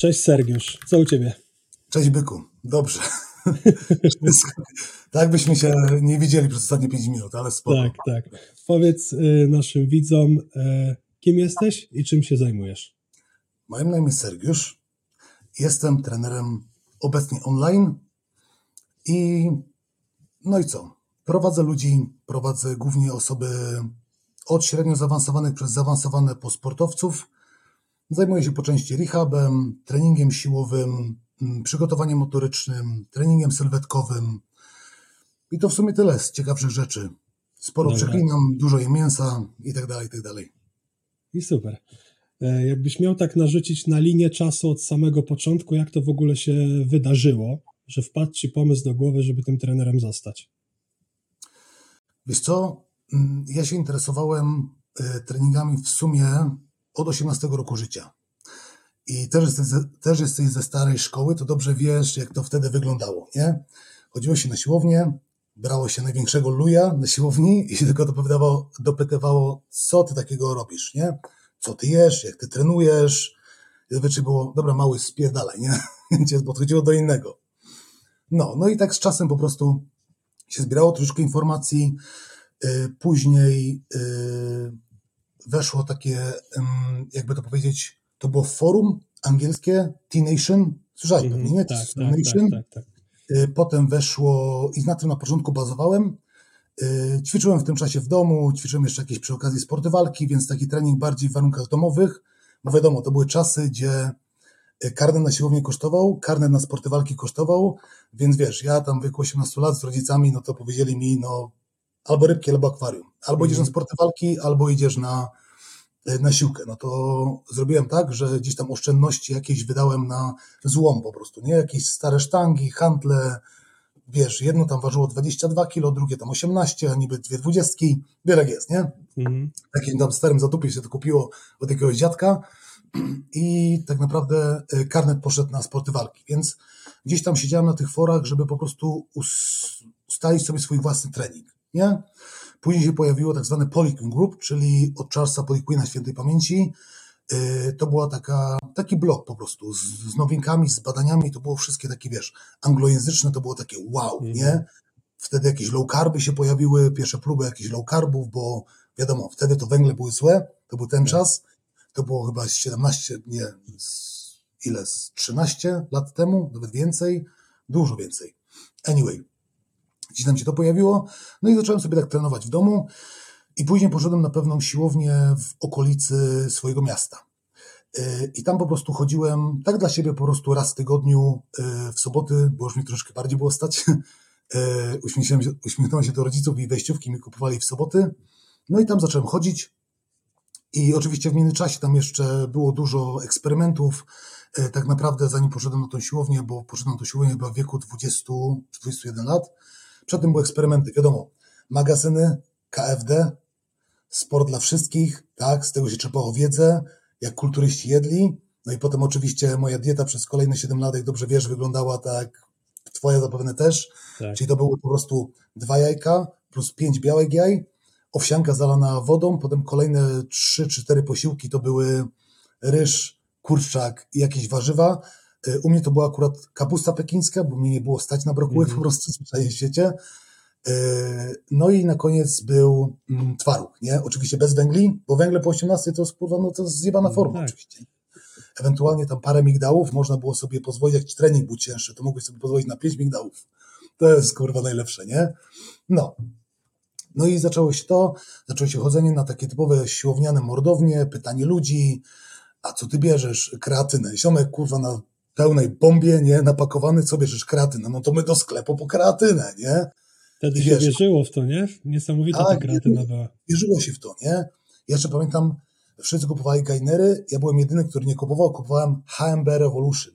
Cześć Sergiusz, co u Ciebie? Cześć Byku, dobrze. tak byśmy się nie widzieli przez ostatnie 5 minut, ale spoko. Tak, tak. Powiedz y, naszym widzom, y, kim jesteś i czym się zajmujesz? Moje imię jest Sergiusz. Jestem trenerem obecnie online i no i co? Prowadzę ludzi, prowadzę głównie osoby od średnio zaawansowanych przez zaawansowane po sportowców. Zajmuję się po części rehabem, treningiem siłowym, mm, przygotowaniem motorycznym, treningiem sylwetkowym. I to w sumie tyle z ciekawszych rzeczy. Sporo Dobra. przeklinam, dużo jem mięsa i tak dalej, i tak dalej. I super. E, Jakbyś miał tak narzucić na linię czasu od samego początku, jak to w ogóle się wydarzyło, że wpadł Ci pomysł do głowy, żeby tym trenerem zostać? Wiesz co, Mm, ja się interesowałem y, treningami w sumie od 18 roku życia. I też jesteś, też jesteś ze starej szkoły, to dobrze wiesz, jak to wtedy wyglądało, nie? Chodziło się na siłownię, brało się największego luja na siłowni i się tylko dopytywało, dopytywało, co ty takiego robisz, nie? Co ty jesz, jak ty trenujesz. I zazwyczaj było, dobra, mały, spierdalaj, nie? Więc podchodziło do innego. No, no i tak z czasem po prostu się zbierało troszkę informacji, Y, Później y, weszło takie, jakby to powiedzieć, to było forum angielskie T-Nation. Słyszałeś Mhm, pewnie, nie? tak, tak, T-Nation. tak, tak, tak. Y, Potem weszło i na tym na początku bazowałem. Y, Ćwiczyłem w tym czasie w domu, ćwiczyłem jeszcze jakieś przy okazji sporty walki, więc taki trening bardziej w warunkach domowych, bo wiadomo, to były czasy, gdzie y, karnet na siłownię kosztował, karnet na sporty walki kosztował, więc wiesz, ja tam w wieku 18 lat z rodzicami, no to powiedzieli mi, no albo rybki, albo akwarium. Albo idziesz na sporty walki, albo idziesz na, y, na siłkę. No to zrobiłem tak, że gdzieś tam oszczędności jakieś wydałem na złom po prostu, nie? Jakieś stare sztangi, handle, wiesz, jedno tam ważyło 22 kg, drugie tam 18, a niby dwie dwudziestki, wiele jest, nie? Mhm. takim tam starym zatupie się to kupiło od jakiegoś dziadka i tak naprawdę y, karnet poszedł na sporty walki, więc gdzieś tam siedziałem na tych forach, żeby po prostu us- ustalić sobie swój własny trening, nie? Później się pojawiło tak zwane Polyquin Group, czyli od Charlesa Polyquina świętej pamięci. Y, To była taka, taki blog po prostu z, z nowinkami, z badaniami, to było wszystkie takie, wiesz, anglojęzyczne, to było takie wow, Mhm. nie? Wtedy jakieś low carby się pojawiły, pierwsze próby jakichś low carbów, bo wiadomo, wtedy to węgle były złe, to był ten Tak. czas, to było chyba z 17, nie, ile, z 13 lat temu, nawet więcej, dużo więcej. Anyway, gdzieś tam się to pojawiło, no i zacząłem sobie tak trenować w domu i później poszedłem na pewną siłownię w okolicy swojego miasta. Yy, I tam po prostu chodziłem, tak dla siebie po prostu raz w tygodniu, yy, w soboty, bo już mi troszkę bardziej było stać. Yy, Uśmiechnąłem się, do rodziców i wejściówki mi kupowali w soboty. No i tam zacząłem chodzić. I oczywiście w międzyczasie tam jeszcze było dużo eksperymentów. Tak naprawdę zanim poszedłem na tą siłownię, bo poszedłem na tą siłownię chyba w wieku 20 czy 21 lat. Przedtem były eksperymenty, wiadomo, magazyny, KFD, sport dla wszystkich, tak, z tego się czerpało wiedzę, jak kulturyści jedli, no i potem oczywiście moja dieta przez kolejne 7 lat, jak dobrze wiesz, wyglądała tak, twoja zapewne też, tak. czyli to były po prostu dwa jajka plus pięć białek jaj, owsianka zalana wodą, potem kolejne trzy czy cztery posiłki to były ryż, kurczak i jakieś warzywa. Y, U mnie to była akurat kapusta pekińska, bo mnie nie było stać na brokuły Mhm. po prostu w świecie. Y, No i na koniec był mm, twaróg, nie? Oczywiście bez węgli, bo węgle po 18 to jest, kurwa, no to jest zjebana No forma tak. oczywiście. Ewentualnie tam parę migdałów można było sobie pozwolić, jak trening był cięższy, to mogłeś sobie pozwolić na pięć migdałów. To jest kurwa najlepsze, nie? No. No i zaczęło się to, zaczęło się chodzenie na takie typowe siłowniane mordownie, pytanie ludzi, a co ty bierzesz? Kreatynę. Ziomek, kurwa, na pełnej bombie, nie? Napakowany, co bierzesz? Kreatynę. No to my do sklepu po kreatynę, nie? Wtedy I się wiesz- wierzyło w to, nie? Niesamowita ta Tak, kreatyna była. Wierzyło się w to, nie? Ja jeszcze pamiętam, wszyscy kupowali gainery, ja byłem jedyny, który nie kupował, kupowałem HMB Revolution.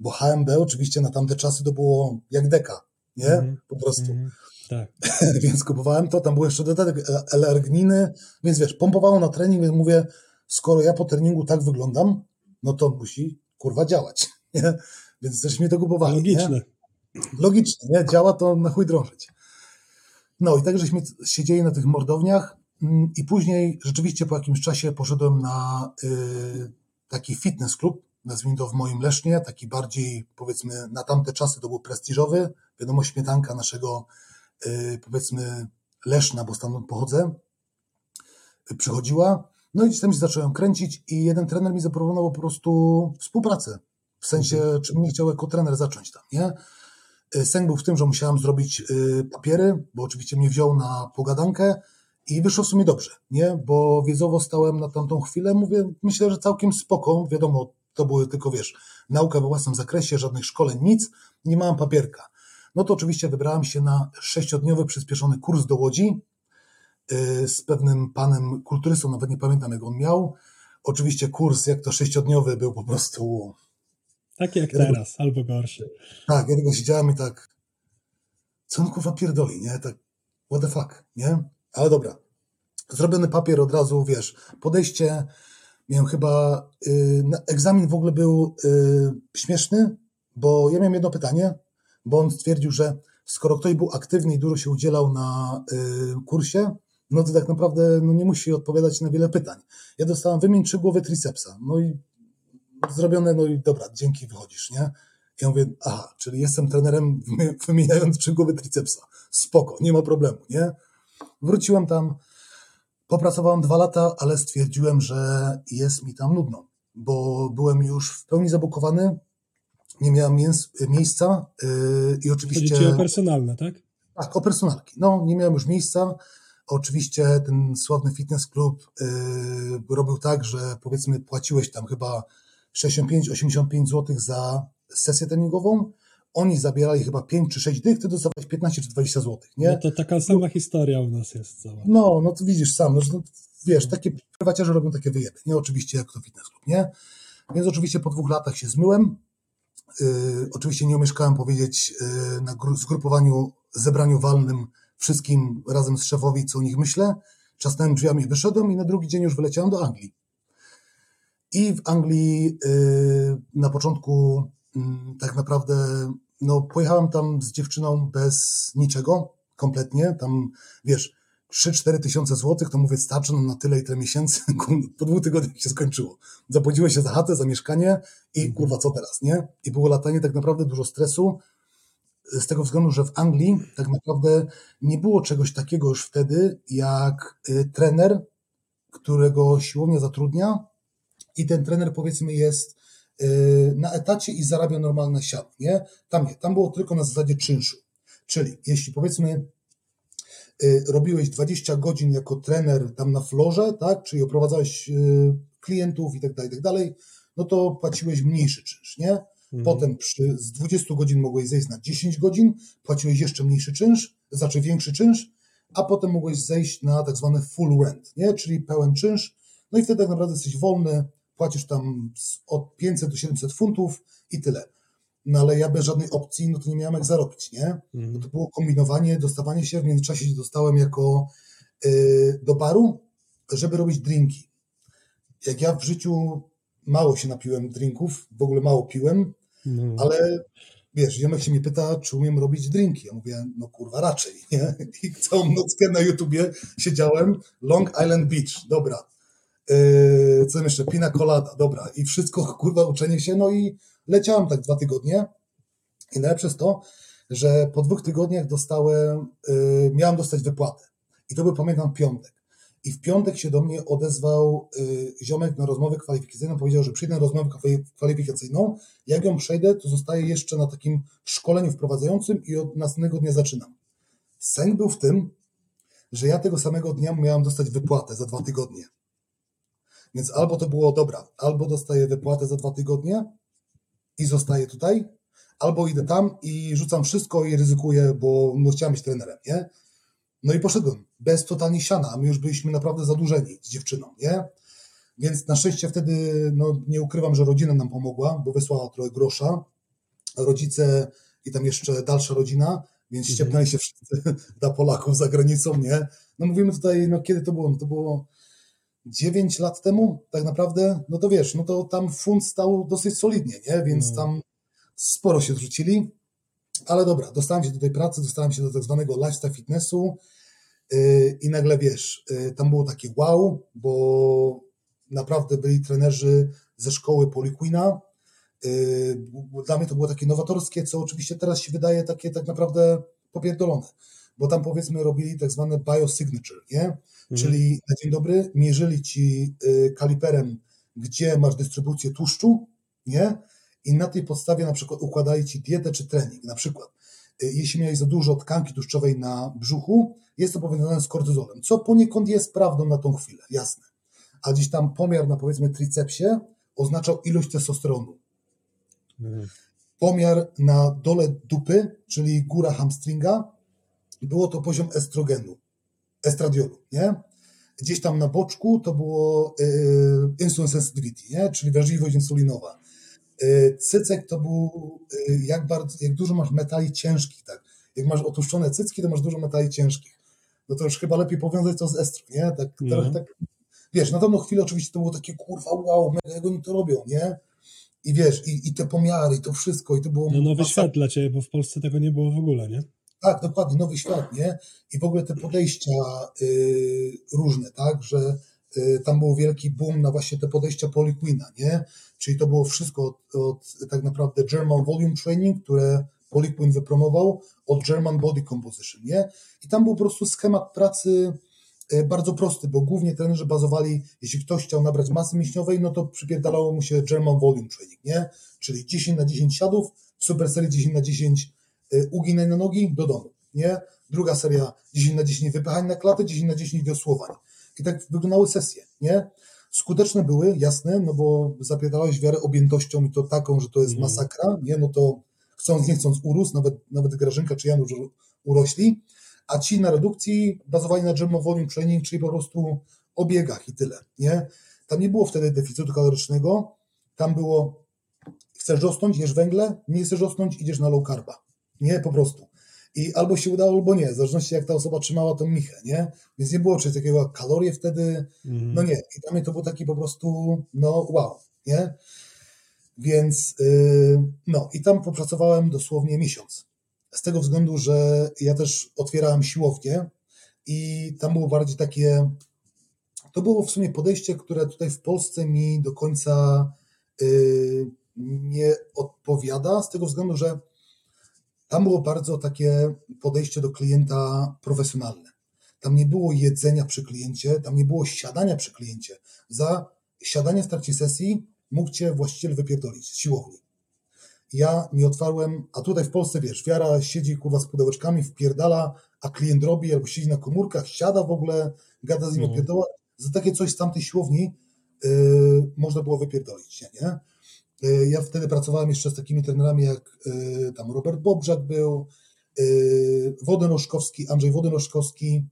Bo HMB oczywiście na tamte czasy to było jak deka, nie? Mhm. Po prostu. Mhm. Tak. więc kupowałem to, tam był jeszcze dodatek e, L-argniny, więc wiesz, pompowało na trening, więc mówię, skoro ja po treningu tak wyglądam, no to musi, kurwa, działać, nie? Więc też mnie to kupowali, nie? Logiczne. Nie? Działa to na chuj drążyć. No i tak żeśmy siedzieli na tych mordowniach mm, i później rzeczywiście po jakimś czasie poszedłem na y, taki fitness klub nazwijmy to w moim Lesznie, taki bardziej powiedzmy na tamte czasy to był prestiżowy, wiadomo śmietanka naszego y, powiedzmy Leszna, bo stamtąd pochodzę, przychodziła, no i gdzieś tam się zacząłem kręcić i jeden trener mi zaproponował po prostu współpracę, w sensie, mhm. czym nie chciał jako trener zacząć tam, nie? Sęk był w tym, że musiałem zrobić papiery, bo oczywiście mnie wziął na pogadankę, i wyszło w sumie dobrze, nie? Bo wiedzowo stałem na tamtą chwilę, mówię, myślę, że całkiem spoko, wiadomo, to były tylko, wiesz, nauka we własnym zakresie, żadnych szkoleń, nic, nie miałem papierka. No to oczywiście wybrałem się na sześciodniowy przyspieszony kurs do Łodzi yy, z pewnym panem kulturystą, nawet nie pamiętam jak on miał. Oczywiście kurs, jak to sześciodniowy, był po prostu... Taki jak ja teraz, tego, albo gorszy. Tak, ja tego siedziałem i tak, co on kurwa pierdoli, nie? Tak, what the fuck, nie? Ale dobra. Zrobiony papier od razu, wiesz, podejście. Miałem chyba. Yy, egzamin w ogóle był yy, śmieszny, bo ja miałem jedno pytanie, bo on stwierdził, że skoro ktoś był aktywny i dużo się udzielał na yy, kursie, no to tak naprawdę no nie musi odpowiadać na wiele pytań. Ja dostałem wymień trzy głowy tricepsa. No i zrobione, no i dobra, dzięki, wychodzisz, nie? Ja mówię, aha, czyli jestem trenerem wymieniając trzy głowy tricepsa. Spoko, nie ma problemu, nie? Wróciłem tam, popracowałem dwa lata, ale stwierdziłem, że jest mi tam nudno, bo byłem już w pełni zabukowany, nie miałem miejsca yy, i oczywiście... Chodzi o personalne, tak? Tak, o personalki. No, nie miałem już miejsca. Oczywiście ten sławny fitness club yy, robił tak, że powiedzmy płaciłeś tam chyba 65-85 zł za sesję treningową, oni zabierali chyba 5 czy 6 dych, ty dostawałeś 15 czy 20 zł, nie? No to taka sama no, historia u nas jest cała. No, no to widzisz sam, no, no, wiesz, takie prywaciarze robią takie wyjeby, nie? Oczywiście jak to fitness club, nie? Więc oczywiście po dwóch latach się zmyłem. Yy, oczywiście nie omieszkałem powiedzieć yy, na gru zgrupowaniu, zebraniu walnym wszystkim razem z szefowi, co o nich myślę. Czasnąłem drzwiami, wyszedłem i na drugi dzień już wyleciałem do Anglii. I w Anglii yy, na początku mm, tak naprawdę no pojechałem tam z dziewczyną bez niczego, kompletnie, tam wiesz, 3-4 tysiące złotych, to mówię, starczy nam na tyle i tyle miesięcy, po dwóch tygodniach się skończyło. Zapłaciłeś się za chatę, za mieszkanie i mhm. kurwa, co teraz, nie? I było latanie tak naprawdę dużo stresu, z tego względu, że w Anglii tak naprawdę nie było czegoś takiego już wtedy, jak y, trener, którego siłownia zatrudnia i ten trener powiedzmy jest Y, na etacie i zarabia normalne siano, nie? Tam nie, tam było tylko na zasadzie czynszu. Czyli jeśli powiedzmy y, robiłeś 20 godzin jako trener tam na florze, tak, czyli oprowadzałeś y, klientów i tak dalej, i tak dalej, no to płaciłeś mniejszy czynsz, nie? Mhm. Potem przy, z 20 godzin mogłeś zejść na 10 godzin, płaciłeś jeszcze mniejszy czynsz, znaczy większy czynsz, a potem mogłeś zejść na tak zwany full rent, nie? czyli pełen czynsz, no i wtedy tak naprawdę jesteś wolny, płacisz tam od 500 do 700 funtów i tyle. No ale ja bez żadnej opcji, no to nie miałem jak zarobić, nie? Mhm. No to było kombinowanie, dostawanie się, w międzyczasie się dostałem jako yy, do baru, żeby robić drinki. Jak ja w życiu mało się napiłem drinków, w ogóle mało piłem, no. ale wiesz, ziomek się mnie pyta, czy umiem robić drinki. Ja mówię, no kurwa, raczej, nie? I całą nockę na YouTubie siedziałem, Long Island Beach, dobra, Yy, co jeszcze, pina colada, dobra, i wszystko, kurwa, uczenie się, no i leciałem tak dwa tygodnie. I najlepsze jest to, że po dwóch tygodniach dostałem, yy, miałem dostać wypłatę. I to był, pamiętam, piątek. I w piątek się do mnie odezwał yy, ziomek na rozmowę kwalifikacyjną, powiedział, że przyjdę na rozmowę kwalifikacyjną, jak ją przejdę, to zostaję jeszcze na takim szkoleniu wprowadzającym i od następnego dnia zaczynam. Sęk był w tym, że ja tego samego dnia miałem dostać wypłatę za dwa tygodnie. Więc albo to było dobra, albo dostaję wypłatę za dwa tygodnie i zostaję tutaj, albo idę tam i rzucam wszystko i ryzykuję, bo no, chciałem być trenerem, nie? No i poszedłem, bez totalnie siana, a my już byliśmy naprawdę zadłużeni z dziewczyną, nie? Więc na szczęście wtedy, no nie ukrywam, że rodzina nam pomogła, bo wysłała trochę grosza, rodzice i tam jeszcze dalsza rodzina, więc mhm. ściepnęli się wszyscy dla Polaków za granicą, nie? No mówimy tutaj, no kiedy to było? No to było 9 lat temu, tak naprawdę, no to wiesz, no to tam funt stał dosyć solidnie, nie? Więc no. tam sporo się zrzucili. Ale dobra, dostałem się do tej pracy, dostałem się do tak zwanego lifestyle fitnessu yy, i nagle wiesz, yy, tam było takie wow, bo naprawdę byli trenerzy ze szkoły Poliquina, Yy, dla mnie to było takie nowatorskie, co oczywiście teraz się wydaje takie tak naprawdę popierdolone, bo tam powiedzmy robili tak zwane biosignature, nie? Mhm. Czyli na dzień dobry mierzyli ci yy, kaliperem, gdzie masz dystrybucję tłuszczu, nie? I na tej podstawie na przykład układali ci dietę czy trening. Na przykład, yy, jeśli miałeś za dużo tkanki tłuszczowej na brzuchu, jest to powiązane z kortyzolem, co poniekąd jest prawdą na tą chwilę, jasne. A gdzieś tam pomiar na powiedzmy tricepsie oznaczał ilość testosteronu. Mhm. Pomiar na dole dupy, czyli góra hamstringa, było to poziom estrogenu, estradiolu, nie? Gdzieś tam na boczku to było yy, insulin sensitivity, nie? czyli wrażliwość insulinowa. Yy, cycek to był, yy, jak, bardzo, jak dużo masz metali ciężkich, tak? Jak masz otłuszczone cycki, to masz dużo metali ciężkich. No to już chyba lepiej powiązać to z estro, nie? Tak, no. tak, wiesz, na pewno chwilę oczywiście to było takie, kurwa, wow, mega, jak oni to robią, nie? I wiesz, i, i te pomiary, i to wszystko, i to było... No nowy świat dla Ciebie, bo w Polsce tego nie było w ogóle, nie? Tak, dokładnie, nowy świat, nie? I w ogóle te podejścia y, różne, tak, że y, tam był wielki boom na właśnie te podejścia Poliquina, nie? Czyli to było wszystko od, od tak naprawdę German Volume Training, które Poliquin wypromował, od German Body Composition, nie? I tam był po prostu schemat pracy E, bardzo prosty, bo głównie trenerzy bazowali, jeśli ktoś chciał nabrać masy mięśniowej, no to przypierdalało mu się German Volume Training, nie? Czyli 10 na 10 siadów, w super serii 10 na 10 e, uginań na nogi do domu, nie? Druga seria 10 na 10 wypychań na klatę, 10 na 10 wiosłowań. I tak wyglądały sesje, nie? Skuteczne były, jasne, no bo zapierdalałeś wiarę objętością i to taką, że to jest mm. masakra, nie? No to chcąc, nie chcąc urósł, nawet, nawet Grażynka czy Janusz urośli, a ci na redukcji bazowali na German Volume Training, czyli po prostu o biegach i tyle, nie? Tam nie było wtedy deficytu kalorycznego, tam było chcesz rosnąć, jesz węgle, nie chcesz rosnąć, idziesz na low carba, nie? Po prostu. I albo się udało, albo nie, w zależności jak ta osoba trzymała tą michę, nie? Więc nie było czegoś takiego kalorie wtedy, mm. no nie. I dla mnie to był taki po prostu, no wow, nie? Więc, yy, no i tam popracowałem dosłownie miesiąc z tego względu, że ja też otwierałem siłownię i tam było bardziej takie, to było w sumie podejście, które tutaj w Polsce mi do końca yy, nie odpowiada, z tego względu, że tam było bardzo takie podejście do klienta profesjonalne. Tam nie było jedzenia przy kliencie, tam nie było siadania przy kliencie. Za siadanie w trakcie sesji mógł cię właściciel wypierdolić z siłowni. Ja nie otwarłem, a tutaj w Polsce, wiesz, wiara siedzi kurwa z pudełeczkami, wpierdala, a klient robi, albo siedzi na komórkach, siada w ogóle, gada z nim mm. opierdoła. Za takie coś z tamtej siłowni yy, można było wypierdolić się, nie? Yy, ja wtedy pracowałem jeszcze z takimi trenerami jak yy, tam Robert Bobrzak był, yy, Wodenoszkowski, Andrzej Wodenoszkowski,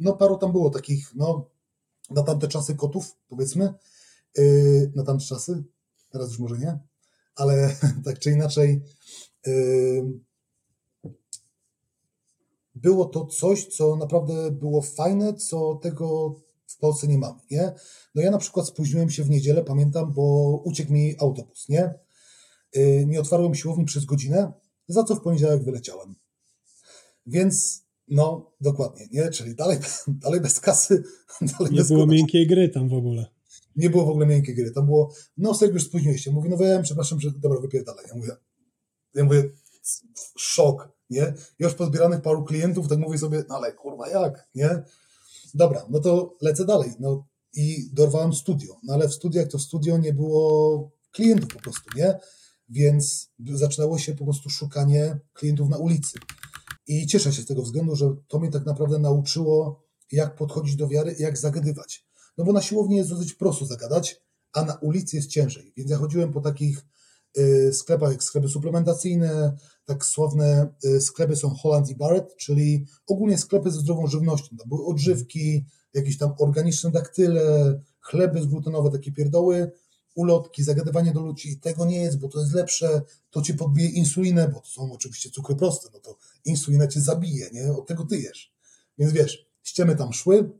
no paru tam było takich, no na tamte czasy kotów, powiedzmy, na tamte czasy, teraz już może nie, ale tak czy inaczej było to coś, co naprawdę było fajne, co tego Polsce nie mamy, nie? No ja na przykład spóźniłem się w niedzielę, pamiętam, bo uciekł mi autobus, nie? Y, nie otwarłem siłowni przez godzinę, za co w poniedziałek wyleciałem. Więc no, dokładnie, nie? Czyli dalej, dalej bez kasy, dalej nie bez było miękkiej gry tam w ogóle. Nie było w ogóle miękkiej gry. Tam było, no sobie już spóźniłeś się. Mówi, no wiem, przepraszam, że dobra, wypierdalaj. Ja mówię, ja mówię, szok, nie? Już pozbieranych paru klientów, tak mówię sobie, no ale kurwa jak, nie? Dobra, no to lecę dalej. No i dorwałem studio. No ale w studiach to w studio nie było klientów po prostu, nie? Więc zaczynało się po prostu szukanie klientów na ulicy. I cieszę się z tego względu, że to mnie tak naprawdę nauczyło, jak podchodzić do wiary, jak zagadywać. No bo na siłowni jest dosyć prosto zagadać, a na ulicy jest ciężej. Więc ja chodziłem po takich y, sklepach jak sklepy suplementacyjne, tak sławne y, sklepy są Holland i Barrett, czyli ogólnie sklepy ze zdrową żywnością. Tam były odżywki, jakieś tam organiczne daktyle, chleby zglutenowe, takie pierdoły, ulotki, zagadywanie do ludzi, tego nie jest, bo to jest lepsze, to ci podbije insulinę, bo to są oczywiście cukry proste, no to insulina cię zabije, nie? Od tego ty jesz. Więc wiesz, ściemy tam szły,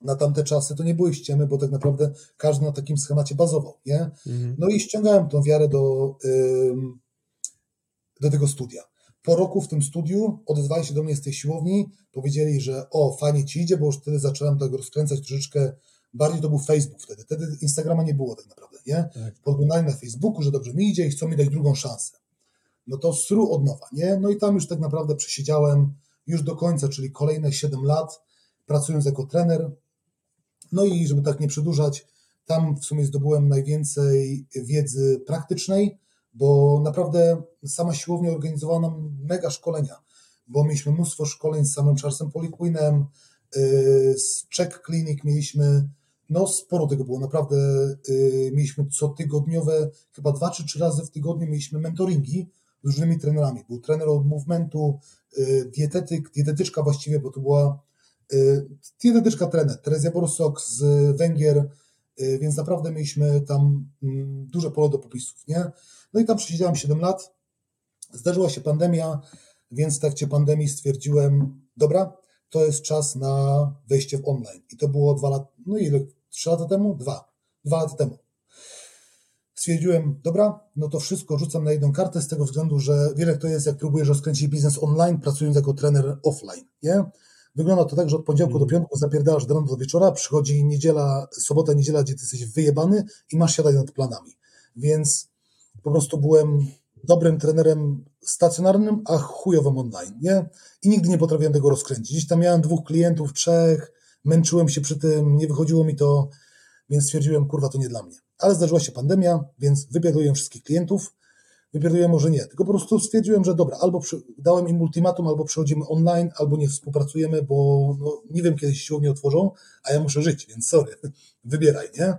na tamte czasy to nie były ściemy, bo tak naprawdę każdy na takim schemacie bazował, nie? Mhm. No i ściągałem tą wiarę do, do tego studia. Po roku w tym studiu odezwali się do mnie z tej siłowni, powiedzieli, że o, fajnie ci idzie, bo już wtedy zacząłem tak rozkręcać troszeczkę bardziej to był Facebook wtedy. Wtedy Instagrama nie było tak naprawdę, nie? Tak. Podglądali na Facebooku, że dobrze mi idzie i chcą mi dać drugą szansę. No to sru od nowa, nie? No i tam już tak naprawdę przesiedziałem już do końca, czyli kolejne 7 lat, pracując jako trener. No i żeby tak nie przedłużać, tam w sumie zdobyłem najwięcej wiedzy praktycznej, bo naprawdę sama siłownia organizowała nam mega szkolenia, bo mieliśmy mnóstwo szkoleń z samym Charlesem Poliquinem, yy, z Check Clinic mieliśmy, no sporo tego było, naprawdę yy, mieliśmy cotygodniowe, chyba dwa czy trzy razy w tygodniu mieliśmy mentoringi z różnymi trenerami. Był trener od movementu, yy, dietetyk, dietetyczka właściwie, bo to była dietetyczka trener, Terezja Borsok z Węgier, więc naprawdę mieliśmy tam mm, duże pole do popisów, nie? No i tam przesiedziałem 7 lat, zdarzyła się pandemia, więc w trakcie pandemii stwierdziłem, dobra, to jest czas na wejście w online. I to było dwa lata, no ile? Trzy lata temu? Dwa. Dwa lata temu. Stwierdziłem, dobra, no to wszystko rzucam na jedną kartę z tego względu, że wiele to jest, jak próbujesz rozkręcić biznes online, pracując jako trener offline, nie? Wygląda to tak, że od poniedziałku do piątku zapierdasz do rana do wieczora, przychodzi niedziela, sobota, niedziela, gdzie ty jesteś wyjebany i masz siadać nad planami. Więc po prostu byłem dobrym trenerem stacjonarnym, a chujowym online, nie? I nigdy nie potrafiłem tego rozkręcić. Gdzieś tam miałem dwóch klientów, trzech, męczyłem się przy tym, nie wychodziło mi to, więc stwierdziłem, kurwa, to nie dla mnie. Ale zdarzyła się pandemia, więc wypierdoliłem wszystkich klientów, wypierdoliłem może nie, tylko po prostu stwierdziłem, że dobra, albo przy, dałem im ultimatum, albo przechodzimy online, albo nie współpracujemy, bo no, nie wiem, kiedy siłownie otworzą, a ja muszę żyć, więc sorry, wybieraj, nie?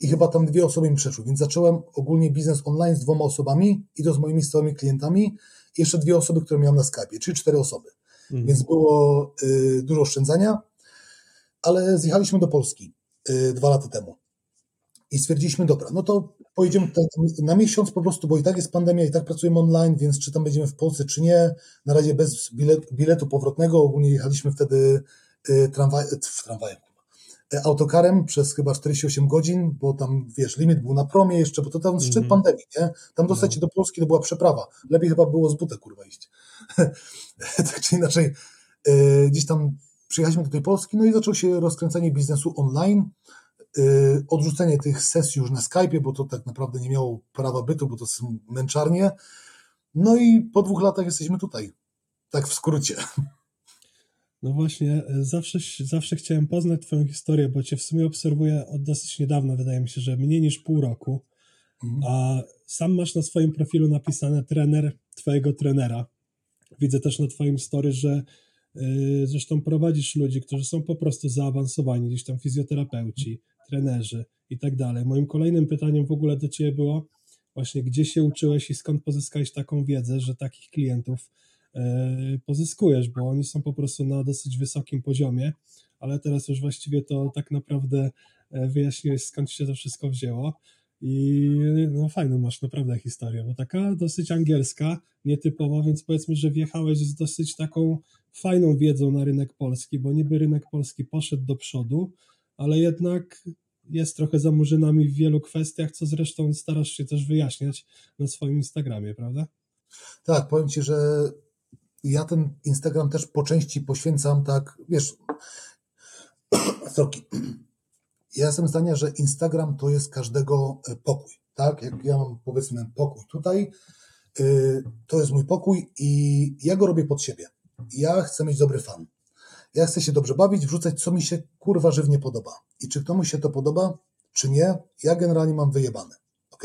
i chyba tam dwie osoby mi przeszły, więc zacząłem ogólnie biznes online z dwoma osobami i to z moimi stałymi klientami i jeszcze dwie osoby, które miałem na Skype, czyli cztery osoby. Mhm. Więc było y, dużo oszczędzania, ale zjechaliśmy do Polski y, dwa lata temu i stwierdziliśmy, dobra, no to pojedziemy na miesiąc po prostu, bo i tak jest pandemia, i tak pracujemy online, więc czy tam będziemy w Polsce, czy nie, na razie bez biletu, biletu powrotnego, ogólnie jechaliśmy wtedy y, tramwaj, w tramwajem, autokarem przez chyba 48 godzin, bo tam, wiesz, limit był na promie jeszcze, bo to tam szczyt mm -hmm. pandemii, nie? Tam dostać się no. do Polski to była przeprawa. Lepiej chyba było z buta, kurwa, iść. tak czy inaczej, gdzieś tam przyjechaliśmy do tej Polski, no i zaczęło się rozkręcanie biznesu online, odrzucenie tych sesji już na Skype'ie, bo to tak naprawdę nie miało prawa bytu, bo to są męczarnie. No i po dwóch latach jesteśmy tutaj. Tak w skrócie. No właśnie, e, zawsze, zawsze chciałem poznać Twoją historię, bo Cię w sumie obserwuję od dosyć niedawna, wydaje mi się, że mniej niż pół roku. Mhm. A sam masz na swoim profilu napisane trener Twojego trenera. Widzę też na Twoim story, że yy, zresztą prowadzisz ludzi, którzy są po prostu zaawansowani, gdzieś tam fizjoterapeuci, trenerzy i tak dalej. Moim kolejnym pytaniem w ogóle do Ciebie było właśnie, gdzie się uczyłeś i skąd pozyskałeś taką wiedzę, że takich klientów E, pozyskujesz, bo oni są po prostu na dosyć wysokim poziomie, ale teraz już właściwie to tak naprawdę e, wyjaśniłeś skąd się to wszystko wzięło. I no fajną masz naprawdę historię, bo taka dosyć angielska, nietypowa, więc powiedzmy, że wjechałeś z dosyć taką fajną wiedzą na rynek polski, bo niby rynek polski poszedł do przodu, ale jednak jest trochę za murzynami w wielu kwestiach, co zresztą starasz się też wyjaśniać na swoim Instagramie, prawda? Tak, powiem Ci, że ja ten Instagram też po części poświęcam tak, wiesz, sorki. Ja jestem zdania, że Instagram to jest każdego e, pokój, tak? Jak ja mam powiedzmy pokój tutaj, y, to jest mój pokój i ja go robię pod siebie. Ja chcę mieć dobry fan. Ja chcę się dobrze bawić, wrzucać, co mi się kurwa żywnie podoba. I czy komuś się to podoba, czy nie, ja generalnie mam wyjebane. ok?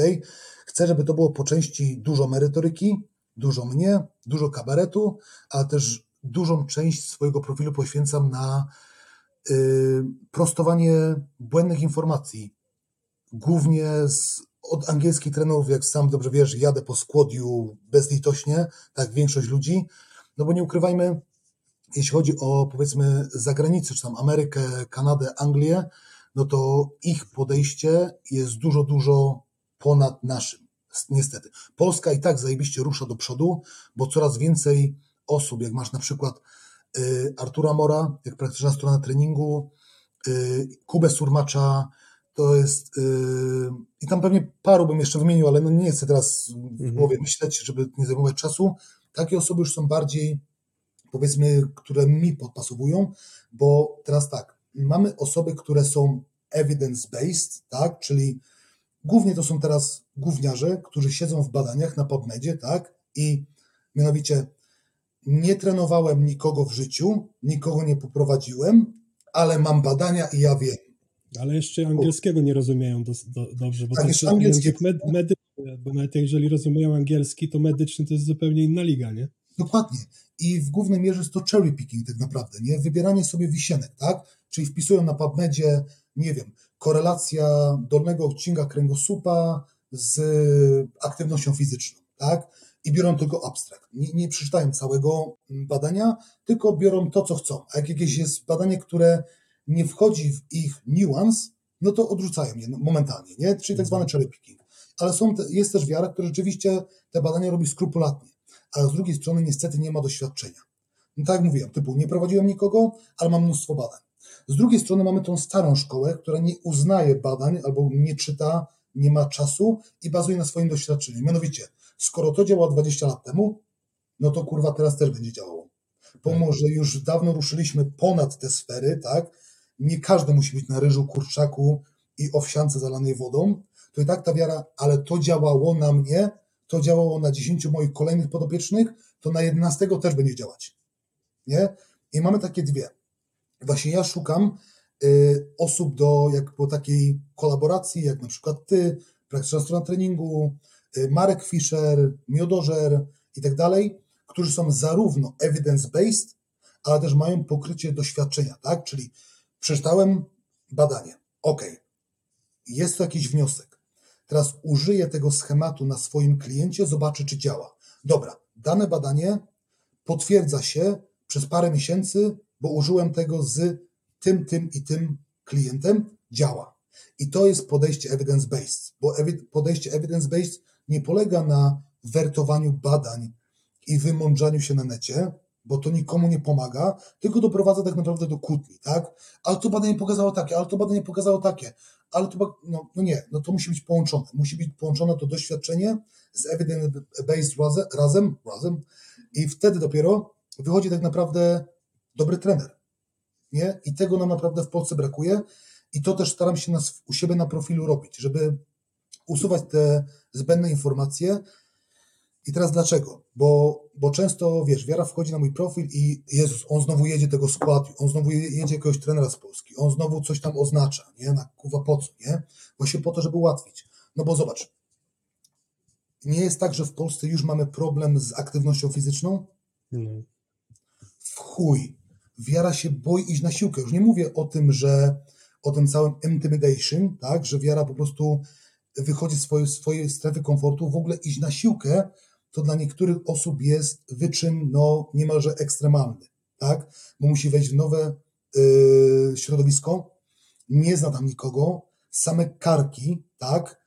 Chcę, żeby to było po części dużo merytoryki, dużo mnie, dużo kabaretu, ale też dużą część swojego profilu poświęcam na y, prostowanie błędnych informacji. Głównie z, od angielskich trenerów, jak sam dobrze wiesz, jadę po skłodiu bezlitośnie, tak większość ludzi, no bo nie ukrywajmy, jeśli chodzi o powiedzmy zagranicę, czy tam Amerykę, Kanadę, Anglię, no to ich podejście jest dużo, dużo ponad naszym niestety. Polska i tak zajebiście rusza do przodu, bo coraz więcej osób, jak masz na przykład y, Artura Mora, jak praktyczna strona treningu, y, Kubę Surmacza, to jest y, i tam pewnie paru bym jeszcze wymienił, ale no nie chcę teraz w mhm. głowie myśleć, żeby nie zajmować czasu. Takie osoby już są bardziej, powiedzmy, które mi podpasowują, bo teraz tak, mamy osoby, które są evidence-based, tak, czyli głównie to są teraz gówniarze, którzy siedzą w badaniach na PubMedzie, tak, i mianowicie nie trenowałem nikogo w życiu, nikogo nie poprowadziłem, ale mam badania i ja wiem. Ale jeszcze angielskiego nie rozumieją do, do, dobrze, bo Tak, to angielski- język med, medyczny, bo nawet jeżeli rozumieją angielski, to medyczny to jest zupełnie inna liga, nie? Dokładnie. I w głównej mierze jest to cherry picking tak naprawdę, nie? Wybieranie sobie wisienek, tak? Czyli wpisują na PubMedzie, nie wiem, korelacja dolnego odcinka kręgosłupa z aktywnością fizyczną, tak? I biorą tylko abstrakt. Nie, nie przeczytają całego mm, badania, tylko biorą to, co chcą. A jak jakieś jest badanie, które nie wchodzi w ich niuans, no to odrzucają je momentalnie, nie? Czyli tak zwany cherry picking. Ale są jest też wiara, która rzeczywiście te badania robi skrupulatnie ale z drugiej strony niestety nie ma doświadczenia. No tak jak mówiłem, typu nie prowadziłem nikogo, ale mam mnóstwo badań. Z drugiej strony mamy tą starą szkołę, która nie uznaje badań albo nie czyta, nie ma czasu i bazuje na swoim doświadczeniu. Mianowicie, skoro to działa 20 lat temu, no to kurwa teraz też będzie działało. Pomimo, że już dawno ruszyliśmy ponad te sfery, tak? Nie każdy musi być na ryżu, kurczaku i owsiance zalanej wodą. To i tak ta wiara, ale to działało na mnie, to działało na 10 moich kolejnych podopiecznych, to na 11 też będzie działać. Nie? I mamy takie dwie. Właśnie ja szukam y, osób do jak po takiej kolaboracji, jak na przykład ty, praktyczna strona treningu, y, Marek Fischer, Miodożer i tak dalej, którzy są zarówno evidence-based, ale też mają pokrycie doświadczenia, tak? Czyli przeczytałem badanie. OK, jest to jakiś wniosek. Teraz użyję tego schematu na swoim kliencie, zobaczę, czy działa. Dobra, dane badanie potwierdza się przez parę miesięcy, bo użyłem tego z tym, tym i tym klientem, działa. I to jest podejście evidence-based, bo podejście evidence-based nie polega na wertowaniu badań i wymądrzaniu się na necie, bo to nikomu nie pomaga, tylko doprowadza tak naprawdę do kłótni, tak? Ale to badanie pokazało takie, ale to badanie pokazało takie, ale to, no, no nie, no to musi być połączone. Musi być połączone to doświadczenie z evidence-based razem, razem, razem i wtedy dopiero wychodzi tak naprawdę dobry trener, nie? I tego nam naprawdę w Polsce brakuje i to też staram się nas, u siebie na profilu robić, żeby usuwać te zbędne informacje, i teraz dlaczego? Bo, bo często, wiesz, wiara wchodzi na mój profil i Jezus, on znowu jedzie tego składu, on znowu je- jedzie jakiegoś trenera z Polski, on znowu coś tam oznacza, nie? Na kuwa po co, nie? Właśnie po to, żeby ułatwić. No bo zobacz, nie jest tak, że w Polsce już mamy problem z aktywnością fizyczną? No. w chuj. Wiara się boi iść na siłkę. Już nie mówię o tym, że o tym całym intimidation, tak, że wiara po prostu wychodzi z swojej, swojej strefy komfortu. W ogóle iść na siłkę to dla niektórych osób jest wyczyn no, niemalże ekstremalny, tak, bo musi wejść w nowe yy, środowisko, nie zna tam nikogo, same karki, tak,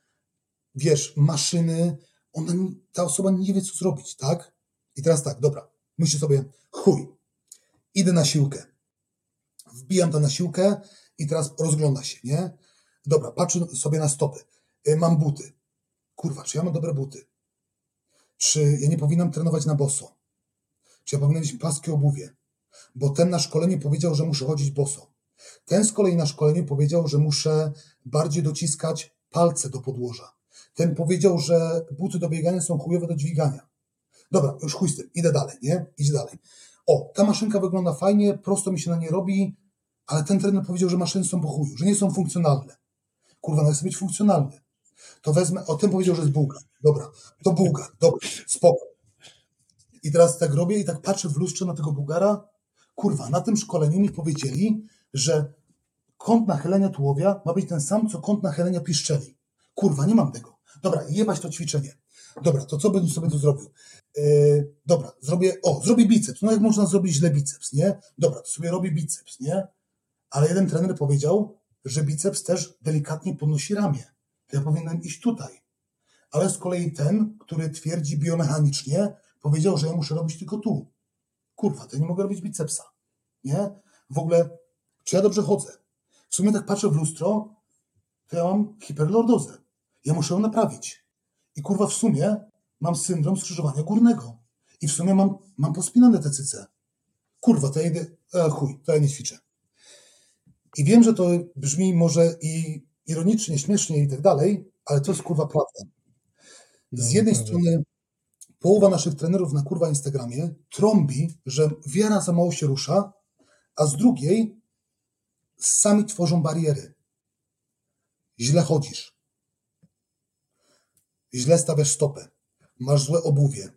wiesz, maszyny, ona, ta osoba nie wie, co zrobić, tak? I teraz tak, dobra, myślę sobie, chuj, idę na siłkę. Wbijam to na siłkę i teraz rozgląda się, nie? Dobra, patrzę sobie na stopy. Y, Mam buty. Kurwa, czy ja mam dobre buty? Czy ja nie powinnam trenować na boso? Czy ja powinienem mieć płaskie obuwie? Bo ten na szkoleniu powiedział, że muszę chodzić boso. Ten z kolei na szkoleniu powiedział, że muszę bardziej dociskać palce do podłoża. Ten powiedział, że buty do biegania są chujowe do dźwigania. Dobra, już chuj z tym, idę dalej, nie? Idź dalej. O, ta maszynka wygląda fajnie, prosto mi się na nie robi, ale ten trener powiedział, że maszyny są po chuju, że nie są funkcjonalne. Kurwa, no chcę być funkcjonalny. To wezmę, o tym powiedział, że jest Bułgar. Dobra, to Bułgar, dobra, spoko. I teraz tak robię i tak patrzę w lustrze na tego Bułgara. Kurwa, na tym szkoleniu mi powiedzieli, że kąt nachylenia tułowia ma być ten sam, co kąt nachylenia piszczeli. Kurwa, nie mam tego. Dobra, jebać to ćwiczenie. Dobra, to co bym sobie tu zrobił? Yy, dobra, zrobię, o, zrobię biceps. No jak można zrobić źle biceps, nie? Dobra, to sobie robię biceps, nie? Ale jeden trener powiedział, że biceps też delikatnie podnosi ramię. To ja powinienem iść tutaj. Ale z kolei ten, który twierdzi biomechanicznie, powiedział, że ja muszę robić tylko tu. Kurwa, to ja nie mogę robić bicepsa. Nie? W ogóle, czy ja dobrze chodzę? W sumie tak patrzę w lustro, to ja mam hiperlordozę. Ja muszę ją naprawić. I kurwa, w sumie mam syndrom skrzyżowania górnego. I w sumie mam, mam pospinane te cyce. Kurwa, to ja idę, e, chuj, to ja nie ćwiczę. I wiem, że to brzmi może i ironicznie, śmiesznie i tak dalej, ale to jest kurwa prawda. Z No, jednej naprawdę. strony połowa naszych trenerów na kurwa Instagramie trąbi, że wiara za mało się rusza, a z drugiej sami tworzą bariery. Źle chodzisz. Źle stawiasz stopę. Masz złe obuwie.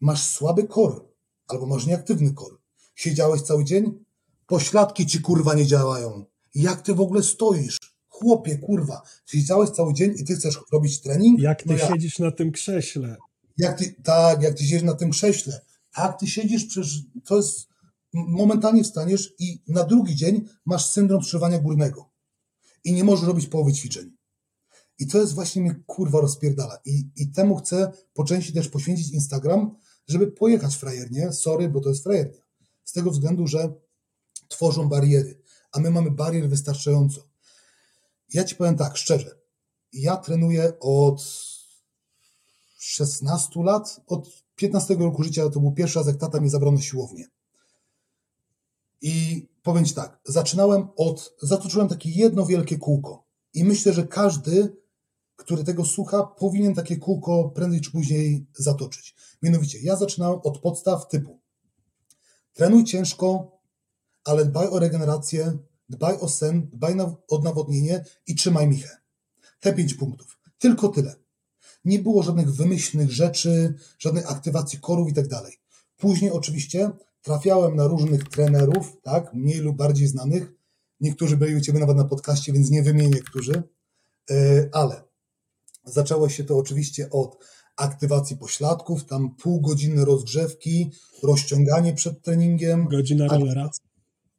Masz słaby kor. Albo masz nieaktywny kor. Siedziałeś cały dzień? Pośladki ci kurwa nie działają. Jak ty w ogóle stoisz? Chłopie, kurwa. Siedziałeś cały dzień i ty chcesz robić trening? Jak ty No jak? siedzisz na tym krześle? Jak ty, tak, jak ty siedzisz na tym krześle. Tak, ty siedzisz, przecież to jest, momentalnie wstaniesz i na drugi dzień masz syndrom przerywania górnego. I nie możesz robić połowy ćwiczeń. I to jest właśnie mnie kurwa rozpierdala. I, I temu chcę po części też poświęcić Instagram, żeby pojechać frajernie. Sorry, bo to jest frajernia. Z tego względu, że tworzą bariery, a my mamy barier wystarczająco. Ja ci powiem tak, szczerze. Ja trenuję od 16 lat, od 15 roku życia to był pierwszy raz, jak tata mnie zabrał na siłownię. I powiem Ci tak, zaczynałem od, zatoczyłem takie jedno wielkie kółko. I myślę, że każdy, który tego słucha, powinien takie kółko prędzej czy później zatoczyć. Mianowicie, ja zaczynałem od podstaw typu trenuj ciężko, ale dbaj o regenerację, dbaj o sen, dbaj na, o nawodnienie i trzymaj michę. Te pięć punktów. Tylko tyle. Nie było żadnych wymyślnych rzeczy, żadnej aktywacji korów i tak dalej. Później oczywiście trafiałem na różnych trenerów, tak, mniej lub bardziej znanych. Niektórzy byli u Ciebie nawet na podcaście, więc nie wymienię, którzy. Yy, ale zaczęło się to oczywiście od aktywacji pośladków, tam pół godziny rozgrzewki, rozciąganie przed treningiem. Godzina rollera?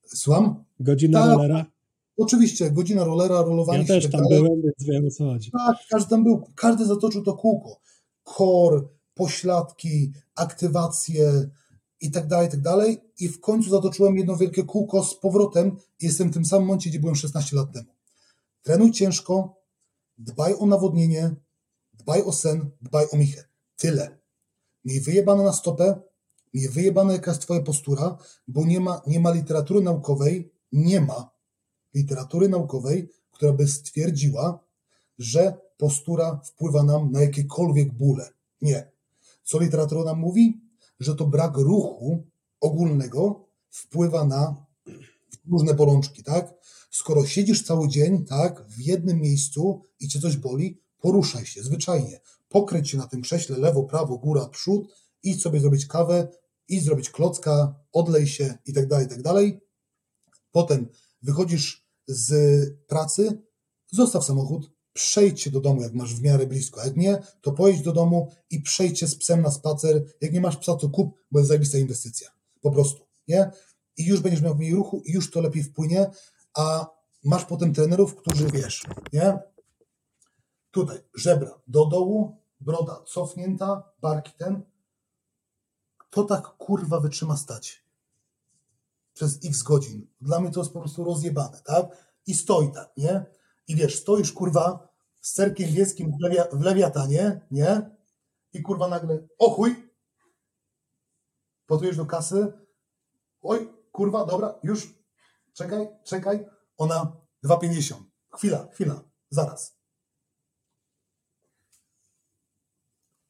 Słucham? Godzina Tak. rollera? Oczywiście, godzina rollera, rolowanie Ja też tam dalej. byłem, więc wiem o co chodzi. Tak, każdy tam był, każdy zatoczył to kółko. Kor, pośladki, aktywacje i tak dalej, i tak dalej. I w końcu zatoczyłem jedno wielkie kółko z powrotem i jestem w tym samym momencie, gdzie byłem 16 lat temu. Trenuj ciężko, dbaj o nawodnienie, dbaj o sen, dbaj o michę. Tyle. Miej wyjebane na stopę, wyjebane jaka jest twoja postura, bo nie ma, nie ma literatury naukowej, nie ma literatury naukowej, która by stwierdziła, że postura wpływa nam na jakiekolwiek bóle. Nie. Co literatura nam mówi? Że to brak ruchu ogólnego wpływa na różne bolączki, tak? Skoro siedzisz cały dzień, tak, w jednym miejscu i cię coś boli, poruszaj się zwyczajnie. Pokręć się na tym krześle lewo, prawo, góra, przód, idź sobie zrobić kawę, idź zrobić klocka, odlej się i tak dalej, i tak dalej. Potem wychodzisz z pracy, zostaw samochód, przejdź się do domu, jak masz w miarę blisko. Jak nie, to pojedź do domu i przejdź się z psem na spacer. Jak nie masz psa, to kup, bo jest zajebista inwestycja. Po prostu, nie? I już będziesz miał mniej ruchu i już to lepiej wpłynie, a masz potem trenerów, którzy wiesz, nie? Tutaj żebra do dołu, broda cofnięta, barki ten. Kto tak kurwa wytrzyma stać? Przez x godzin. Dla mnie to jest po prostu rozjebane, tak? I stoi tak, nie? I wiesz, stoisz kurwa z serkiem wieskim w, lewia, w lewiatanie, nie? I kurwa nagle, o chuj! Podujesz do kasy, oj, kurwa, dobra, już, czekaj, czekaj, ona 2,50. Chwila, chwila, zaraz.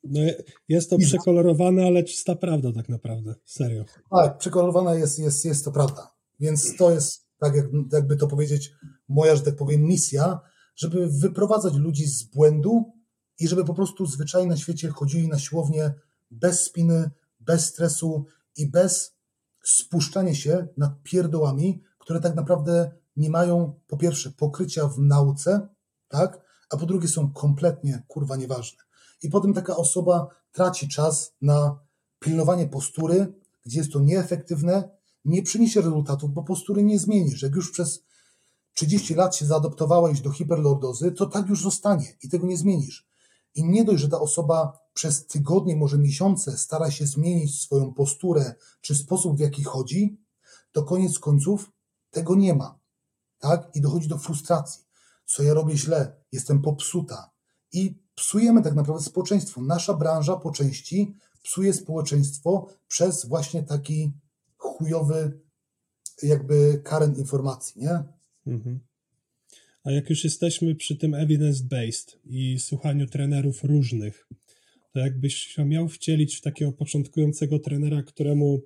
No, jest to przekolorowane, ale czysta prawda tak naprawdę. Serio. Tak, przekolorowana jest, jest, jest to prawda. Więc to jest, tak jak, jakby to powiedzieć, moja, że tak powiem, misja, żeby wyprowadzać ludzi z błędu i żeby po prostu zwyczajnie na świecie chodzili na siłownię bez spiny, bez stresu i bez spuszczania się nad pierdołami, które tak naprawdę nie mają po pierwsze pokrycia w nauce, tak, a po drugie są kompletnie kurwa nieważne. I potem taka osoba traci czas na pilnowanie postury, gdzie jest to nieefektywne, nie przyniesie rezultatów, bo postury nie zmienisz. Jak już przez 30 lat się zaadoptowałeś do hiperlordozy, to tak już zostanie i tego nie zmienisz. I nie dość, że ta osoba przez tygodnie, może miesiące stara się zmienić swoją posturę czy sposób, w jaki chodzi, to koniec końców tego nie ma. Tak? I dochodzi do frustracji. Co ja robię źle? Jestem popsuta. I psujemy tak naprawdę społeczeństwo. Nasza branża po części psuje społeczeństwo przez właśnie taki chujowy jakby karen informacji, nie? Mhm. A jak już jesteśmy przy tym evidence-based i słuchaniu trenerów różnych, to jakbyś miał wcielić w takiego początkującego trenera, któremu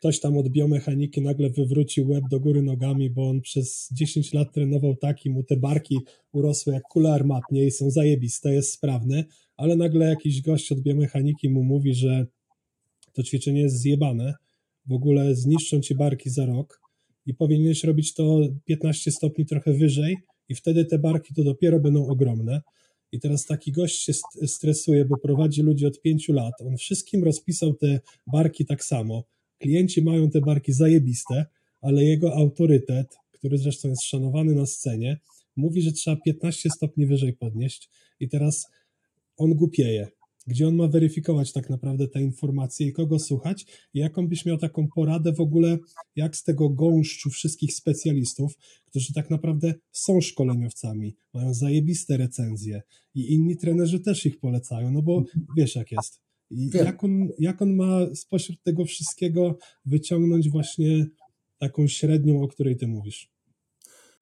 ktoś tam od biomechaniki nagle wywrócił łeb do góry nogami, bo on przez 10 lat trenował tak i mu te barki urosły jak kule armatnie i są zajebiste, jest sprawny, ale nagle jakiś gość od biomechaniki mu mówi, że to ćwiczenie jest zjebane, w ogóle zniszczą ci barki za rok i powinieneś robić to 15 stopni trochę wyżej i wtedy te barki to dopiero będą ogromne. I teraz taki gość się stresuje, bo prowadzi ludzi od pięciu lat. On wszystkim rozpisał te barki tak samo. Klienci mają te barki zajebiste, ale jego autorytet, który zresztą jest szanowany na scenie, mówi, że trzeba 15 stopni wyżej podnieść i teraz on głupieje. Gdzie on ma weryfikować tak naprawdę te informacje i kogo słuchać? I jaką byś miał taką poradę w ogóle, jak z tego gąszczu wszystkich specjalistów, którzy tak naprawdę są szkoleniowcami, mają zajebiste recenzje i inni trenerzy też ich polecają, no bo wiesz jak jest. I jak on, jak on ma spośród tego wszystkiego wyciągnąć właśnie taką średnią, o której ty mówisz?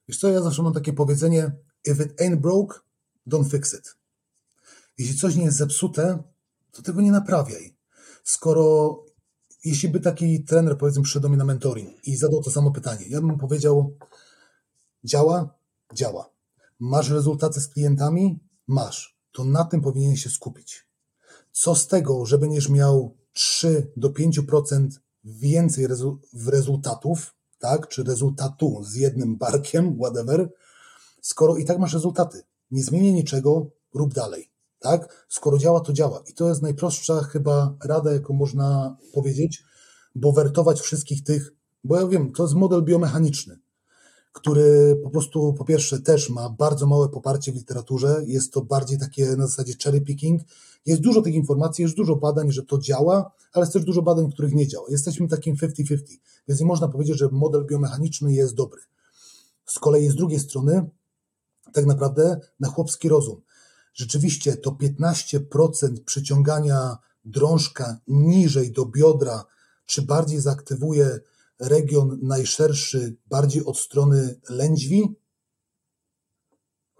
Wiesz co, ja zawsze mam takie powiedzenie, if it ain't broke, don't fix it. Jeśli coś nie jest zepsute, to tego nie naprawiaj. Skoro, jeśli by taki trener, powiedzmy, przyszedł do mnie na mentoring i zadał to samo pytanie, ja bym powiedział, działa? Działa. Masz rezultaty z klientami? Masz. To na tym powinien się skupić. Co z tego, że będziesz miał 3 do 5% więcej rezu rezultatów, tak, czy rezultatu z jednym barkiem, whatever, skoro i tak masz rezultaty. Nie zmienię niczego, rób dalej. Tak? Skoro działa, to działa. I to jest najprostsza chyba rada, jaką można powiedzieć, bo wertować wszystkich tych, bo ja wiem, to jest model biomechaniczny, który po prostu po pierwsze też ma bardzo małe poparcie w literaturze, jest to bardziej takie na zasadzie cherry picking. Jest dużo tych informacji, jest dużo badań, że to działa, ale jest też dużo badań, których nie działa. Jesteśmy takim 50-50, więc nie można powiedzieć, że model biomechaniczny jest dobry. Z kolei z drugiej strony, tak naprawdę na chłopski rozum rzeczywiście to 15% przyciągania drążka niżej do biodra, czy bardziej zaaktywuje region najszerszy, bardziej od strony lędźwi?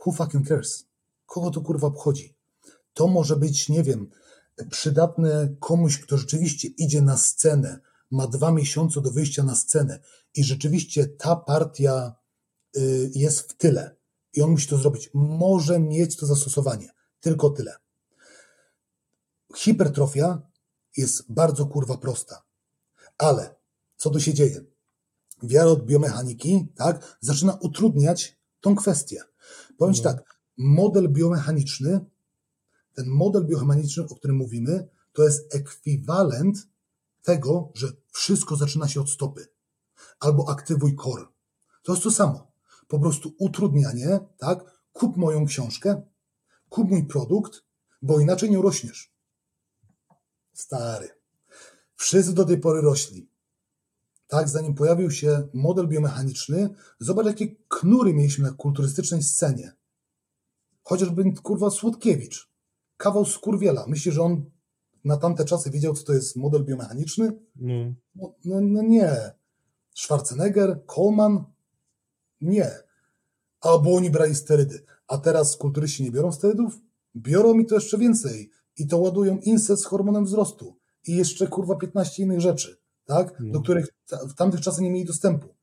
Who fucking cares? Kogo to kurwa obchodzi? To może być, nie wiem, przydatne komuś, kto rzeczywiście idzie na scenę, ma dwa miesiące do wyjścia na scenę i rzeczywiście ta partia y, jest w tyle i on musi to zrobić. Może mieć to zastosowanie. Tylko tyle. Hipertrofia jest bardzo kurwa prosta. Ale co tu się dzieje? Wiara od biomechaniki, tak, zaczyna utrudniać tą kwestię. Powiem Ci no. tak, model biomechaniczny, ten model biomechaniczny, o którym mówimy, to jest ekwiwalent tego, że wszystko zaczyna się od stopy. Albo aktywuj core. To jest to samo. Po prostu utrudnianie, tak? Kup moją książkę, kup mój produkt, bo inaczej nie urośniesz. Stary. Wszyscy do tej pory rośli. Tak, zanim pojawił się model biomechaniczny, zobacz jakie knury mieliśmy na kulturystycznej scenie. Chociażby kurwa Słodkiewicz, kawał skurwiela. Myślisz, że on na tamte czasy wiedział, co to jest model biomechaniczny? No, no, no, no nie. Schwarzenegger, Coleman? Nie. Albo oni brali sterydy. A teraz kulturyści nie biorą sterydów? Biorą mi to jeszcze więcej. I to ładują incest z hormonem wzrostu. I jeszcze kurwa 15 innych rzeczy, tak? Do których w tamtych czasach nie mieli dostępu.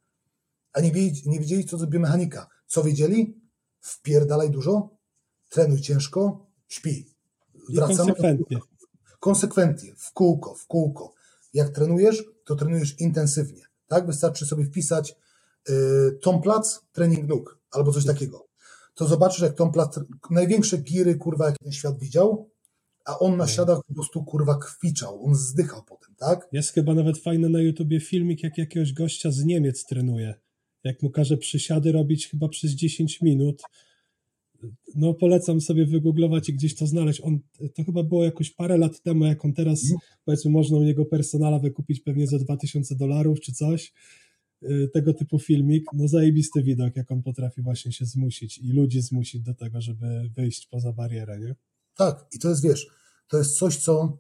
A nie wiedzieli, nie wiedzieli, co to biomechanika. Co wiedzieli? Wpierdalaj dużo, trenuj ciężko, śpi. Wracamy konsekwentnie. Konsekwentnie, w kółko, w kółko. Jak trenujesz, to trenujesz intensywnie. Tak? Wystarczy sobie wpisać y, Tom Plac, trening nóg albo coś takiego to zobaczysz, jak Tom Platt, największe giry, kurwa, jak ten świat widział, a on na mhm. siadach po prostu, kurwa, kwiczał, on zdychał potem, tak? Jest chyba nawet fajny na YouTubie filmik, jak jakiegoś gościa z Niemiec trenuje. Jak mu każe przysiady robić chyba przez 10 minut. No polecam sobie wygooglować i gdzieś to znaleźć. On, to chyba było jakoś parę lat temu, jak on teraz, mm. powiedzmy, można u niego personala wykupić pewnie za 2000 dolarów czy coś Y, tego typu filmik, no zajebisty widok, jak on potrafi właśnie się zmusić i ludzi zmusić do tego, żeby wyjść poza barierę, nie? Tak, i to jest, wiesz, to jest coś, co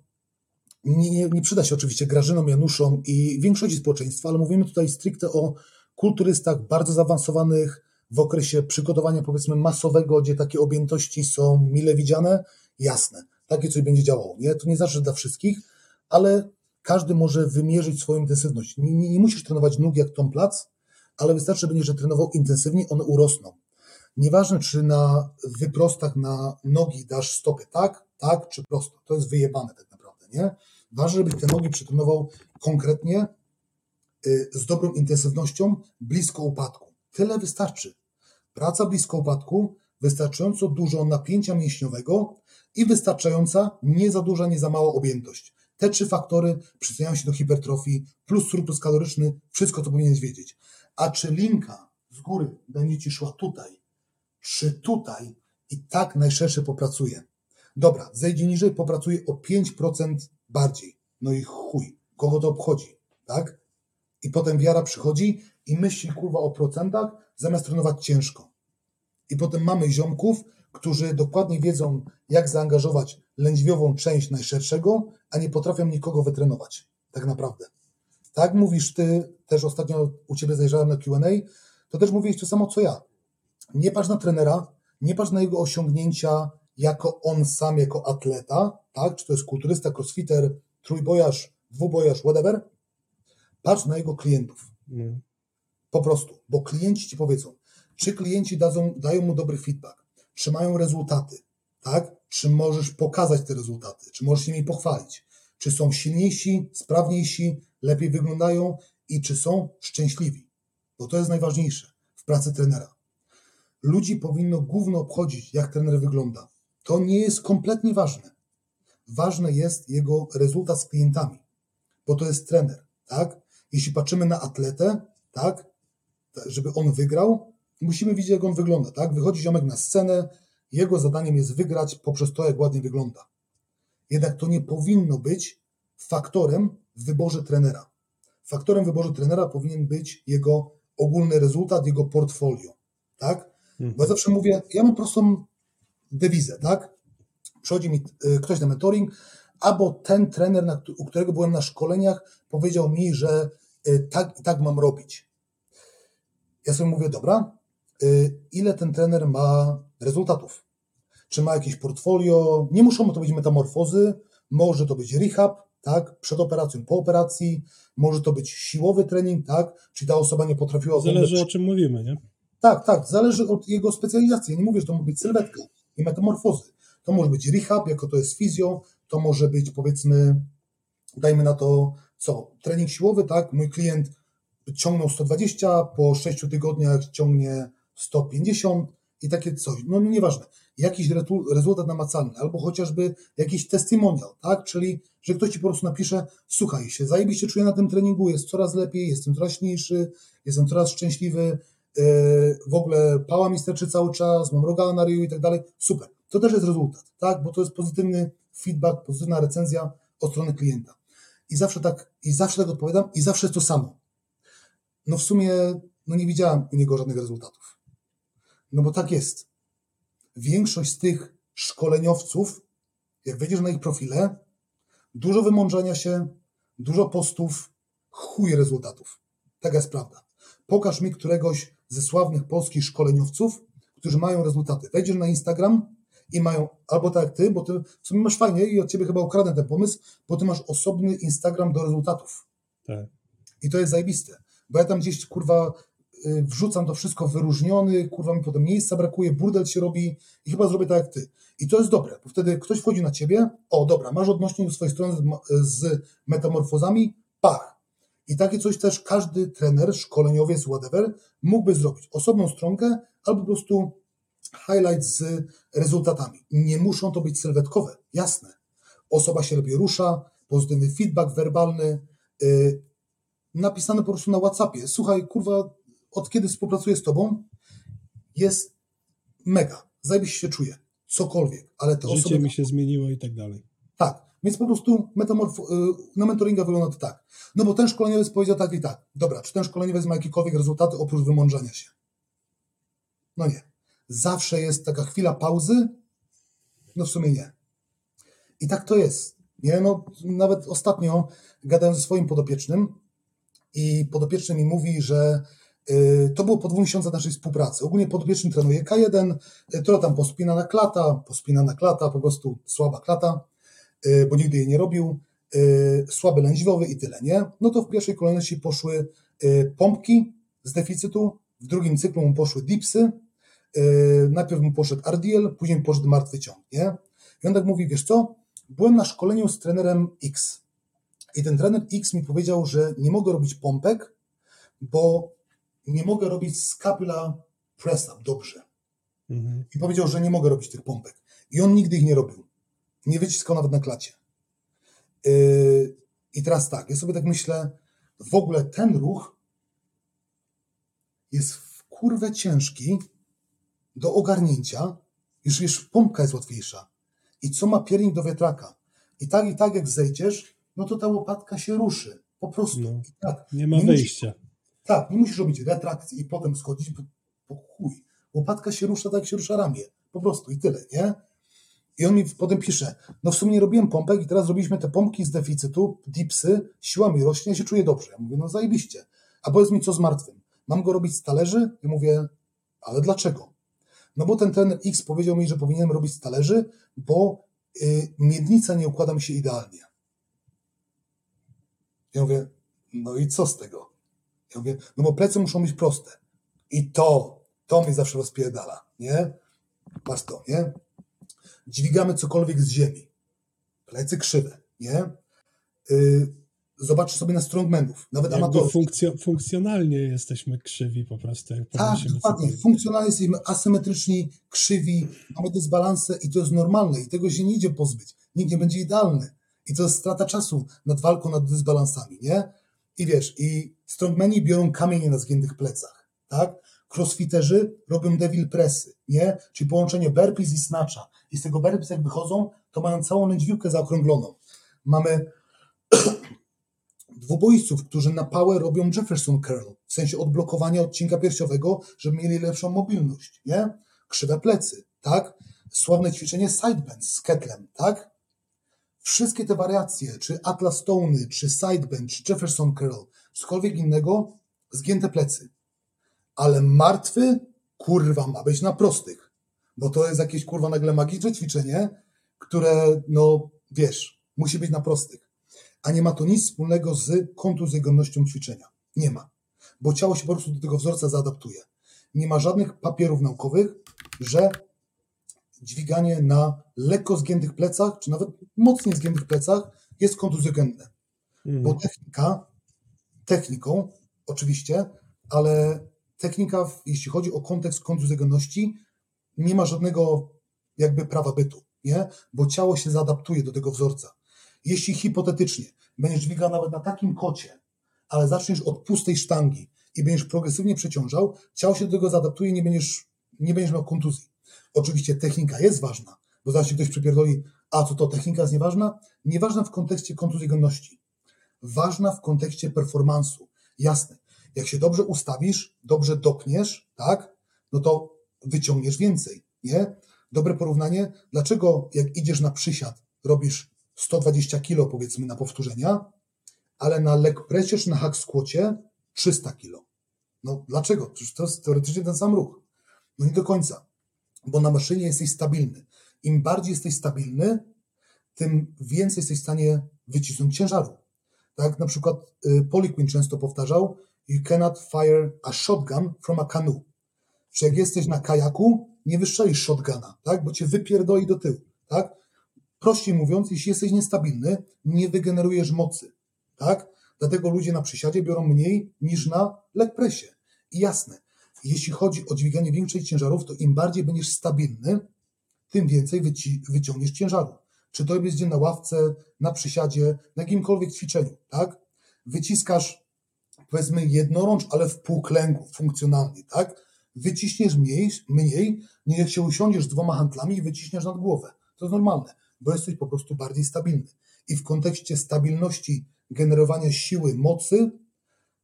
nie, nie, nie przyda się oczywiście Grażynom, Januszom i większości społeczeństwa, ale mówimy tutaj stricte o kulturystach bardzo zaawansowanych, w okresie przygotowania powiedzmy masowego, gdzie takie objętości są mile widziane, jasne, takie coś będzie działało. Nie? To nie że dla wszystkich, ale każdy może wymierzyć swoją intensywność. Nie, nie, nie musisz trenować nóg jak Tom Plac, ale wystarczy, że będziesz trenował intensywnie, one urosną. Nieważne, czy na wyprostach na nogi dasz stopy tak, tak, czy prosto. To jest wyjebane tak naprawdę, nie? Ważne, żebyś te nogi przetrenował konkretnie, y, z dobrą intensywnością, blisko upadku. Tyle wystarczy. Praca blisko upadku, wystarczająco dużo napięcia mięśniowego i wystarczająca nie za duża, nie za mała objętość. Te trzy faktory przyczyniają się do hipertrofii, plus surplus kaloryczny, wszystko to powinieneś wiedzieć. A czy linka z góry będzie ci szła tutaj, czy tutaj i tak najszersze popracuje. Dobra, zejdzie niżej, popracuje o 5% bardziej. No i chuj, kogo to obchodzi, tak? I potem wiara przychodzi i myśli kurwa o procentach, zamiast trenować ciężko. I potem mamy ziomków, którzy dokładnie wiedzą, jak zaangażować lędźwiową część najszerszego, a nie potrafią nikogo wytrenować. Tak naprawdę. Tak mówisz ty, też ostatnio u ciebie zajrzałem na QA, to też mówiłeś to samo co ja. Nie patrz na trenera, nie patrz na jego osiągnięcia jako on sam, jako atleta, tak? Czy to jest kulturysta, crossfitter, trójbojarz, dwubojarz, whatever. Patrz na jego klientów. Mm. Po prostu, bo klienci ci powiedzą, czy klienci dadzą, dają mu dobry feedback, czy mają rezultaty, tak? Czy możesz pokazać te rezultaty, czy możesz nimi pochwalić, czy są silniejsi, sprawniejsi, lepiej wyglądają i czy są szczęśliwi, bo to jest najważniejsze w pracy trenera. Ludzi powinno głównie obchodzić, jak trener wygląda. To nie jest kompletnie ważne. Ważne jest jego rezultat z klientami, bo to jest trener, tak? Jeśli patrzymy na atletę, tak, żeby on wygrał, musimy widzieć, jak on wygląda, tak? Wychodzi ziomek na scenę, jego zadaniem jest wygrać poprzez to, jak ładnie wygląda. Jednak to nie powinno być faktorem w wyborze trenera. Faktorem w wyborze trenera powinien być jego ogólny rezultat, jego portfolio, tak? Bo ja zawsze mówię, ja mam prostą dewizę, tak? Przychodzi mi y, ktoś na mentoring, albo ten trener, u którego byłem na szkoleniach, powiedział mi, że y, tak i tak mam robić. Ja sobie mówię, dobra, y, ile ten trener ma rezultatów? Czy ma jakieś portfolio? Nie muszą to być metamorfozy, może to być rehab, tak, przed operacją, po operacji, może to być siłowy trening, tak, czy ta osoba nie potrafiła... Zależy o czym mówimy, nie? Tak, tak, zależy od jego specjalizacji. Ja nie mówię, że to może być sylwetka i metamorfozy. To może być rehab, jako to jest fizjo, to może być powiedzmy, dajmy na to, co, trening siłowy, tak, mój klient ciągnął 120, po 6 tygodniach ciągnie 150 i takie coś. No nieważne. Jakiś rezultat namacalny, albo chociażby jakiś testimonial, tak? Czyli, że ktoś ci po prostu napisze, słuchaj się, zajebiście czuję na tym treningu, jest coraz lepiej, jestem coraz silniejszy, jestem coraz szczęśliwy, w ogóle pała mi sterczy cały czas, mam rogala na ryju i tak dalej. Super. To też jest rezultat, tak? Bo to jest pozytywny feedback, pozytywna recenzja od strony klienta. I zawsze tak, i zawsze tak odpowiadam, i zawsze to samo no w sumie no nie widziałem u niego żadnych rezultatów. No bo tak jest. Większość z tych szkoleniowców, jak wejdziesz na ich profile, dużo wymądrzenia się, dużo postów, chuj rezultatów. Taka jest prawda. Pokaż mi któregoś ze sławnych polskich szkoleniowców, którzy mają rezultaty. Wejdziesz na Instagram i mają, albo tak jak ty, bo ty w sumie masz fajnie i od ciebie chyba ukradnę ten pomysł, bo ty masz osobny Instagram do rezultatów. Tak. I to jest zajebiste bo ja tam gdzieś, kurwa, y, wrzucam to wszystko wyróżniony, kurwa mi potem miejsca brakuje, burdel się robi i chyba zrobię tak jak ty. I to jest dobre, bo wtedy ktoś wchodzi na ciebie, o dobra, masz odnośnik do swojej strony z metamorfozami, pach. I takie coś też każdy trener, szkoleniowiec, whatever, mógłby zrobić. Osobną stronkę albo po prostu highlight z rezultatami. Nie muszą to być sylwetkowe, jasne. Osoba się lepiej rusza, pozytywny feedback werbalny, y, napisane po prostu na WhatsAppie. Słuchaj, kurwa, od kiedy współpracuję z tobą, jest mega. Zajebiście się czuję. Cokolwiek, ale te Życie osoby... mi się zmieniło i tak dalej. Tak, więc po prostu metamorfo... Y, na mentoringa wygląda to tak. No bo ten szkoleniowiec powiedział tak i tak. Dobra, czy ten szkoleniowiec ma jakiekolwiek rezultaty oprócz wymądrzenia się? No nie. Zawsze jest taka chwila pauzy. No w sumie nie. I tak to jest. Nie, no nawet ostatnio gadałem ze swoim podopiecznym, i podopieczny mi mówi, że Yy, to było po dwóch miesiącach naszej współpracy. Ogólnie podopieczny trenuje K1, yy, to tam pospinana klata, pospinana klata, po prostu słaba klata, bo nigdy jej nie robił, słaby lędźwiowy i tyle, nie? No to w pierwszej kolejności poszły pompki z deficytu, w drugim cyklu mu poszły dipsy, najpierw mu poszedł RDL, później poszedł martwy ciąg, nie? I on tak mówi, wiesz co, byłem na szkoleniu z trenerem X i ten trener X mi powiedział, że nie mogę robić pompek, bo nie mogę robić scapula press up dobrze. Mhm. I powiedział, że nie mogę robić tych pompek. I on nigdy ich nie robił. Nie wyciskał nawet na klacie. Yy, I teraz tak, ja sobie tak myślę, w ogóle ten ruch jest w kurwę ciężki do ogarnięcia, już wiesz, pompka jest łatwiejsza. I co ma piernik do wiatraka? I tak, i tak jak zejdziesz, no to ta łopatka się ruszy. Po prostu. No, tak. Nie ma nie wyjścia. Musisz, tak, nie musisz robić retrakcji i potem schodzić, bo, bo chuj. Łopatka się rusza tak, jak się rusza ramię. Po prostu i tyle, nie? I on mi potem pisze, no w sumie nie robiłem pompek i teraz robiliśmy te pompki z deficytu, dipsy, siła mi rośnie, ja się czuję dobrze. Ja mówię, no zajebiście. A powiedz mi, co z martwym? Mam go robić z talerzy? Ja mówię, ale dlaczego? No bo ten trener X powiedział mi, że powinienem robić z talerzy, bo y, miednica nie układa mi się idealnie. Ja mówię, no i co z tego? Ja mówię, no bo plecy muszą być proste. I to, to mnie zawsze rozpierdala, nie? Masz to, nie? Dźwigamy cokolwiek z ziemi. Plecy krzywe, nie? Yy, zobacz sobie na strongmenów, nawet Jakby amatorów. Funkcjo funkcjonalnie jesteśmy krzywi po prostu. Jak tak, dokładnie. Funkcjonalnie jesteśmy asymetryczni, krzywi, mamy dysbalansę i to jest normalne i tego się nie idzie pozbyć. Nikt nie będzie idealny. I to jest strata czasu nad walką nad dysbalansami, nie? I wiesz, i strongmeni biorą kamienie na zgiętych plecach, tak? Crossfiterzy robią devil pressy, nie? Czyli połączenie burpees i snatcha. I z tego burpees jak wychodzą, to mają całą lędźwiłkę zaokrągloną. Mamy dwubojców, którzy na pałę robią Jefferson curl, w sensie odblokowania odcinka piersiowego, żeby mieli lepszą mobilność, nie? Krzywe plecy, tak? Sławne ćwiczenie sideband z ketlem, tak? Wszystkie te wariacje, czy Atlas Stony, czy Sideband, czy Jefferson Curl, cokolwiek innego, zgięte plecy. Ale martwy, kurwa, ma być na prostych. Bo to jest jakieś, kurwa, nagle magiczne ćwiczenie, które, no, wiesz, musi być na prostych. A nie ma to nic wspólnego z kontuzjogennością ćwiczenia. Nie ma. Bo ciało się po prostu do tego wzorca zaadaptuje. Nie ma żadnych papierów naukowych, że dźwiganie na lekko zgiętych plecach, czy nawet mocniej zgiętych plecach jest kontuzjogenne. Mm. Bo technika, techniką oczywiście, ale technika, jeśli chodzi o kontekst kontuzjogenności, nie ma żadnego jakby prawa bytu, nie? Bo ciało się zaadaptuje do tego wzorca. Jeśli hipotetycznie będziesz dźwigał nawet na takim kocie, ale zaczniesz od pustej sztangi i będziesz progresywnie przeciążał, ciało się do tego zaadaptuje i nie będziesz, nie będziesz miał kontuzji. Oczywiście technika jest ważna, bo zaraz się ktoś przypierdoli, a co to technika jest nieważna? Nieważna w kontekście kontuzjogenności. Ważna w kontekście performansu. Jasne. Jak się dobrze ustawisz, dobrze dopniesz, tak, no to wyciągniesz więcej, nie? Dobre porównanie. Dlaczego jak idziesz na przysiad, robisz 120 kg powiedzmy na powtórzenia, ale na leg czy na hack squacie 300 kg? No dlaczego? Przecież to jest teoretycznie ten sam ruch. No nie do końca bo na maszynie jesteś stabilny. Im bardziej jesteś stabilny, tym więcej jesteś w stanie wycisnąć ciężaru. Tak, na przykład y, Poliquin często powtarzał, you cannot fire a shotgun from a canoe. Że jak jesteś na kajaku, nie wystrzelisz shotguna, tak, bo cię wypierdoli do tyłu, tak. Prościej mówiąc, jeśli jesteś niestabilny, nie wygenerujesz mocy, tak. Dlatego ludzie na przysiadzie biorą mniej niż na leg pressie. I jasne, jeśli chodzi o dźwiganie większych ciężarów, to im bardziej będziesz stabilny, tym więcej wyci- wyciągniesz ciężaru. Czy to będzie na ławce, na przysiadzie, na jakimkolwiek ćwiczeniu, tak? Wyciskasz, powiedzmy, jednorącz, ale w półklęgu, funkcjonalnie, tak? Wyciśniesz mniej, mniej, nie jak się usiądziesz dwoma handlami i wyciśniesz nad głowę. To jest normalne, bo jesteś po prostu bardziej stabilny. I w kontekście stabilności generowania siły, mocy,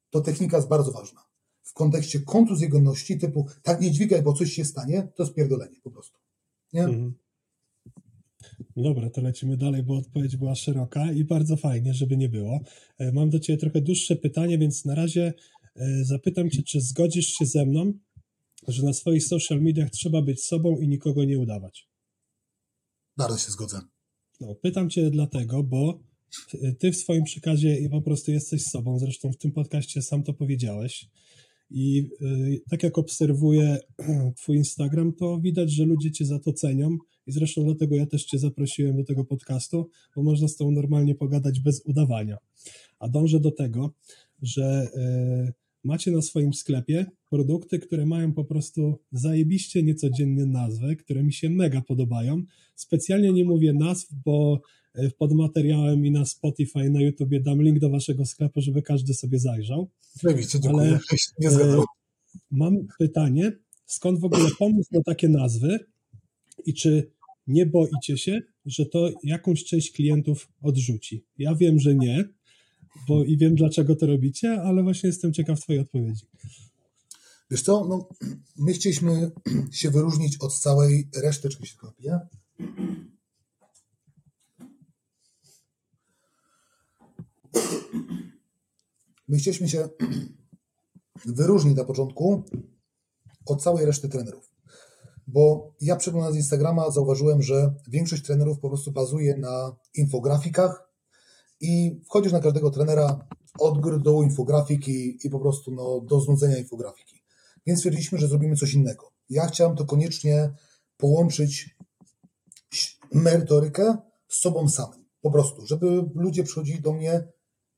to technika jest bardzo ważna w kontekście kontuzjogenności typu tak nie dźwigaj, bo coś się stanie, to spierdolenie po prostu. Nie? Mhm. Dobra, to lecimy dalej, bo odpowiedź była szeroka i bardzo fajnie, żeby nie było. E, mam do Ciebie trochę dłuższe pytanie, więc na razie e, zapytam Cię, czy zgodzisz się ze mną, że na swoich social mediach trzeba być sobą i nikogo nie udawać? Bardzo się zgodzę. No, pytam Cię dlatego, bo Ty w swoim przekazie po prostu jesteś sobą, zresztą w tym podcaście sam to powiedziałeś. I y, tak jak obserwuję Twój Instagram, to widać, że ludzie Cię za to cenią. I zresztą dlatego ja też Cię zaprosiłem do tego podcastu, bo można z Tobą normalnie pogadać bez udawania. A dążę do tego, że y, macie na swoim sklepie produkty, które mają po prostu zajebiście niecodziennie nazwy, które mi się mega podobają. Specjalnie nie mówię nazw, bo pod materiałem i na Spotify, na YouTubie dam link do waszego sklepu, żeby każdy sobie zajrzał. Oczywiście, dziękuję. Ale nie y, mam pytanie, skąd w ogóle pomysł na takie nazwy i czy nie boicie się, że to jakąś część klientów odrzuci? Ja wiem, że nie, bo i wiem, dlaczego to robicie, ale właśnie jestem ciekaw Twojej odpowiedzi. Wiesz co, no, my chcieliśmy się wyróżnić od całej reszty, czego się. My chcieliśmy się wyróżnić na początku od całej reszty trenerów. Bo ja przeglądając Instagrama zauważyłem, że większość trenerów po prostu bazuje na infografikach, i wchodzisz na każdego trenera od góry do infografiki i po prostu no, do znudzenia infografiki. Więc stwierdziliśmy, że zrobimy coś innego. Ja chciałem to koniecznie połączyć merytorykę z sobą samym. Po prostu, żeby ludzie przychodzili do mnie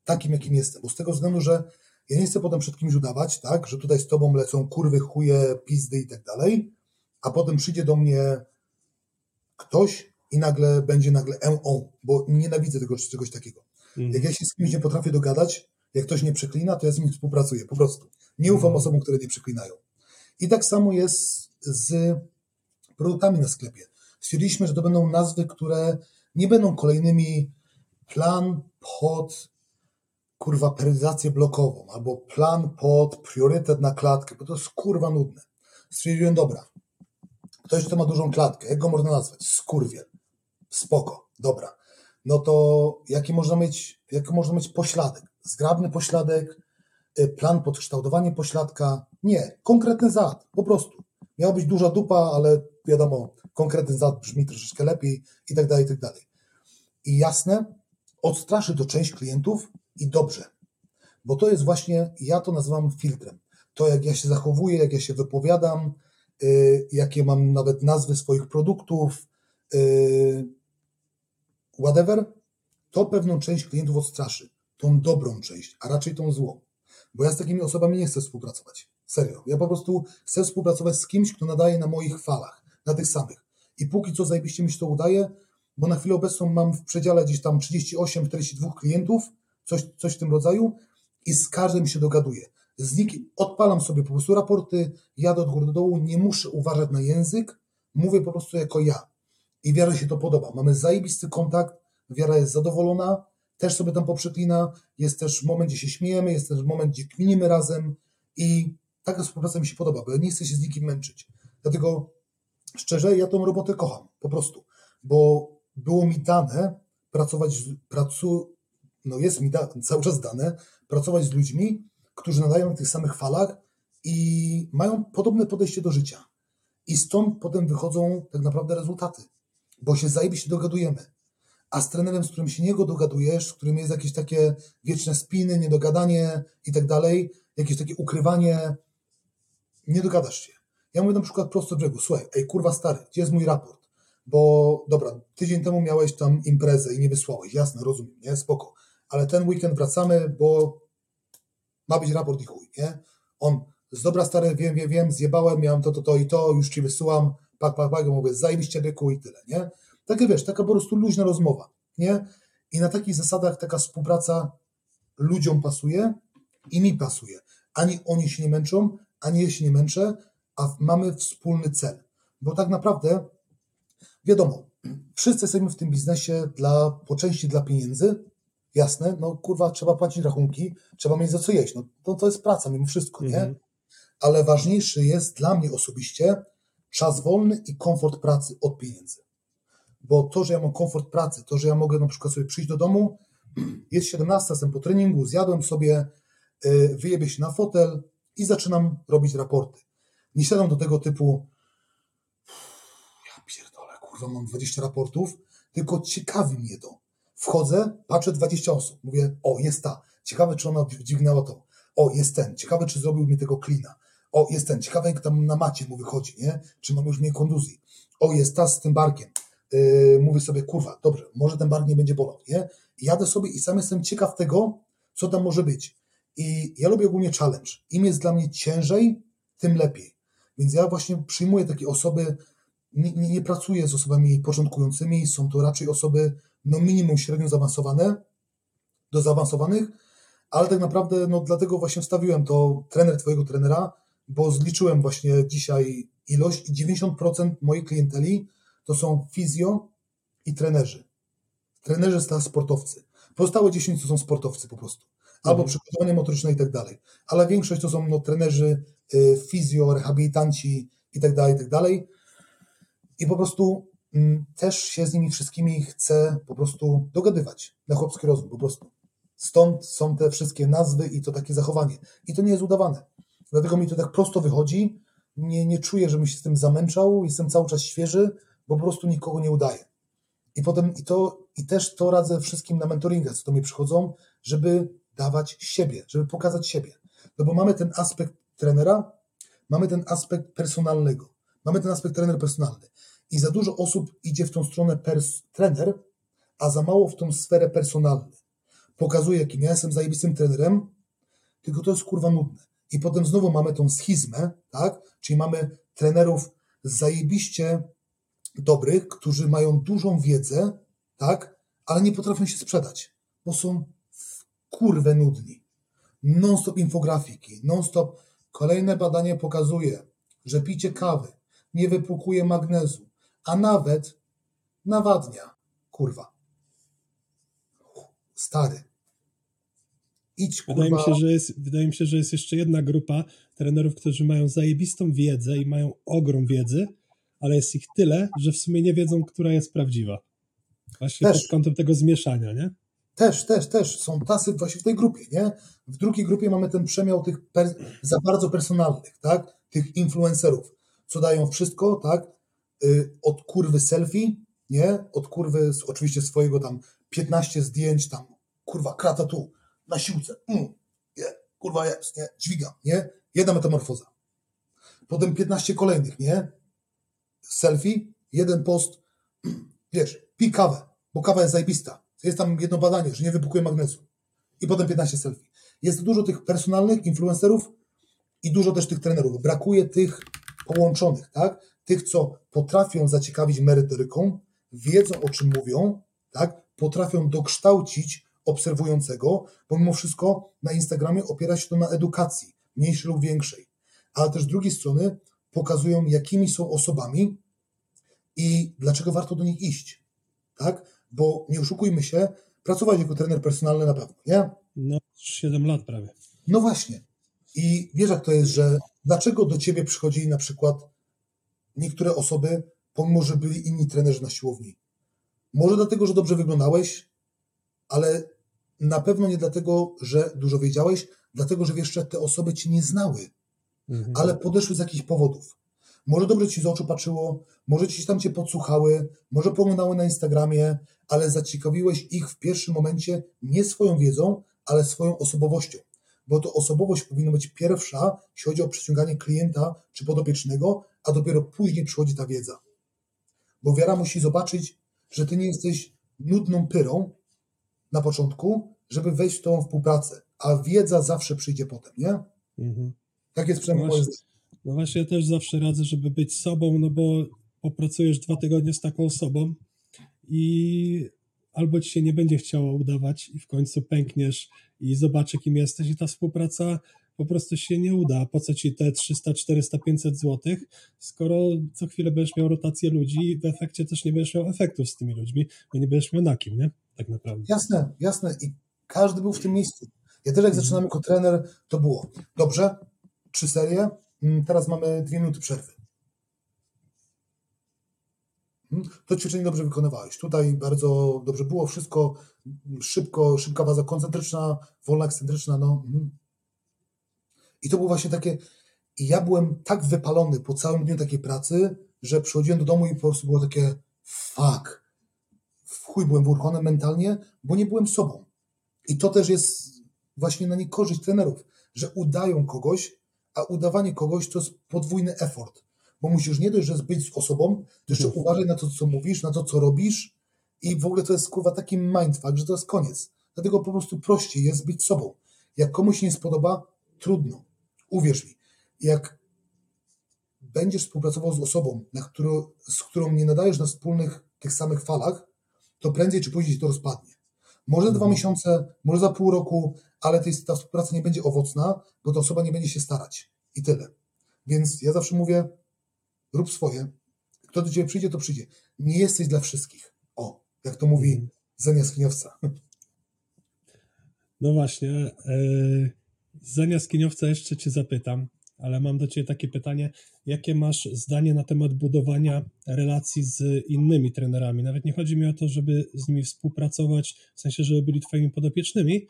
takim, jakim jestem. Bo z tego względu, że ja nie chcę potem przed kimś udawać, tak, że tutaj z tobą lecą kurwy, chuje, pizdy i tak dalej, a potem przyjdzie do mnie ktoś i nagle będzie nagle MO, bo nienawidzę tego czegoś takiego. Mhm. Jak ja się z kimś nie potrafię dogadać, jak ktoś nie przeklina, to ja z nim współpracuję, po prostu. Nie ufam mhm. osobom, które nie przeklinają. I tak samo jest z produktami na sklepie. Stwierdziliśmy, że to będą nazwy, które nie będą kolejnymi plan pod kurwa peryzację blokową, albo plan pod priorytet na klatkę, bo to jest kurwa nudne. Stwierdziłem, dobra, ktoś, kto ma dużą klatkę, jak go można nazwać? Skurwiel. Spoko, dobra no to jaki można mieć, jaki można mieć pośladek? Zgrabny pośladek, y, plan podkształtowanie pośladka? Nie, konkretny zad, po prostu. Miała być duża dupa, ale wiadomo, konkretny zad brzmi troszeczkę lepiej i tak dalej, i tak dalej. I jasne, odstraszy to część klientów i dobrze, bo to jest właśnie, ja to nazywam filtrem. To jak ja się zachowuję, jak ja się wypowiadam, yy, jakie mam nawet nazwy swoich produktów, yy, whatever, to pewną część klientów odstraszy. Tą dobrą część, a raczej tą złą. Bo ja z takimi osobami nie chcę współpracować. Serio. Ja po prostu chcę współpracować z kimś, kto nadaje na moich falach, na tych samych. I póki co zajebiście mi się to udaje, bo na chwilę obecną mam w przedziale gdzieś tam 38-42 klientów, coś, coś w tym rodzaju i z każdym się dogaduję. Z nikim odpalam sobie po prostu raporty, jadę od góry do dołu, nie muszę uważać na język, mówię po prostu jako ja i wiara się to podoba. Mamy zajebisty kontakt, wiara jest zadowolona, też sobie tam poprzeklina, jest też moment, gdzie się śmiejemy, jest też moment, gdzie kminimy razem i taka współpraca mi się podoba, bo ja nie chcę się z nikim męczyć. Dlatego szczerze, ja tą robotę kocham, po prostu, bo było mi dane pracować, pracu, no jest mi da, cały czas dane, pracować z ludźmi, którzy nadają na tych samych falach i mają podobne podejście do życia. I stąd potem wychodzą tak naprawdę rezultaty bo się zajebiście dogadujemy. A z trenerem, z którym się nie dogadujesz, z którym jest jakieś takie wieczne spiny, niedogadanie i tak dalej, jakieś takie ukrywanie, nie dogadasz się. Ja mówię na przykład prosto w brzegu, słuchaj, ej kurwa stary, gdzie jest mój raport? Bo dobra, tydzień temu miałeś tam imprezę i nie wysłałeś, jasne, rozumiem, nie, spoko. Ale ten weekend wracamy, bo ma być raport i chuj, nie? On, z dobra stary, wiem, wiem, wiem, zjebałem, miałem to, to, to i to, już ci wysyłam, pak, pak, pak, mówię, zajebiście byku i tyle, nie? Takie wiesz, taka po prostu luźna rozmowa, nie? I na takich zasadach taka współpraca ludziom pasuje i mi pasuje. Ani oni się nie męczą, ani ja się nie męczę, a mamy wspólny cel. Bo tak naprawdę, wiadomo, wszyscy jesteśmy w tym biznesie dla, po części dla pieniędzy, jasne, no kurwa, trzeba płacić rachunki, trzeba mieć za co jeść, no to, to jest praca mimo wszystko, nie? Mhm. Ale ważniejszy jest dla mnie osobiście czas wolny i komfort pracy od pieniędzy. Bo to, że ja mam komfort pracy, to, że ja mogę na przykład sobie przyjść do domu, jest 17, jestem po treningu, zjadłem sobie, y, wyjebie się na fotel i zaczynam robić raporty. Nie siadam do tego typu ja pierdolę, kurwa, mam 20 raportów, tylko ciekawi mnie to. Wchodzę, patrzę 20 osób, mówię, o, jest ta, ciekawe, czy ona dźwignęła to, o, jest ten, ciekawe, czy zrobił mi tego klina, o, jest ten, ciekawe, jak tam na macie mu wychodzi, nie, czy mam już mniej konduzji, o, jest ta z tym barkiem, yy, mówię sobie, kurwa, dobrze, może ten bark nie będzie bolał, nie, jadę sobie i sam jestem ciekaw tego, co tam może być. I ja lubię ogólnie challenge. Im jest dla mnie ciężej, tym lepiej. Więc ja właśnie przyjmuję takie osoby, nie, nie, nie pracuję z osobami początkującymi, są to raczej osoby no minimum średnio zaawansowane, do zaawansowanych, ale tak naprawdę no dlatego właśnie wstawiłem to trener twojego trenera, bo zliczyłem właśnie dzisiaj ilość i 90% mojej klienteli to są fizjo i trenerzy. Trenerzy to sportowcy. Pozostałe 10 to są sportowcy po prostu. Albo mhm. przygotowanie motoryczne i tak dalej. Ale większość to są no, trenerzy, y, fizjo, rehabilitanci i tak dalej, i tak dalej. I po prostu też się z nimi wszystkimi chcę po prostu dogadywać na chłopski rozum, po prostu. Stąd są te wszystkie nazwy i to takie zachowanie. I to nie jest udawane. Dlatego mi to tak prosto wychodzi. Nie, nie czuję, żebym się z tym zamęczał. Jestem cały czas świeży, bo po prostu nikogo nie udaje. I potem i to, i też to radzę wszystkim na mentoringach, co do mnie przychodzą, żeby dawać siebie, żeby pokazać siebie. No bo mamy ten aspekt trenera, mamy ten aspekt personalnego, mamy ten aspekt trener personalny. I za dużo osób idzie w tą stronę pers- trener, a za mało w tą sferę personalną. Pokazuje, jakim ja jestem zajebistym trenerem, tylko to jest kurwa nudne. I potem znowu mamy tą schizmę, tak? Czyli mamy trenerów zajebiście dobrych, którzy mają dużą wiedzę, tak? Ale nie potrafią się sprzedać, bo są kurwę nudni. Non-stop infografiki, non-stop. Kolejne badanie pokazuje, że picie kawy nie wypłukuje magnezu, a nawet nawadnia. Kurwa. Stary. Idź, kurwa. Wydaje mi, się, że jest, wydaje mi się, że jest jeszcze jedna grupa trenerów, którzy mają zajebistą wiedzę i mają ogrom wiedzy, ale jest ich tyle, że w sumie nie wiedzą, która jest prawdziwa. Właśnie Też. pod kątem tego zmieszania, nie? Też, też, też są tacy właśnie w tej grupie, nie? W drugiej grupie mamy ten przemiał tych za bardzo personalnych, tak? Tych influencerów, co dają wszystko, tak? Y, od kurwy selfie, nie? Od kurwy oczywiście swojego tam 15 zdjęć, tam kurwa krata tu, na siłce, mm, nie? kurwa jest, nie? Dźwigam, nie? Jedna metamorfoza. Potem 15 kolejnych, nie? Selfie, jeden post, wiesz, pij kawę, bo kawa jest zajebista jest tam jedno badanie, że nie wypukuje magnezu. I potem 15 selfie. Jest dużo tych personalnych influencerów i dużo też tych trenerów. Brakuje tych połączonych, tak? Tych, co potrafią zaciekawić merytoryką, wiedzą o czym mówią, tak? Potrafią dokształcić obserwującego, bo mimo wszystko na Instagramie opiera się to na edukacji, mniejszej lub większej. Ale też z drugiej strony pokazują, jakimi są osobami i dlaczego warto do nich iść. Tak? bo nie oszukujmy się, pracować jako trener personalny na pewno, nie? No, 7 lat prawie. No właśnie. I wiesz, jak to jest, że dlaczego do ciebie przychodzili na przykład niektóre osoby, pomimo że byli inni trenerzy na siłowni? Może dlatego, że dobrze wyglądałeś, ale na pewno nie dlatego, że dużo wiedziałeś, dlatego, że jeszcze te osoby cię nie znały, mhm. ale podeszły z jakichś powodów. Może dobrze ci z oczu patrzyło, może ci tam cię podsłuchały, może poglądały na Instagramie, ale zaciekawiłeś ich w pierwszym momencie nie swoją wiedzą, ale swoją osobowością. Bo to osobowość powinna być pierwsza, jeśli chodzi o przyciąganie klienta czy podopiecznego, a dopiero później przychodzi ta wiedza. Bo wiara musi zobaczyć, że ty nie jesteś nudną pyrą na początku, żeby wejść w tą współpracę, a wiedza zawsze przyjdzie potem, nie? Mhm. Tak jest przynajmniej no no właśnie ja też zawsze radzę, żeby być sobą, no bo popracujesz dwa tygodnie z taką osobą i albo ci się nie będzie chciało udawać i w końcu pękniesz i zobaczy kim jesteś i ta współpraca po prostu się nie uda. Po co ci te 300, 400, 500 złotych, skoro co chwilę będziesz miał rotację ludzi i w efekcie też nie będziesz miał efektów z tymi ludźmi, bo nie będziesz miał na kim, nie? Tak naprawdę. Jasne, jasne i każdy był w tym miejscu. Ja też jak zaczynałem jako trener, to było dobrze, trzy serie, Mm, teraz mamy dwie minuty przerwy. Mm, to ćwiczenie dobrze wykonywałeś. Tutaj bardzo dobrze było, wszystko szybko, szybka baza koncentryczna, wolna ekscentryczna, no. I to było właśnie takie, i ja byłem tak wypalony po całym dniu takiej pracy, że przychodziłem do domu i po prostu było takie fuck. W chuj byłem wurchony mentalnie, bo nie byłem sobą. I to też jest właśnie na niekorzyść trenerów, że udają kogoś, a udawanie kogoś to jest podwójny effort. Bo musisz nie dość, że być z osobą, to jeszcze mhm. uważaj na to, co mówisz, na to, co robisz i w ogóle to jest kurwa taki mindfuck, że to jest koniec. Dlatego po prostu prościej jest być sobą. Jak komuś nie spodoba, trudno. Uwierz mi, jak będziesz współpracował z osobą, na którą, z którą nie nadajesz na wspólnych tych samych falach, to prędzej czy później się to rozpadnie. Może dwa mhm. miesiące, może za pół roku, ale ta współpraca nie będzie owocna, bo ta osoba nie będzie się starać. I tyle. Więc ja zawsze mówię, rób swoje. Kto do ciebie przyjdzie, to przyjdzie. Nie jesteś dla wszystkich. O, jak to mówi mhm. Zenia Skiniowca. No właśnie. Yy, Zenia Skiniowca jeszcze cię zapytam, ale mam do ciebie takie pytanie. Jakie masz zdanie na temat budowania relacji z innymi trenerami? Nawet nie chodzi mi o to, żeby z nimi współpracować, w sensie, żeby byli twoimi podopiecznymi,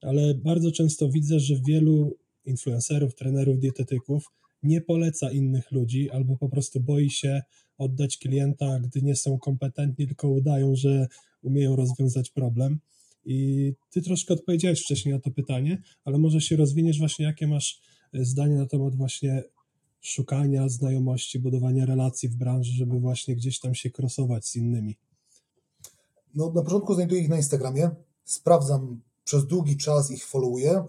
ale bardzo często widzę, że wielu influencerów, trenerów, dietetyków nie poleca innych ludzi albo po prostu boi się oddać klienta, gdy nie są kompetentni, tylko udają, że umieją rozwiązać problem. I ty troszkę odpowiedziałeś wcześniej na to pytanie, ale może się rozwiniesz właśnie, jakie masz zdanie na temat właśnie szukania znajomości, budowania relacji w branży, żeby właśnie gdzieś tam się krosować z innymi? No, na początku znajduję ich na Instagramie, sprawdzam przez długi czas ich followuję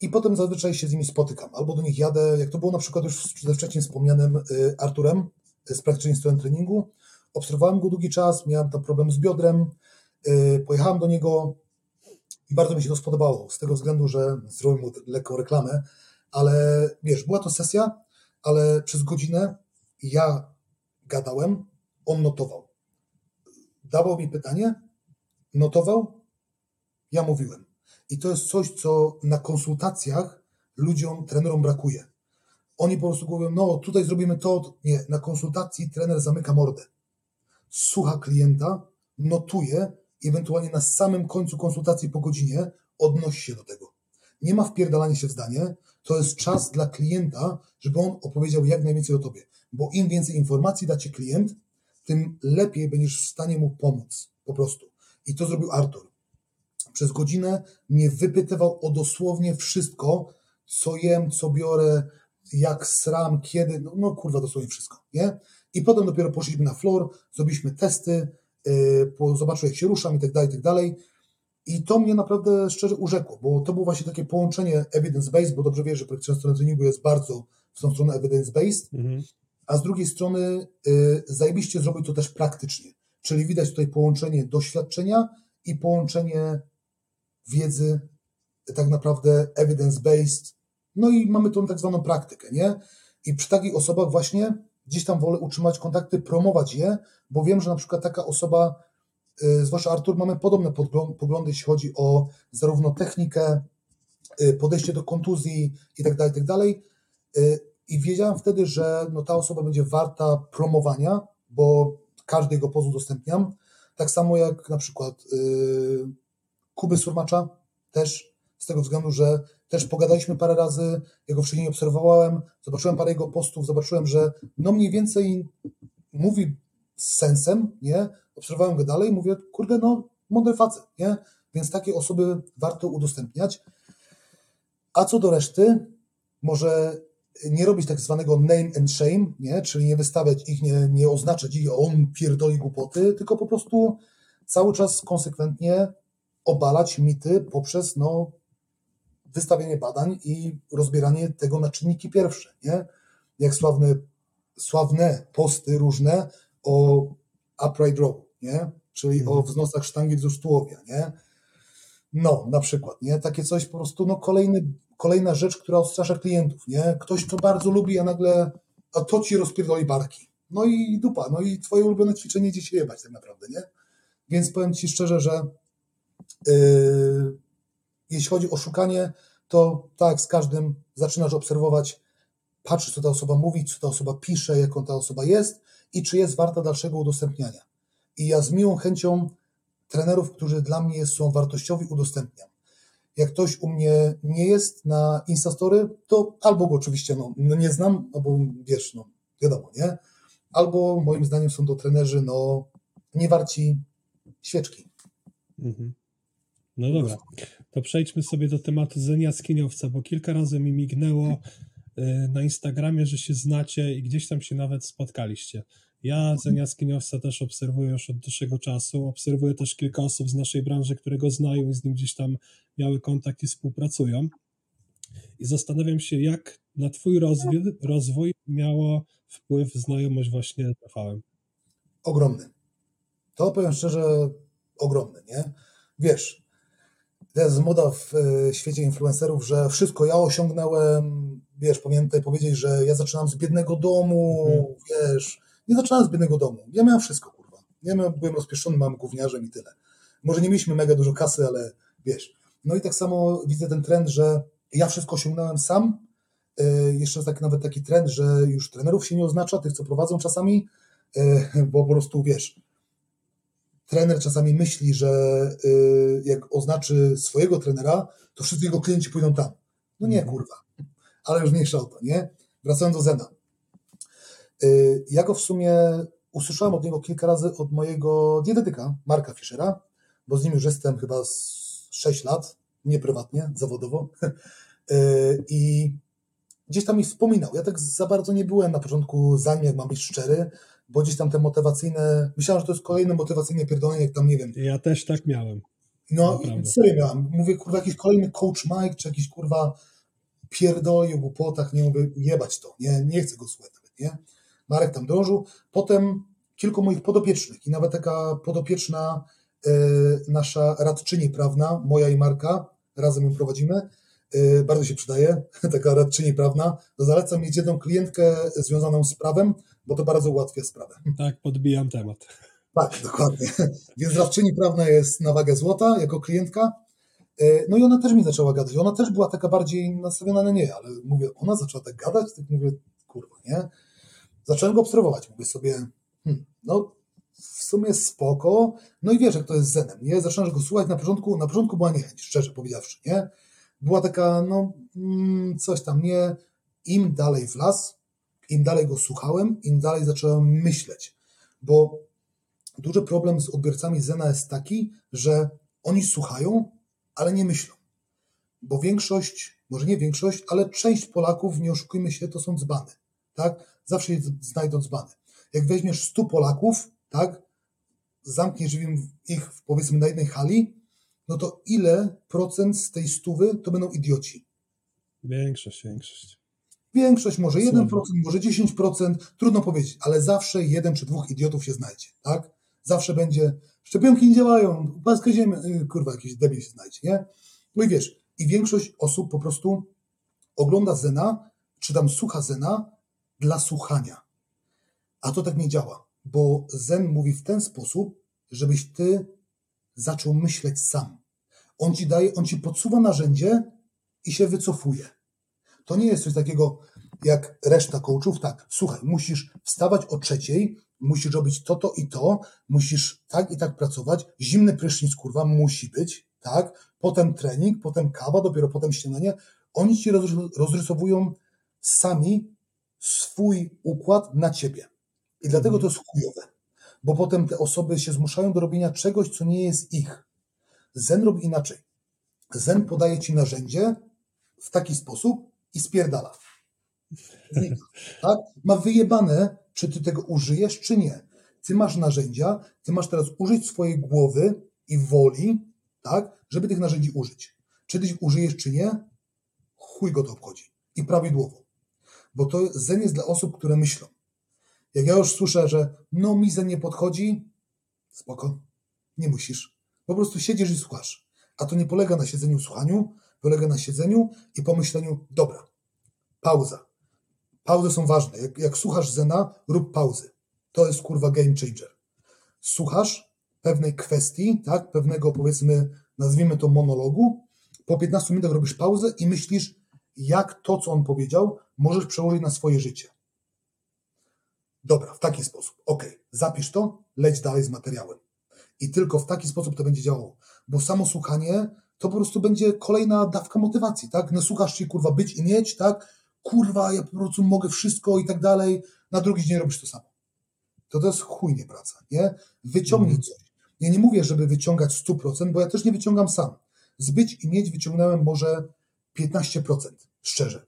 i potem zazwyczaj się z nimi spotykam. Albo do nich jadę, jak to było na przykład już ze wcześniej wspomnianym y, Arturem y, z praktycznej strony treningu. Obserwowałem go długi czas, miałem tam problem z biodrem, y, pojechałem do niego i bardzo mi się to spodobało, z tego względu, że zrobił mu lekką reklamę, ale wiesz, była to sesja, ale przez godzinę ja gadałem, on notował. Dawał mi pytanie, notował, ja mówiłem. I to jest coś, co na konsultacjach ludziom, trenerom brakuje. Oni po prostu mówią, no tutaj zrobimy to. Nie, na konsultacji trener zamyka mordę. Słucha klienta, notuje ewentualnie na samym końcu konsultacji po godzinie odnosi się do tego. Nie ma wpierdalania się w zdanie, to jest czas dla klienta, żeby on opowiedział jak najwięcej o tobie. Bo im więcej informacji da ci klient, tym lepiej będziesz w stanie mu pomóc. Po prostu. I to zrobił Artur. Przez godzinę mnie wypytywał o dosłownie wszystko, co jem, co biorę, jak sram, kiedy, no, no kurwa, dosłownie wszystko, nie? I potem dopiero poszliśmy na floor, zrobiliśmy testy, zobaczył jak się ruszam i tak dalej, i tak dalej. I to mnie naprawdę szczerze urzekło, bo to było właśnie takie połączenie evidence-based, bo dobrze wiesz, że praktyczna strona treningu jest bardzo w tą stronę evidence-based, mhm. a z drugiej strony yy, zajebiście zrobił to też praktycznie. Czyli widać tutaj połączenie doświadczenia i połączenie wiedzy tak naprawdę evidence-based, no i mamy tą tak zwaną praktykę, nie? I przy takich osobach właśnie gdzieś tam wolę utrzymać kontakty, promować je, bo wiem, że na przykład taka osoba, y, zwłaszcza Artur, mamy podobne poglądy, jeśli chodzi o zarówno technikę, y, podejście do kontuzji i tak dalej, tak. Y, I wiedziałem wtedy, że no, ta osoba będzie warta promowania, bo każdy jego poz udostępniam. Tak samo jak na przykład Kuby Surmacza też z tego względu, że też pogadaliśmy parę razy, jego wcześniej obserwowałem, zobaczyłem parę jego postów, zobaczyłem, że no mniej więcej mówi z sensem, nie? Obserwowałem go dalej, mówię, kurde, no mądry facet, nie? Więc takie osoby warto udostępniać. A co do reszty, może nie robić tak zwanego name and shame, nie? czyli nie wystawiać ich, nie, nie oznaczać ich, on pierdoli głupoty, tylko po prostu cały czas konsekwentnie obalać mity poprzez no, wystawienie badań i rozbieranie tego na czynniki pierwsze, nie? Jak sławne, sławne posty różne o upright row, nie? Czyli o mhm. wznosach sztangi wzdłuż tułowia, nie? No, na przykład, nie? Takie coś po prostu, no kolejny, kolejna rzecz, która odstrasza klientów, nie? Ktoś to bardzo lubi, a nagle, a to ci rozpierdoli barki. No i dupa, no i twoje ulubione ćwiczenie się jebać tak naprawdę, nie? Więc powiem ci szczerze, że Yy, jeśli chodzi o szukanie, to tak, z każdym zaczynasz obserwować, patrzysz, co ta osoba mówi, co ta osoba pisze, jaką ta osoba jest i czy jest warta dalszego udostępniania. I ja z miłą chęcią trenerów, którzy dla mnie są wartościowi, udostępniam. jak ktoś u mnie nie jest na Instastory, to albo go oczywiście no, no nie znam, albo wiesz, no wiadomo, nie? Albo moim zdaniem są to trenerzy, no nie warci świeczki. Mhm. No dobra, to przejdźmy sobie do tematu Zenia Skiniowca, bo kilka razy mi mignęło y, na Instagramie, że się znacie i gdzieś tam się nawet spotkaliście. Ja Zenia Skiniowca też obserwuję już od dłuższego czasu. Obserwuję też kilka osób z naszej branży, które go znają i z nim gdzieś tam miały kontakt i współpracują. I zastanawiam się, jak na Twój rozwój, rozwój miało wpływ znajomość właśnie Rafałem. Ogromny. To powiem szczerze, ogromny, nie? Wiesz, to jest moda w e, świecie influencerów, że wszystko ja osiągnąłem, wiesz, pamiętaj powiedzieć, że ja zaczynam z biednego domu, mhm. wiesz, nie zaczynałem z biednego domu. Ja miałem wszystko, kurwa. Ja miałem, byłem rozpieszczony, mam gówniarzem i tyle. Może nie mieliśmy mega dużo kasy, ale wiesz. No i tak samo widzę ten trend, że ja wszystko osiągnąłem sam. Yy, jeszcze tak, nawet taki trend, że już trenerów się nie oznacza, tych, co prowadzą czasami, yy, bo po prostu wiesz, trener czasami myśli, że yy, jak oznaczy swojego trenera, to wszyscy jego klienci pójdą tam. No nie, mhm. kurwa. Ale już mniejsza o to, nie? Wracając do Zena. Y, ja go w sumie usłyszałem od niego kilka razy od mojego dietetyka, Marka Fischera, bo z nim już jestem chyba z 6 lat, nie prywatnie, zawodowo. Y, I gdzieś tam mi wspominał. Ja tak za bardzo nie byłem na początku za nim, jak mam być szczery, bo gdzieś tam te motywacyjne, myślałem, że to jest kolejne motywacyjne pierdolenie, jak tam, nie wiem. Ja też tak miałem. No, serio miałem. Mówię, kurwa, jakiś kolejny coach Mike, czy jakiś, kurwa, pierdoli o głupotach, nie mówię, jebać to, nie, nie chcę go słuchać nawet, nie? Marek tam dążył. Potem kilku moich podopiecznych i nawet taka podopieczna y, nasza radczyni prawna, moja i Marka, razem ją prowadzimy, bardzo się przydaje, taka radczyni prawna. Zalecam mieć jedną klientkę związaną z prawem, bo to bardzo ułatwia sprawę. Tak, podbijam temat. Tak, dokładnie. Więc radczyni prawna jest na wagę złota jako klientka. Y, no i ona też mi zaczęła gadać. Ona też była taka bardziej nastawiona na nie, ale mówię, ona zaczęła tak gadać, tak mówię, kurwa, nie? Zacząłem go obserwować. Mówię sobie, hmm, no w sumie spoko. No i wiesz, jak to jest zenem, nie? Zacząłem go słuchać na początku, na początku była niechęć, szczerze powiedziawszy, nie? Była taka, no, mm, coś tam, nie? Im dalej w las, im dalej go słuchałem, im dalej zacząłem myśleć. Bo duży problem z odbiorcami Zena jest taki, że oni słuchają, ale nie myślą. Bo większość, może nie większość, ale część Polaków, nie oszukujmy się, to są dzbany. Tak? zawsze znajdą dzbany. Jak weźmiesz 100 Polaków, tak, zamkniesz ich powiedzmy na jednej hali, no to ile procent z tej stówy to będą idioci? Większość, większość. Większość, może 1%, może 10%, trudno powiedzieć, ale zawsze jeden czy dwóch idiotów się znajdzie, tak? Zawsze będzie, szczepionki nie działają, paska ziemi, y, kurwa, jakiś debil się znajdzie, nie? No i wiesz, i większość osób po prostu ogląda Zena, czy tam słucha Zena, dla słuchania. A to tak nie działa, bo Zen mówi w ten sposób, żebyś ty zaczął myśleć sam. On ci daje, on ci podsuwa narzędzie i się wycofuje. To nie jest coś takiego jak reszta coachów. Tak, słuchaj, musisz wstawać o trzeciej, musisz robić to, to i to, musisz tak i tak pracować, zimny prysznic, kurwa, musi być, tak, potem trening, potem kawa, dopiero potem śniadanie. Oni ci rozrysowują sami swój układ na ciebie. I dlatego to jest chujowe, bo potem te osoby się zmuszają do robienia czegoś, co nie jest ich. Zen robi inaczej. Zen podaje ci narzędzie w taki sposób i spierdala. Tak? Ma wyjebane, czy ty tego użyjesz, czy nie. Ty masz narzędzia, ty masz teraz użyć swojej głowy i woli, tak, żeby tych narzędzi użyć. Czy ty ich użyjesz, czy nie, chuj go to obchodzi. I prawidłowo bo to zen jest dla osób, które myślą. Jak ja już słyszę, że no mi zen nie podchodzi, spoko, nie musisz. Po prostu siedzisz i słuchasz. A to nie polega na siedzeniu słuchaniu, polega na siedzeniu i pomyśleniu, dobra, pauza. Pauzy są ważne. Jak, jak słuchasz zena, rób pauzy. To jest kurwa game changer. Słuchasz pewnej kwestii, tak, pewnego powiedzmy, nazwijmy to monologu, po 15 minutach robisz pauzę i myślisz, jak to, co on powiedział, możesz przełożyć na swoje życie. Dobra, w taki sposób. Ok, zapisz to, leć dalej z materiałem. I tylko w taki sposób to będzie działało. Bo samo słuchanie to po prostu będzie kolejna dawka motywacji, tak? Nasłuchasz się, kurwa, być i mieć, tak? Kurwa, ja po prostu mogę wszystko i tak dalej. Na drugi dzień robisz to samo. To to jest chujnie praca, nie? Wyciągnij Mhm. coś. Ja nie mówię, żeby wyciągać 100%, bo ja też nie wyciągam sam. Z być i mieć wyciągnąłem może 15%, szczerze.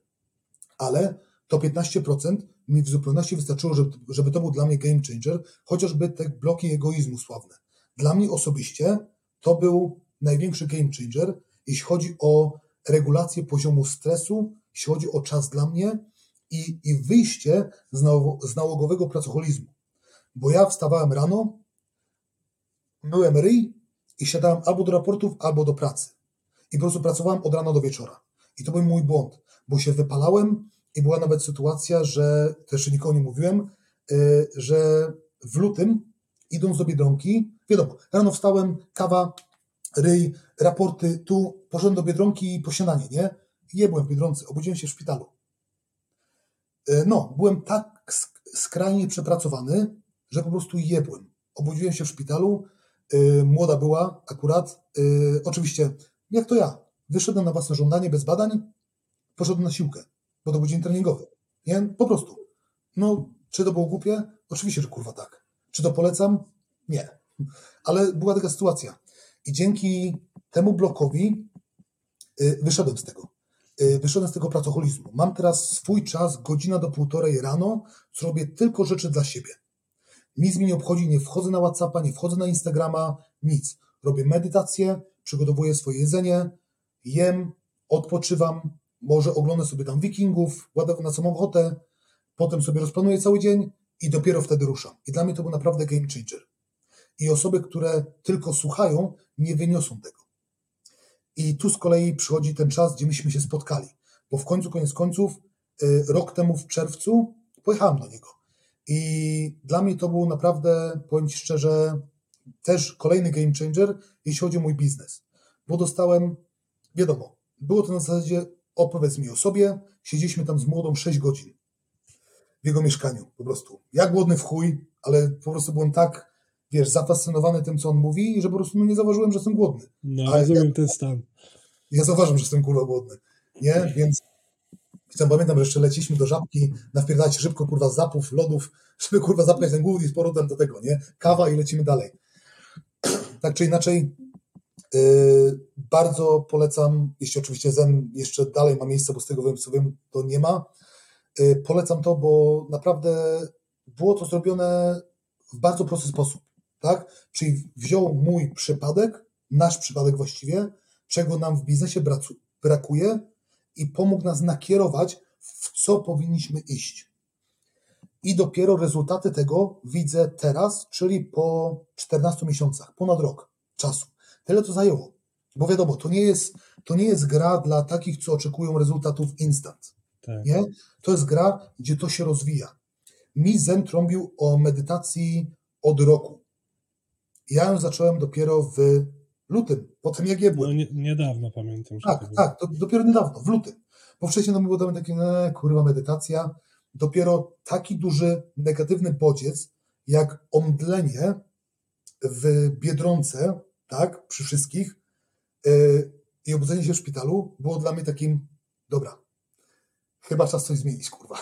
Ale to 15% mi w zupełności wystarczyło, żeby, żeby to był dla mnie game changer, chociażby te bloki egoizmu sławne. Dla mnie osobiście to był największy game changer, jeśli chodzi o regulację poziomu stresu, jeśli chodzi o czas dla mnie i, i wyjście z, z nałogowego pracoholizmu. Bo ja wstawałem rano, myłem ryj i siadałem albo do raportów, albo do pracy. I po prostu pracowałem od rana do wieczora. I to był mój błąd, bo się wypalałem i była nawet sytuacja, że, jeszcze nikomu nie mówiłem, yy, że w lutym, idąc do Biedronki, wiadomo, rano wstałem, kawa, ryj, raporty, tu, poszedłem do Biedronki po śniadanie, nie? I byłem w Biedronce, obudziłem się w szpitalu. Yy, No, byłem tak sk- skrajnie przepracowany, że po prostu jebłem. Obudziłem się w szpitalu, yy, młoda była akurat, yy, oczywiście, jak to ja, wyszedłem na własne żądanie, bez badań, poszedłem na siłkę, bo to był dzień treningowy, nie? Po prostu. No, czy to było głupie? Oczywiście, że kurwa tak. Czy to polecam? Nie. Ale była taka sytuacja. I dzięki temu blokowi yy, wyszedłem z tego. Yy, wyszedłem z tego pracoholizmu. Mam teraz swój czas, godzina do półtorej rano, robię tylko rzeczy dla siebie. Nic mi nie obchodzi, nie wchodzę na Whatsappa, nie wchodzę na Instagrama, nic. Robię medytację, przygotowuję swoje jedzenie, jem, odpoczywam, może oglądam sobie tam wikingów, ładę na samą ochotę, potem sobie rozplanuję cały dzień i dopiero wtedy ruszam. I dla mnie to był naprawdę game changer. I osoby, które tylko słuchają, nie wyniosą tego. I tu z kolei przychodzi ten czas, gdzie myśmy się spotkali. Bo w końcu, koniec końców, y, rok temu w czerwcu pojechałem do niego. I dla mnie to był naprawdę, powiem Ci szczerze, też kolejny game changer, jeśli chodzi o mój biznes. Bo dostałem, wiadomo, było to na zasadzie opowiedz mi o sobie, siedzieliśmy tam z młodą 6 godzin w jego mieszkaniu, po prostu. Ja głodny w chuj, ale po prostu byłem tak, wiesz, zafascynowany tym, co on mówi, że po prostu no, nie zauważyłem, że jestem głodny. No, Ale rozumiem ten stan. Ja zauważam, że jestem kurwa głodny, nie? Więc chcę, pamiętam, że jeszcze leciliśmy do żabki, nawpierdać szybko, kurwa, zapów, lodów, żeby, kurwa, zapnąć ten głód i z powrotem do tego, nie? Kawa i lecimy dalej. tak czy inaczej, yy, bardzo polecam, jeśli oczywiście Zen jeszcze dalej ma miejsce, bo z tego co wiem, to nie ma, yy, polecam to, bo naprawdę było to zrobione w bardzo prosty sposób, tak? Czyli wziął mój przypadek, nasz przypadek właściwie, czego nam w biznesie brakuje i pomógł nas nakierować, w co powinniśmy iść. I dopiero rezultaty tego widzę teraz, czyli po 14 miesiącach, ponad rok czasu. Tyle to zajęło. Bo wiadomo, to nie jest, to nie jest gra dla takich, co oczekują rezultatów instant. Tak. Nie? To jest gra, gdzie to się rozwija. Mi Zen trąbił o medytacji od roku. Ja ją zacząłem dopiero w lutym, potem jak je byłem. No, nie, niedawno pamiętam, Tak, było. tak, to dopiero niedawno, w lutym. Bo wcześniej no, było tam takie, no, kurwa, medytacja. Dopiero taki duży negatywny bodziec, jak omdlenie w Biedronce, tak, przy wszystkich yy, i obudzenie się w szpitalu było dla mnie takim, dobra, chyba czas coś zmienić, kurwa.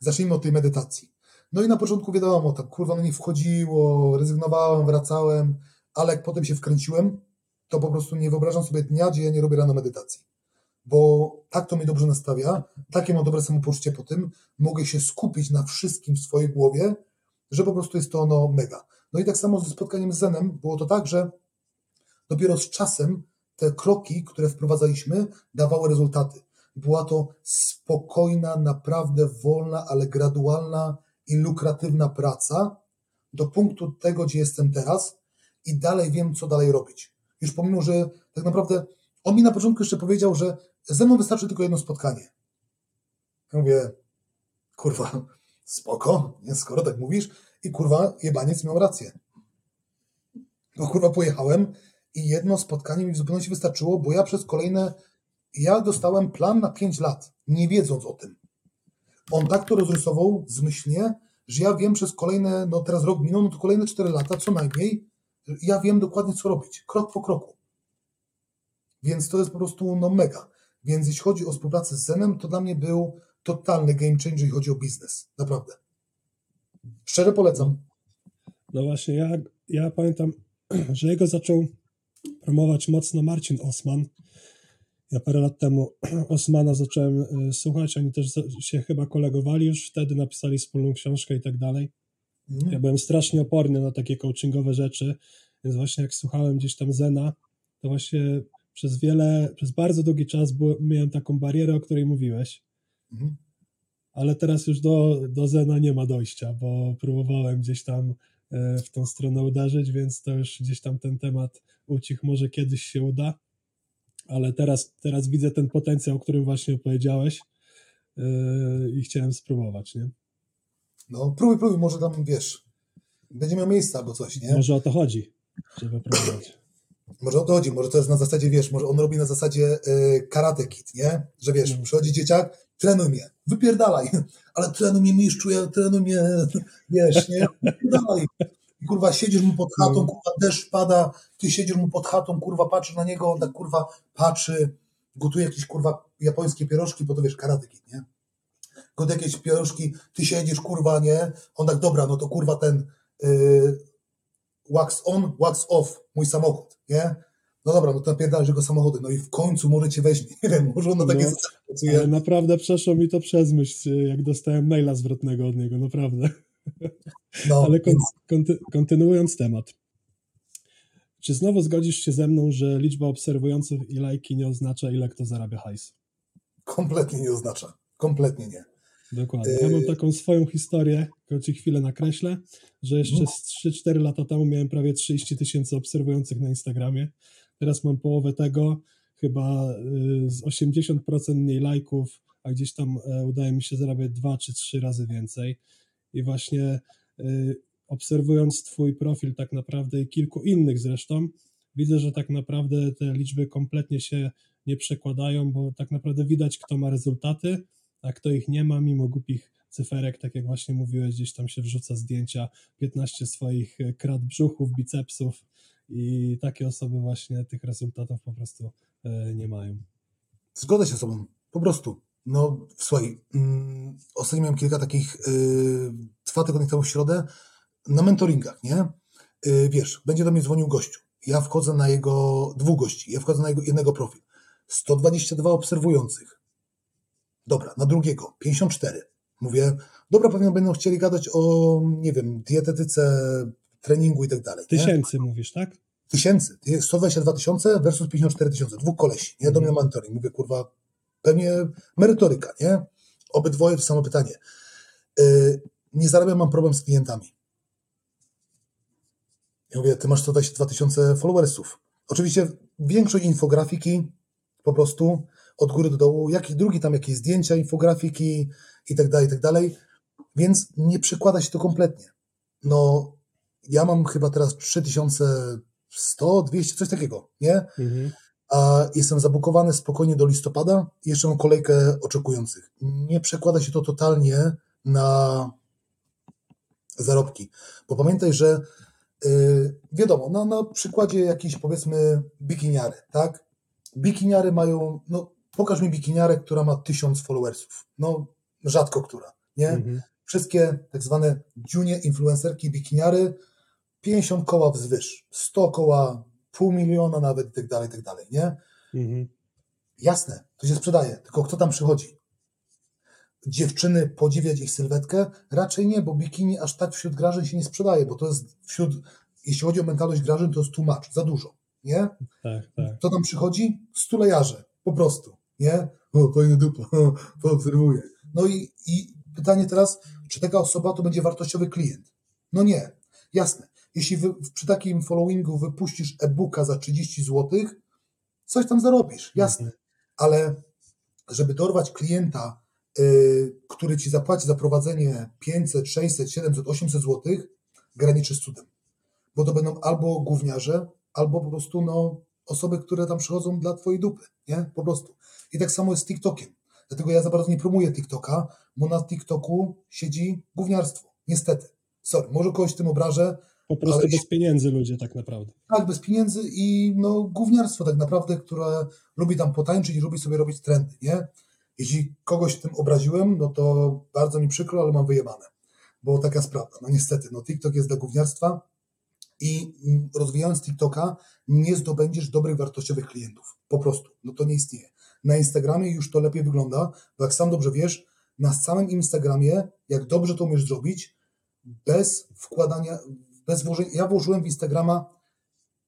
Zacznijmy od tej medytacji. No i na początku wiadomo, tak kurwa, no nie wchodziło, rezygnowałem, wracałem, ale jak potem się wkręciłem, to po prostu nie wyobrażam sobie dnia, gdzie ja nie robię rano medytacji. Bo tak to mnie dobrze nastawia, takie mam dobre samopoczucie po tym, mogę się skupić na wszystkim w swojej głowie, że po prostu jest to ono mega. No i tak samo ze spotkaniem z Zenem było to tak, że dopiero z czasem te kroki, które wprowadzaliśmy, dawały rezultaty. Była to spokojna, naprawdę wolna, ale gradualna i lukratywna praca do punktu tego, gdzie jestem teraz i dalej wiem, co dalej robić. Już pomimo, że tak naprawdę on mi na początku jeszcze powiedział, że ze mną wystarczy tylko jedno spotkanie. Ja mówię, kurwa, spoko, nie, skoro tak mówisz. I kurwa, jebaniec miał rację. Bo kurwa pojechałem i jedno spotkanie mi w zupełności wystarczyło, bo ja przez kolejne, ja dostałem plan na 5 lat, nie wiedząc o tym. On tak to rozrysował zmyślnie, że ja wiem przez kolejne, no teraz rok minął, no to kolejne 4 lata co najmniej, ja wiem dokładnie co robić, krok po kroku. Więc to jest po prostu no mega. Więc jeśli chodzi o współpracę z Zenem, to dla mnie był totalny game changer, jeśli chodzi o biznes. Naprawdę. Szczerze polecam. No właśnie, ja, ja pamiętam, że jego zaczął promować mocno Marcin Osman. Ja parę lat temu Osmana zacząłem y, słuchać, oni też się chyba kolegowali już wtedy, napisali wspólną książkę i tak dalej. Mhm. Ja byłem strasznie oporny na takie coachingowe rzeczy, więc właśnie jak słuchałem gdzieś tam Zena, to właśnie przez wiele, przez bardzo długi czas miałem taką barierę, o której mówiłeś. Mhm. Ale teraz już do, do Zena nie ma dojścia, bo próbowałem gdzieś tam e, w tą stronę uderzyć, więc to już gdzieś tam ten temat ucichł, może kiedyś się uda, ale teraz, teraz widzę ten potencjał, o którym właśnie opowiedziałeś yy, i chciałem spróbować, nie? No, próbuj, próbuj, może tam, wiesz, będzie miał miejsca albo coś, nie? Może o to chodzi, żeby próbować. Może o to chodzi, może to jest na zasadzie, wiesz, może on robi na zasadzie y, karate kit, nie? Że wiesz, no. przychodzi dzieciak, trenuj mnie, wypierdalaj, ale trenuj mnie mistrzu, ja trenuj mnie, wiesz, nie? Wypierdalaj. I kurwa, siedzisz mu pod chatą, no. kurwa, deszcz pada, ty siedzisz mu pod chatą, kurwa, patrzysz na niego, on tak kurwa patrzy, gotuje jakieś kurwa japońskie pierożki, bo to wiesz, karate kit, nie? Gotuje jakieś pierożki, ty siedzisz, kurwa, nie? On tak, dobra, no to kurwa ten yy, wax on, wax off, mój samochód, nie? No dobra, no to napierdalasz jego samochody, no i w końcu może cię weźmie, nie wiem, może on na takie no, pracuje. Naprawdę przeszło mi to przez myśl, jak dostałem maila zwrotnego od niego, naprawdę. No, ale kon, konty, kontynuując temat. Czy znowu zgodzisz się ze mną, że liczba obserwujących i lajki nie oznacza, ile kto zarabia hajs? Kompletnie nie oznacza. Kompletnie nie. Dokładnie. Ja mam taką swoją historię, tylko ci chwilę nakreślę, że jeszcze mhm. z 3-4 lata temu miałem prawie 30 tysięcy obserwujących na Instagramie. Teraz mam połowę tego, chyba y, z 80% mniej lajków, a gdzieś tam e, udaje mi się zarabiać 2 czy 3 razy więcej. I właśnie y, obserwując Twój profil tak naprawdę i kilku innych zresztą, widzę, że tak naprawdę te liczby kompletnie się nie przekładają, bo tak naprawdę widać, kto ma rezultaty, a kto ich nie ma, mimo głupich cyferek, tak jak właśnie mówiłeś, gdzieś tam się wrzuca zdjęcia, 15 swoich e, krat brzuchów, bicepsów i takie osoby właśnie tych rezultatów po prostu e, nie mają. Zgodzę się z Tobą, po prostu. No, słuchaj, mm, ostatnio miałem kilka takich, yy, dwa tygodnie temu w środę, na mentoringach, nie? Yy, wiesz, będzie do mnie dzwonił gościu. Ja wchodzę na jego, dwóch gości, ja wchodzę na jego jednego profil. 122 obserwujących. Dobra, na drugiego 54. Mówię, dobra, pewnie będą chcieli gadać o, nie wiem, dietetyce, treningu i tak dalej. Tysięcy nie? mówisz, tak? Tysięcy. 122 tysiące versus 54 tysiące. Dwóch kolesi. Nie do mnie mhm. mentoring. Mówię, kurwa, pewnie merytoryka, nie? Obydwoje to samo pytanie. Yy, nie zarabiam, mam problem z klientami. Ja mówię, ty masz 122 tysiące followersów. Oczywiście większość infografiki po prostu od góry do dołu, jak i drugi tam jakieś zdjęcia, infografiki i tak dalej, i tak dalej, więc nie przykłada się to kompletnie. No, ja mam chyba teraz 3100, 200, coś takiego, nie? Mhm a jestem zabukowany spokojnie do listopada i jeszcze mam kolejkę oczekujących. Nie przekłada się to totalnie na zarobki, bo pamiętaj, że yy, wiadomo, no, na przykładzie jakiejś powiedzmy bikiniary, tak? Bikiniary mają, no pokaż mi bikiniarę, która ma tysiąc followersów. No rzadko która, nie? Mhm. Wszystkie tak zwane junior influencerki bikiniary 50 koła wzwyż, 100 koła pół miliona nawet i tak dalej, i tak dalej, nie? Mhm. Jasne, to się sprzedaje, tylko kto tam przychodzi? Dziewczyny podziwiać ich sylwetkę? Raczej nie, bo bikini aż tak wśród grażyn się nie sprzedaje, bo to jest wśród, jeśli chodzi o mentalność grażyn, to jest tłumacz, za dużo, nie? Tak, tak. Kto tam przychodzi? Stulejarze, po prostu, nie? O, fajny dupa, poobserwuję. No i, i pytanie teraz, czy taka osoba to będzie wartościowy klient? No nie, jasne. Jeśli wy, przy takim followingu wypuścisz e-booka za 30 zł, coś tam zarobisz, jasne. Mhm. Ale żeby dorwać klienta, yy, który ci zapłaci za prowadzenie 500, 600, 700, 800 zł, graniczy z cudem. Bo to będą albo gówniarze, albo po prostu no, osoby, które tam przychodzą dla twojej dupy, nie? Po prostu. I tak samo jest z TikTokiem. Dlatego ja za bardzo nie promuję TikToka, bo na TikToku siedzi gówniarstwo. Niestety. Sorry, może kogoś tym obrażę, Po prostu Ale bez pieniędzy ludzie tak naprawdę. Tak, bez pieniędzy i no, gówniarstwo tak naprawdę, które lubi tam potańczyć i lubi sobie robić trendy, nie? Jeśli kogoś tym obraziłem, no to bardzo mi przykro, ale mam wyjebane. Bo taka jest prawda. No niestety, no TikTok jest dla gówniarstwa i rozwijając TikToka nie zdobędziesz dobrych, wartościowych klientów. Po prostu. No to nie istnieje. Na Instagramie już to lepiej wygląda, bo jak sam dobrze wiesz, na samym Instagramie, jak dobrze to umiesz zrobić, bez wkładania, bez włożenia. Ja włożyłem w Instagrama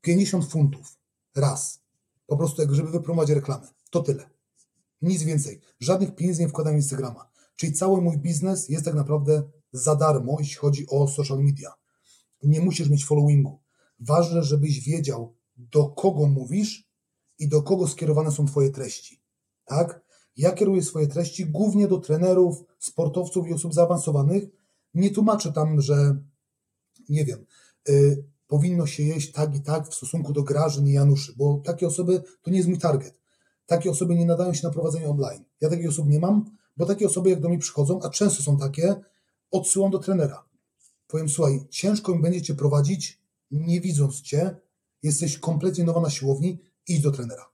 50 funtów. Raz. Po prostu, żeby wypromować reklamę. To tyle. Nic więcej. Żadnych pieniędzy nie wkładam w Instagrama. Czyli cały mój biznes jest tak naprawdę za darmo, jeśli chodzi o social media. Nie musisz mieć followingu. Ważne, żebyś wiedział, do kogo mówisz i do kogo skierowane są Twoje treści. Tak? Ja kieruję swoje treści głównie do trenerów, sportowców i osób zaawansowanych. Nie tłumaczę tam, że nie wiem, y, powinno się jeść tak i tak w stosunku do graży i Januszy, bo takie osoby to nie jest mój target. Takie osoby nie nadają się na prowadzenie online. Ja takich osób nie mam, bo takie osoby jak do mnie przychodzą, a często są takie, odsyłam do trenera. Powiem, słuchaj, ciężko mi będzie cię prowadzić, nie widząc cię, jesteś kompletnie nowa na siłowni, idź do trenera.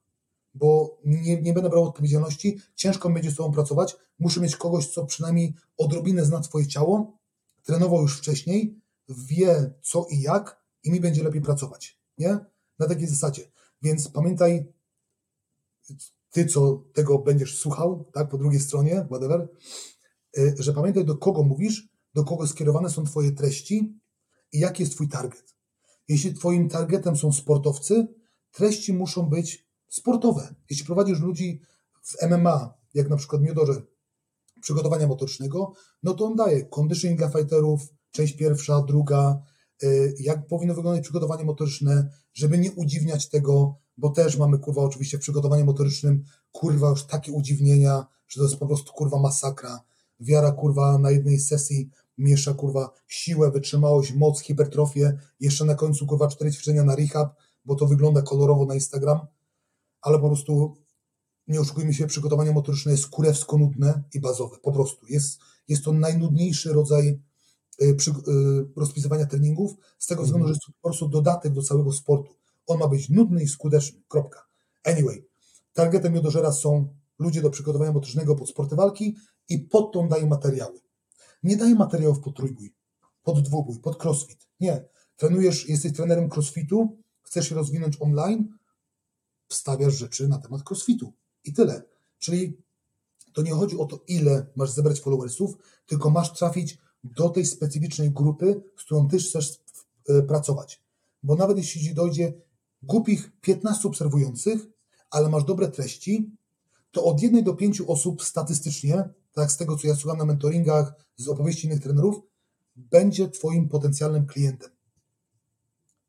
Bo nie, nie będę brał odpowiedzialności, ciężko mi będzie z tobą pracować, muszę mieć kogoś, co przynajmniej odrobinę zna twoje ciało, trenował już wcześniej, wie co i jak i mi będzie lepiej pracować. Nie? Na takiej zasadzie. Więc pamiętaj, ty, co tego będziesz słuchał, tak, po drugiej stronie, whatever, y, że pamiętaj, do kogo mówisz, do kogo skierowane są twoje treści i jaki jest twój target. Jeśli twoim targetem są sportowcy, treści muszą być sportowe. Jeśli prowadzisz ludzi w MMA, jak na przykład Miodorze, przygotowania motorycznego, no to on daje conditioning dla fighterów, część pierwsza, druga, y, jak powinno wyglądać przygotowanie motoryczne, żeby nie udziwniać tego, bo też mamy kurwa oczywiście w przygotowaniu motorycznym kurwa już takie udziwnienia, że to jest po prostu kurwa masakra. Wiara kurwa na jednej sesji miesza kurwa siłę, wytrzymałość, moc, hipertrofię, jeszcze na końcu kurwa cztery ćwiczenia na rehab, bo to wygląda kolorowo na Instagram, ale po prostu nie oszukujmy się, przygotowanie motoryczne jest kurewsko nudne i bazowe, po prostu. Jest, jest to najnudniejszy rodzaj przy, y, rozpisywania treningów, z tego względu, że jest to po prostu dodatek do całego sportu. On ma być nudny i skuteczny. Kropka. Anyway, targetem jodożera są ludzie do przygotowania motorycznego pod sporty walki i pod tą daje materiały. Nie daje materiałów pod trójbój, pod dwubój, pod crossfit. Nie. Trenujesz, jesteś trenerem crossfitu, chcesz się rozwinąć online, wstawiasz rzeczy na temat crossfitu. I tyle. Czyli to nie chodzi o to, ile masz zebrać followersów, tylko masz trafić do tej specyficznej grupy, z którą ty chcesz e, pracować. Bo nawet jeśli dojdzie głupich 15 obserwujących, ale masz dobre treści, to od jednej do pięciu osób statystycznie, tak z tego co ja słucham na mentoringach, z opowieści innych trenerów, będzie Twoim potencjalnym klientem.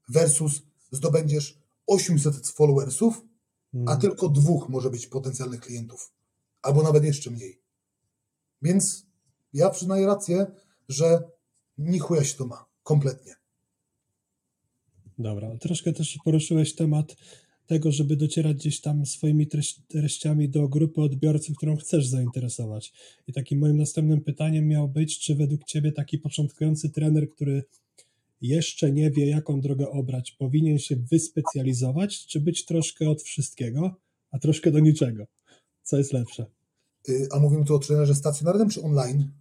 Versus zdobędziesz 800 followersów, a hmm. tylko dwóch może być potencjalnych klientów. Albo nawet jeszcze mniej. Więc ja przyznaję rację, że ni chuja się to ma. Kompletnie. Dobra, troszkę też poruszyłeś temat tego, żeby docierać gdzieś tam swoimi treściami do grupy odbiorców, którą chcesz zainteresować. I takim moim następnym pytaniem miał być, czy według Ciebie taki początkujący trener, który jeszcze nie wie, jaką drogę obrać, powinien się wyspecjalizować, czy być troszkę od wszystkiego, a troszkę do niczego? Co jest lepsze? Y, a mówimy tu o trenerze stacjonarnym czy online?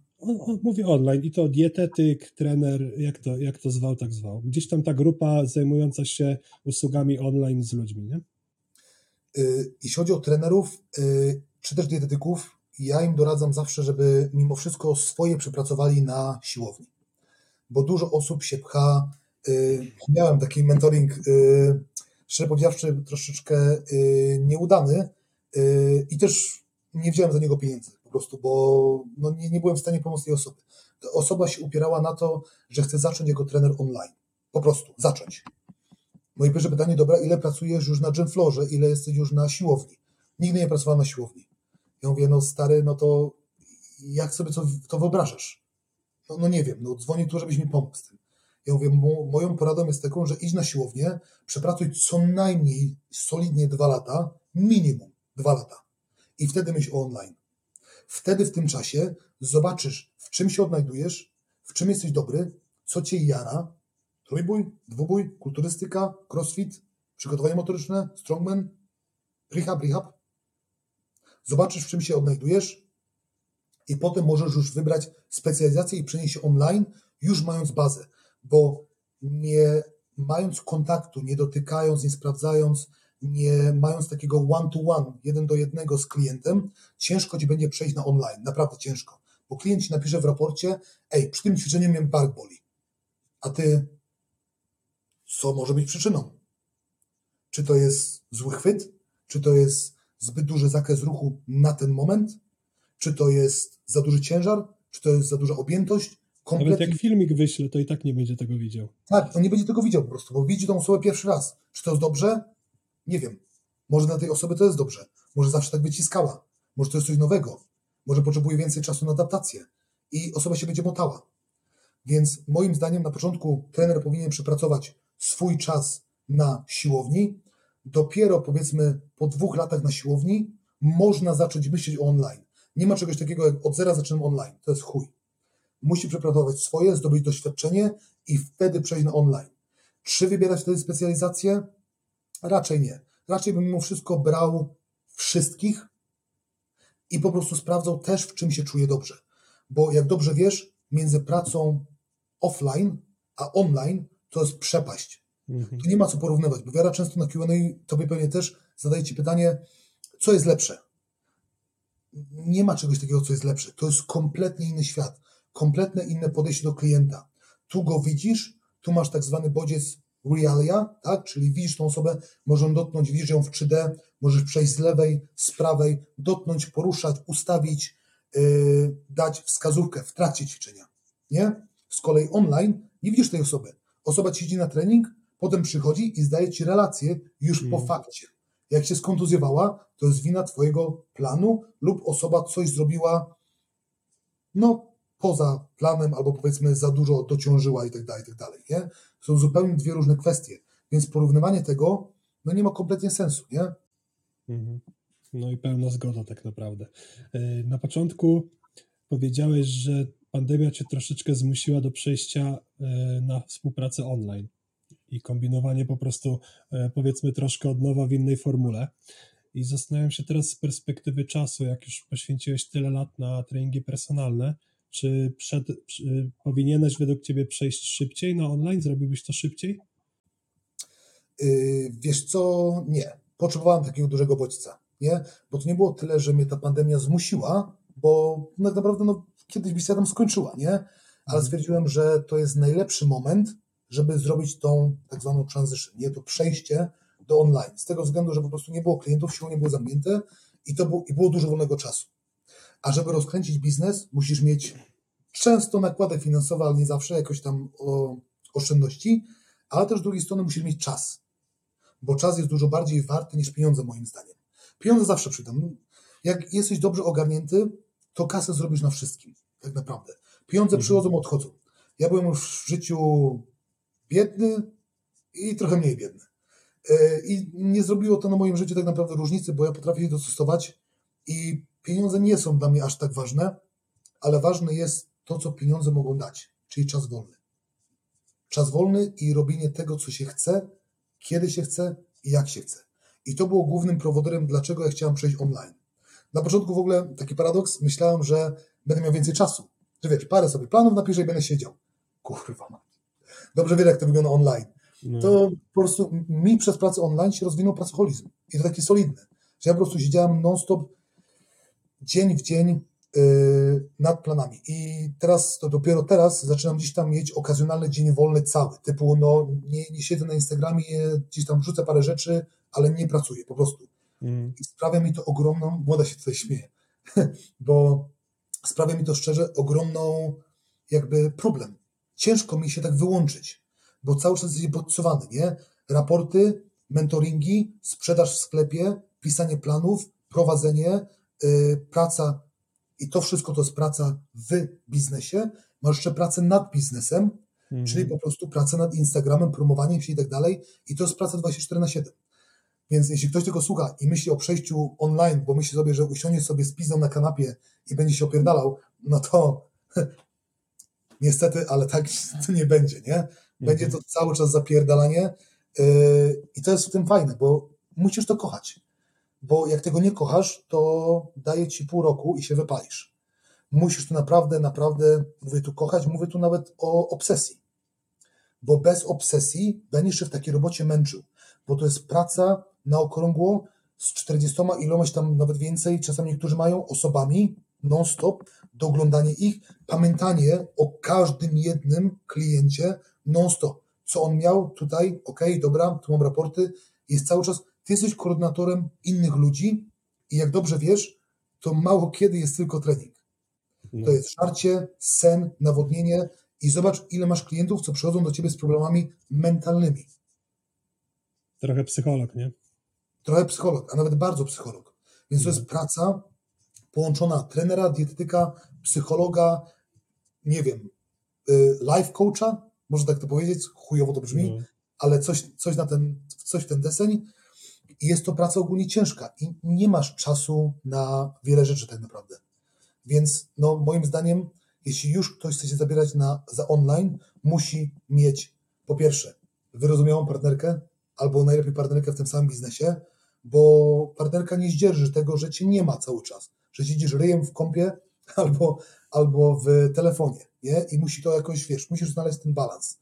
Mówię online i to dietetyk, trener, jak to, jak to zwał, tak zwał. Gdzieś tam ta grupa zajmująca się usługami online z ludźmi, nie? Y, jeśli chodzi o trenerów, y, czy też dietetyków, ja im doradzam zawsze, żeby mimo wszystko swoje przepracowali na siłowni. Bo dużo osób się pcha. Y, miałem taki mentoring, szczerze powiedziawszy, troszeczkę nieudany i też nie wziąłem za niego pieniędzy prostu, bo no, nie, nie byłem w stanie pomóc tej osoby. Ta osoba się upierała na to, że chce zacząć jako trener online. Po prostu, zacząć. Moje pierwsze pytanie, dobra, ile pracujesz już na gymflorze, ile jesteś już na siłowni? Nigdy nie pracowałem na siłowni. Ja mówię, no stary, no to jak sobie to, to wyobrażasz? No, no nie wiem, no dzwonię tu, żebyś mi pomógł z tym. Ja mówię, mo, moją poradą jest taką, że idź na siłownię, przepracuj co najmniej solidnie dwa lata, minimum dwa lata. I wtedy myśl o online. Wtedy w tym czasie zobaczysz, w czym się odnajdujesz, w czym jesteś dobry, co cię jara trójbój, dwubój, kulturystyka, crossfit, przygotowanie motoryczne, strongman, rehab, rehab. Zobaczysz, w czym się odnajdujesz i potem możesz już wybrać specjalizację i przenieść się online, już mając bazę, bo nie mając kontaktu, nie dotykając, nie sprawdzając, nie mając takiego one-to-one, jeden do jednego z klientem, ciężko ci będzie przejść na online, naprawdę ciężko, bo klient ci napisze w raporcie, ej, przy tym ćwiczeniu mnie bark boli, a ty, co może być przyczyną? Czy to jest zły chwyt? Czy to jest zbyt duży zakres ruchu na ten moment? Czy to jest za duży ciężar? Czy to jest za duża objętość? Kompletnie... Nawet jak filmik wyśle, to i tak nie będzie tego widział. Tak, on nie będzie tego widział po prostu, bo widzi tą osobę pierwszy raz. Czy to jest dobrze? Nie wiem. Może dla tej osoby to jest dobrze. Może zawsze tak wyciskała. Może to jest coś nowego. Może potrzebuje więcej czasu na adaptację. I osoba się będzie motała. Więc moim zdaniem na początku trener powinien przepracować swój czas na siłowni. Dopiero powiedzmy po dwóch latach na siłowni można zacząć myśleć o online. Nie ma czegoś takiego jak od zera zaczynam online. To jest chuj. Musi przepracować swoje, zdobyć doświadczenie i wtedy przejść na online. Czy wybierać wtedy specjalizację? Raczej nie. Raczej bym mimo wszystko brał wszystkich i po prostu sprawdzał też, w czym się czuje dobrze. Bo jak dobrze wiesz, między pracą offline a online to jest przepaść. Mhm. Tu nie ma co porównywać, bo wiara często na Q&A tobie pewnie też zadaje ci pytanie, co jest lepsze. Nie ma czegoś takiego, co jest lepsze. To jest kompletnie inny świat, kompletnie inne podejście do klienta. Tu go widzisz, tu masz tak zwany bodziec realia, tak? czyli widzisz tą osobę, możesz dotknąć, widzisz ją w 3D, możesz przejść z lewej, z prawej, dotknąć, poruszać, ustawić, yy, dać wskazówkę w trakcie ćwiczenia. Nie? Z kolei online nie widzisz tej osoby. Osoba ci idzie na trening, potem przychodzi i zdaje ci relację już hmm. po fakcie. Jak się skontuzjowała, to jest wina twojego planu lub osoba coś zrobiła no poza planem albo powiedzmy za dużo dociążyła i tak dalej, i tak dalej, nie? Są zupełnie dwie różne kwestie, więc porównywanie tego no nie ma kompletnie sensu, nie? Mhm. No i pełna zgoda tak naprawdę. E, na początku powiedziałeś, że pandemia cię troszeczkę zmusiła do przejścia e, na współpracę online i kombinowanie po prostu e, powiedzmy troszkę od nowa w innej formule. I zastanawiam się teraz z perspektywy czasu, jak już poświęciłeś tyle lat na treningi personalne, czy przed, czy powinieneś według Ciebie przejść szybciej na online? Zrobiłbyś to szybciej? Yy, wiesz co, nie. Potrzebowałem takiego dużego bodźca, nie? Bo to nie było tyle, że mnie ta pandemia zmusiła, bo tak naprawdę no, kiedyś by się tam skończyła, nie? Ale mhm. stwierdziłem, że to jest najlepszy moment, żeby zrobić tą tak zwaną transition, nie? To przejście do online. Z tego względu, że po prostu nie było klientów, siłą nie było zamknięte i, to było, i było dużo wolnego czasu. A żeby rozkręcić biznes, musisz mieć często nakłady finansowe, ale nie zawsze jakoś tam o, oszczędności, ale też z drugiej strony musisz mieć czas, bo czas jest dużo bardziej warty niż pieniądze moim zdaniem. Pieniądze zawsze przyjdą. Jak jesteś dobrze ogarnięty, to kasę zrobisz na wszystkim, tak naprawdę. Pieniądze mhm. przychodzą, odchodzą. Ja byłem już w życiu biedny i trochę mniej biedny. E, I nie zrobiło to na moim życiu tak naprawdę różnicy, bo ja potrafię się dostosować i pieniądze nie są dla mnie aż tak ważne, ale ważne jest to, co pieniądze mogą dać, czyli czas wolny. Czas wolny i robienie tego, co się chce, kiedy się chce i jak się chce. I to było głównym prowodorem, dlaczego ja chciałem przejść online. Na początku w ogóle taki paradoks, myślałem, że będę miał więcej czasu. Że wiesz, parę sobie planów napiszę i będę siedział. Kurwa mać. Dobrze wiem, jak to wygląda online. No. To po prostu mi przez pracę online się rozwinął pracoholizm. I to taki solidny. Że ja po prostu siedziałem non-stop dzień w dzień yy, nad planami. I teraz, to dopiero teraz zaczynam gdzieś tam mieć okazjonalny dzień wolny cały, typu no nie, nie siedzę na Instagramie, gdzieś tam wrzucę parę rzeczy, ale nie pracuję po prostu. Mm. I sprawia mi to ogromną, młoda się tutaj śmieje, bo sprawia mi to szczerze ogromną jakby problem. Ciężko mi się tak wyłączyć, bo cały czas jest bodźcowany, nie? Raporty, mentoringi, sprzedaż w sklepie, pisanie planów, prowadzenie, Y, praca i to wszystko to jest praca w biznesie, masz jeszcze pracę nad biznesem, mhm. czyli po prostu pracę nad Instagramem, promowaniem się i tak dalej i to jest praca 24 na 7. Więc jeśli ktoś tego słucha i myśli o przejściu online, bo myśli sobie, że usiądzie sobie z pizdą na kanapie i będzie się opierdalał, no to niestety, ale tak to nie będzie, nie? Będzie to cały czas zapierdalanie yy, i to jest w tym fajne, bo musisz to kochać. Bo jak tego nie kochasz, to daje ci pół roku i się wypalisz. Musisz to naprawdę, naprawdę, mówię tu kochać, mówię tu nawet o obsesji. Bo bez obsesji będziesz się w takiej robocie męczył. Bo to jest praca na okrągło z 40 ilomaś tam nawet więcej, czasami niektórzy mają osobami non-stop, doglądanie ich, pamiętanie o każdym jednym kliencie non-stop. Co on miał tutaj, ok, dobra, tu mam raporty, jest cały czas, ty jesteś koordynatorem innych ludzi i jak dobrze wiesz, to mało kiedy jest tylko trening. To jest żarcie, sen, nawodnienie i zobacz, ile masz klientów, co przychodzą do ciebie z problemami mentalnymi. Trochę psycholog, nie? Trochę psycholog, a nawet bardzo psycholog. Więc to jest praca połączona trenera, dietetyka, psychologa, nie wiem, y, life coacha, może tak to powiedzieć, chujowo to brzmi, no. ale coś, coś, na ten, coś w ten deseń. I jest to praca ogólnie ciężka i nie masz czasu na wiele rzeczy tak naprawdę. Więc no, moim zdaniem, jeśli już ktoś chce się zabierać na, za online, musi mieć po pierwsze wyrozumiałą partnerkę, albo najlepiej partnerkę w tym samym biznesie, bo partnerka nie zdzierży tego, że cię nie ma cały czas, że siedzisz ryjem w kąpie albo, albo w telefonie, nie? I musi to jakoś, wiesz, musisz znaleźć ten balans.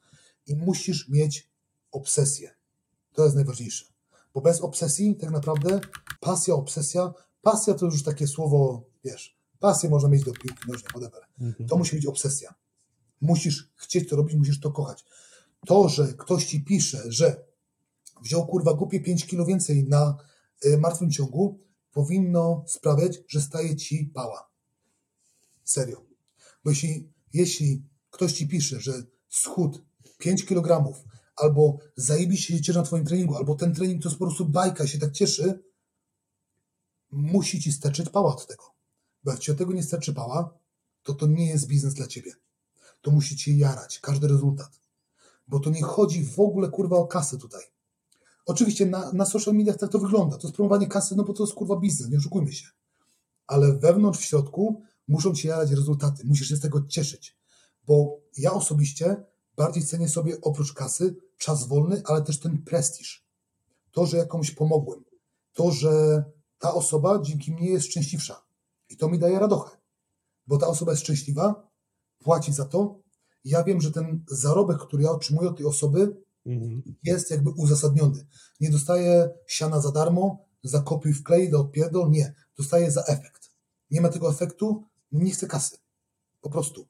I musisz mieć obsesję. To jest najważniejsze. Bo bez obsesji tak naprawdę pasja, obsesja, pasja to już takie słowo, wiesz, pasję można mieć do piłki nożnej, whatever. Mhm. To musi być obsesja. Musisz chcieć to robić, musisz to kochać. To, że ktoś ci pisze, że wziął kurwa głupie 5 kilo więcej na y, martwym ciągu, powinno sprawiać, że staje ci pała. Serio. Bo jeśli, jeśli ktoś ci pisze, że schód 5 kg, albo zajebiście się cieszy na twoim treningu, albo ten trening to jest po prostu bajka, się tak cieszy, musi ci starczyć pała od tego. Bo jak ci od tego nie starczy pała, to to nie jest biznes dla ciebie. To musi cię jarać, każdy rezultat. Bo to nie chodzi w ogóle kurwa o kasę tutaj. Oczywiście na, na social mediach tak to wygląda. To jest promowanie kasy, no bo to jest kurwa biznes, nie oszukujmy się. Ale wewnątrz, w środku muszą cię jarać rezultaty. Musisz się z tego cieszyć. Bo ja osobiście bardziej cenię sobie oprócz kasy czas wolny, ale też ten prestiż. To, że jakąś pomogłem. To, że ta osoba dzięki mnie jest szczęśliwsza. I to mi daje radochę. Bo ta osoba jest szczęśliwa, płaci za to. Ja wiem, że ten zarobek, który ja otrzymuję od tej osoby, mhm. jest jakby uzasadniony. Nie dostaję siana za darmo, za kopiuj wklej, do odpierdol, nie. Dostaję za efekt. Nie ma tego efektu, nie chcę kasy. Po prostu.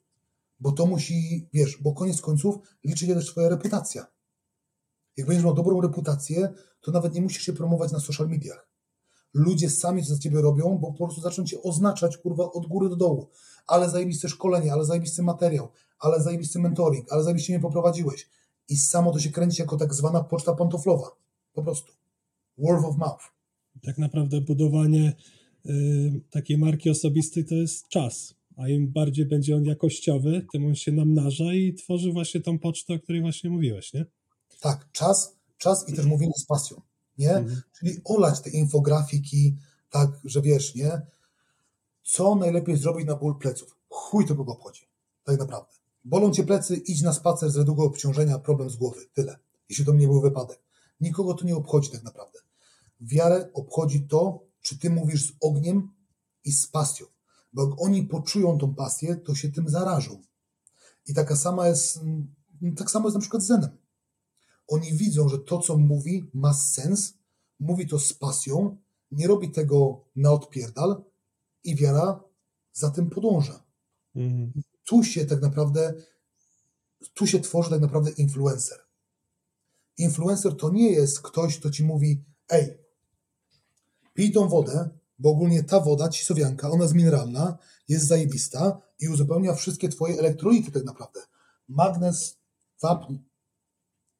Bo to musi, wiesz, bo koniec końców liczy się też twoja reputacja. Jak będziesz miał dobrą reputację, to nawet nie musisz się promować na social mediach. Ludzie sami to za ciebie robią, bo po prostu zaczną cię oznaczać, kurwa, od góry do dołu. Ale zajebiste szkolenie, ale zajebisty materiał, ale zajebisty mentoring, ale zajebiście mnie poprowadziłeś. I samo to się kręci jako tak zwana poczta pantoflowa. Po prostu. Word of mouth. Tak naprawdę budowanie y, takiej marki osobistej to jest czas. A im bardziej będzie on jakościowy, tym on się namnaża i tworzy właśnie tą pocztę, o której właśnie mówiłeś, nie? Tak, czas, czas i też mówienie z pasją, nie? Mhm. Czyli olać te infografiki, tak, że wiesz, nie? Co najlepiej zrobić na ból pleców? Chuj to kogo obchodzi, tak naprawdę. Bolą cię plecy, idź na spacer, zredukuj obciążenia, problem z głowy. Tyle. Jeśli to nie był wypadek. Nikogo to nie obchodzi tak naprawdę. Wiarę obchodzi to, czy ty mówisz z ogniem i z pasją. Bo jak oni poczują tą pasję, to się tym zarażą. I taka sama jest, mm, tak samo jest na przykład z Zenem. Oni widzą, że to, co mówi, ma sens, mówi to z pasją, nie robi tego na odpierdal i wiara za tym podąża. Mhm tu się tak naprawdę, tu się tworzy tak naprawdę influencer. Influencer to nie jest ktoś, kto ci mówi, ej, pij tą wodę, bo ogólnie ta woda, cisowianka, ona jest mineralna, jest zajebista i uzupełnia wszystkie twoje elektrolity tak naprawdę. Magnez, wapń,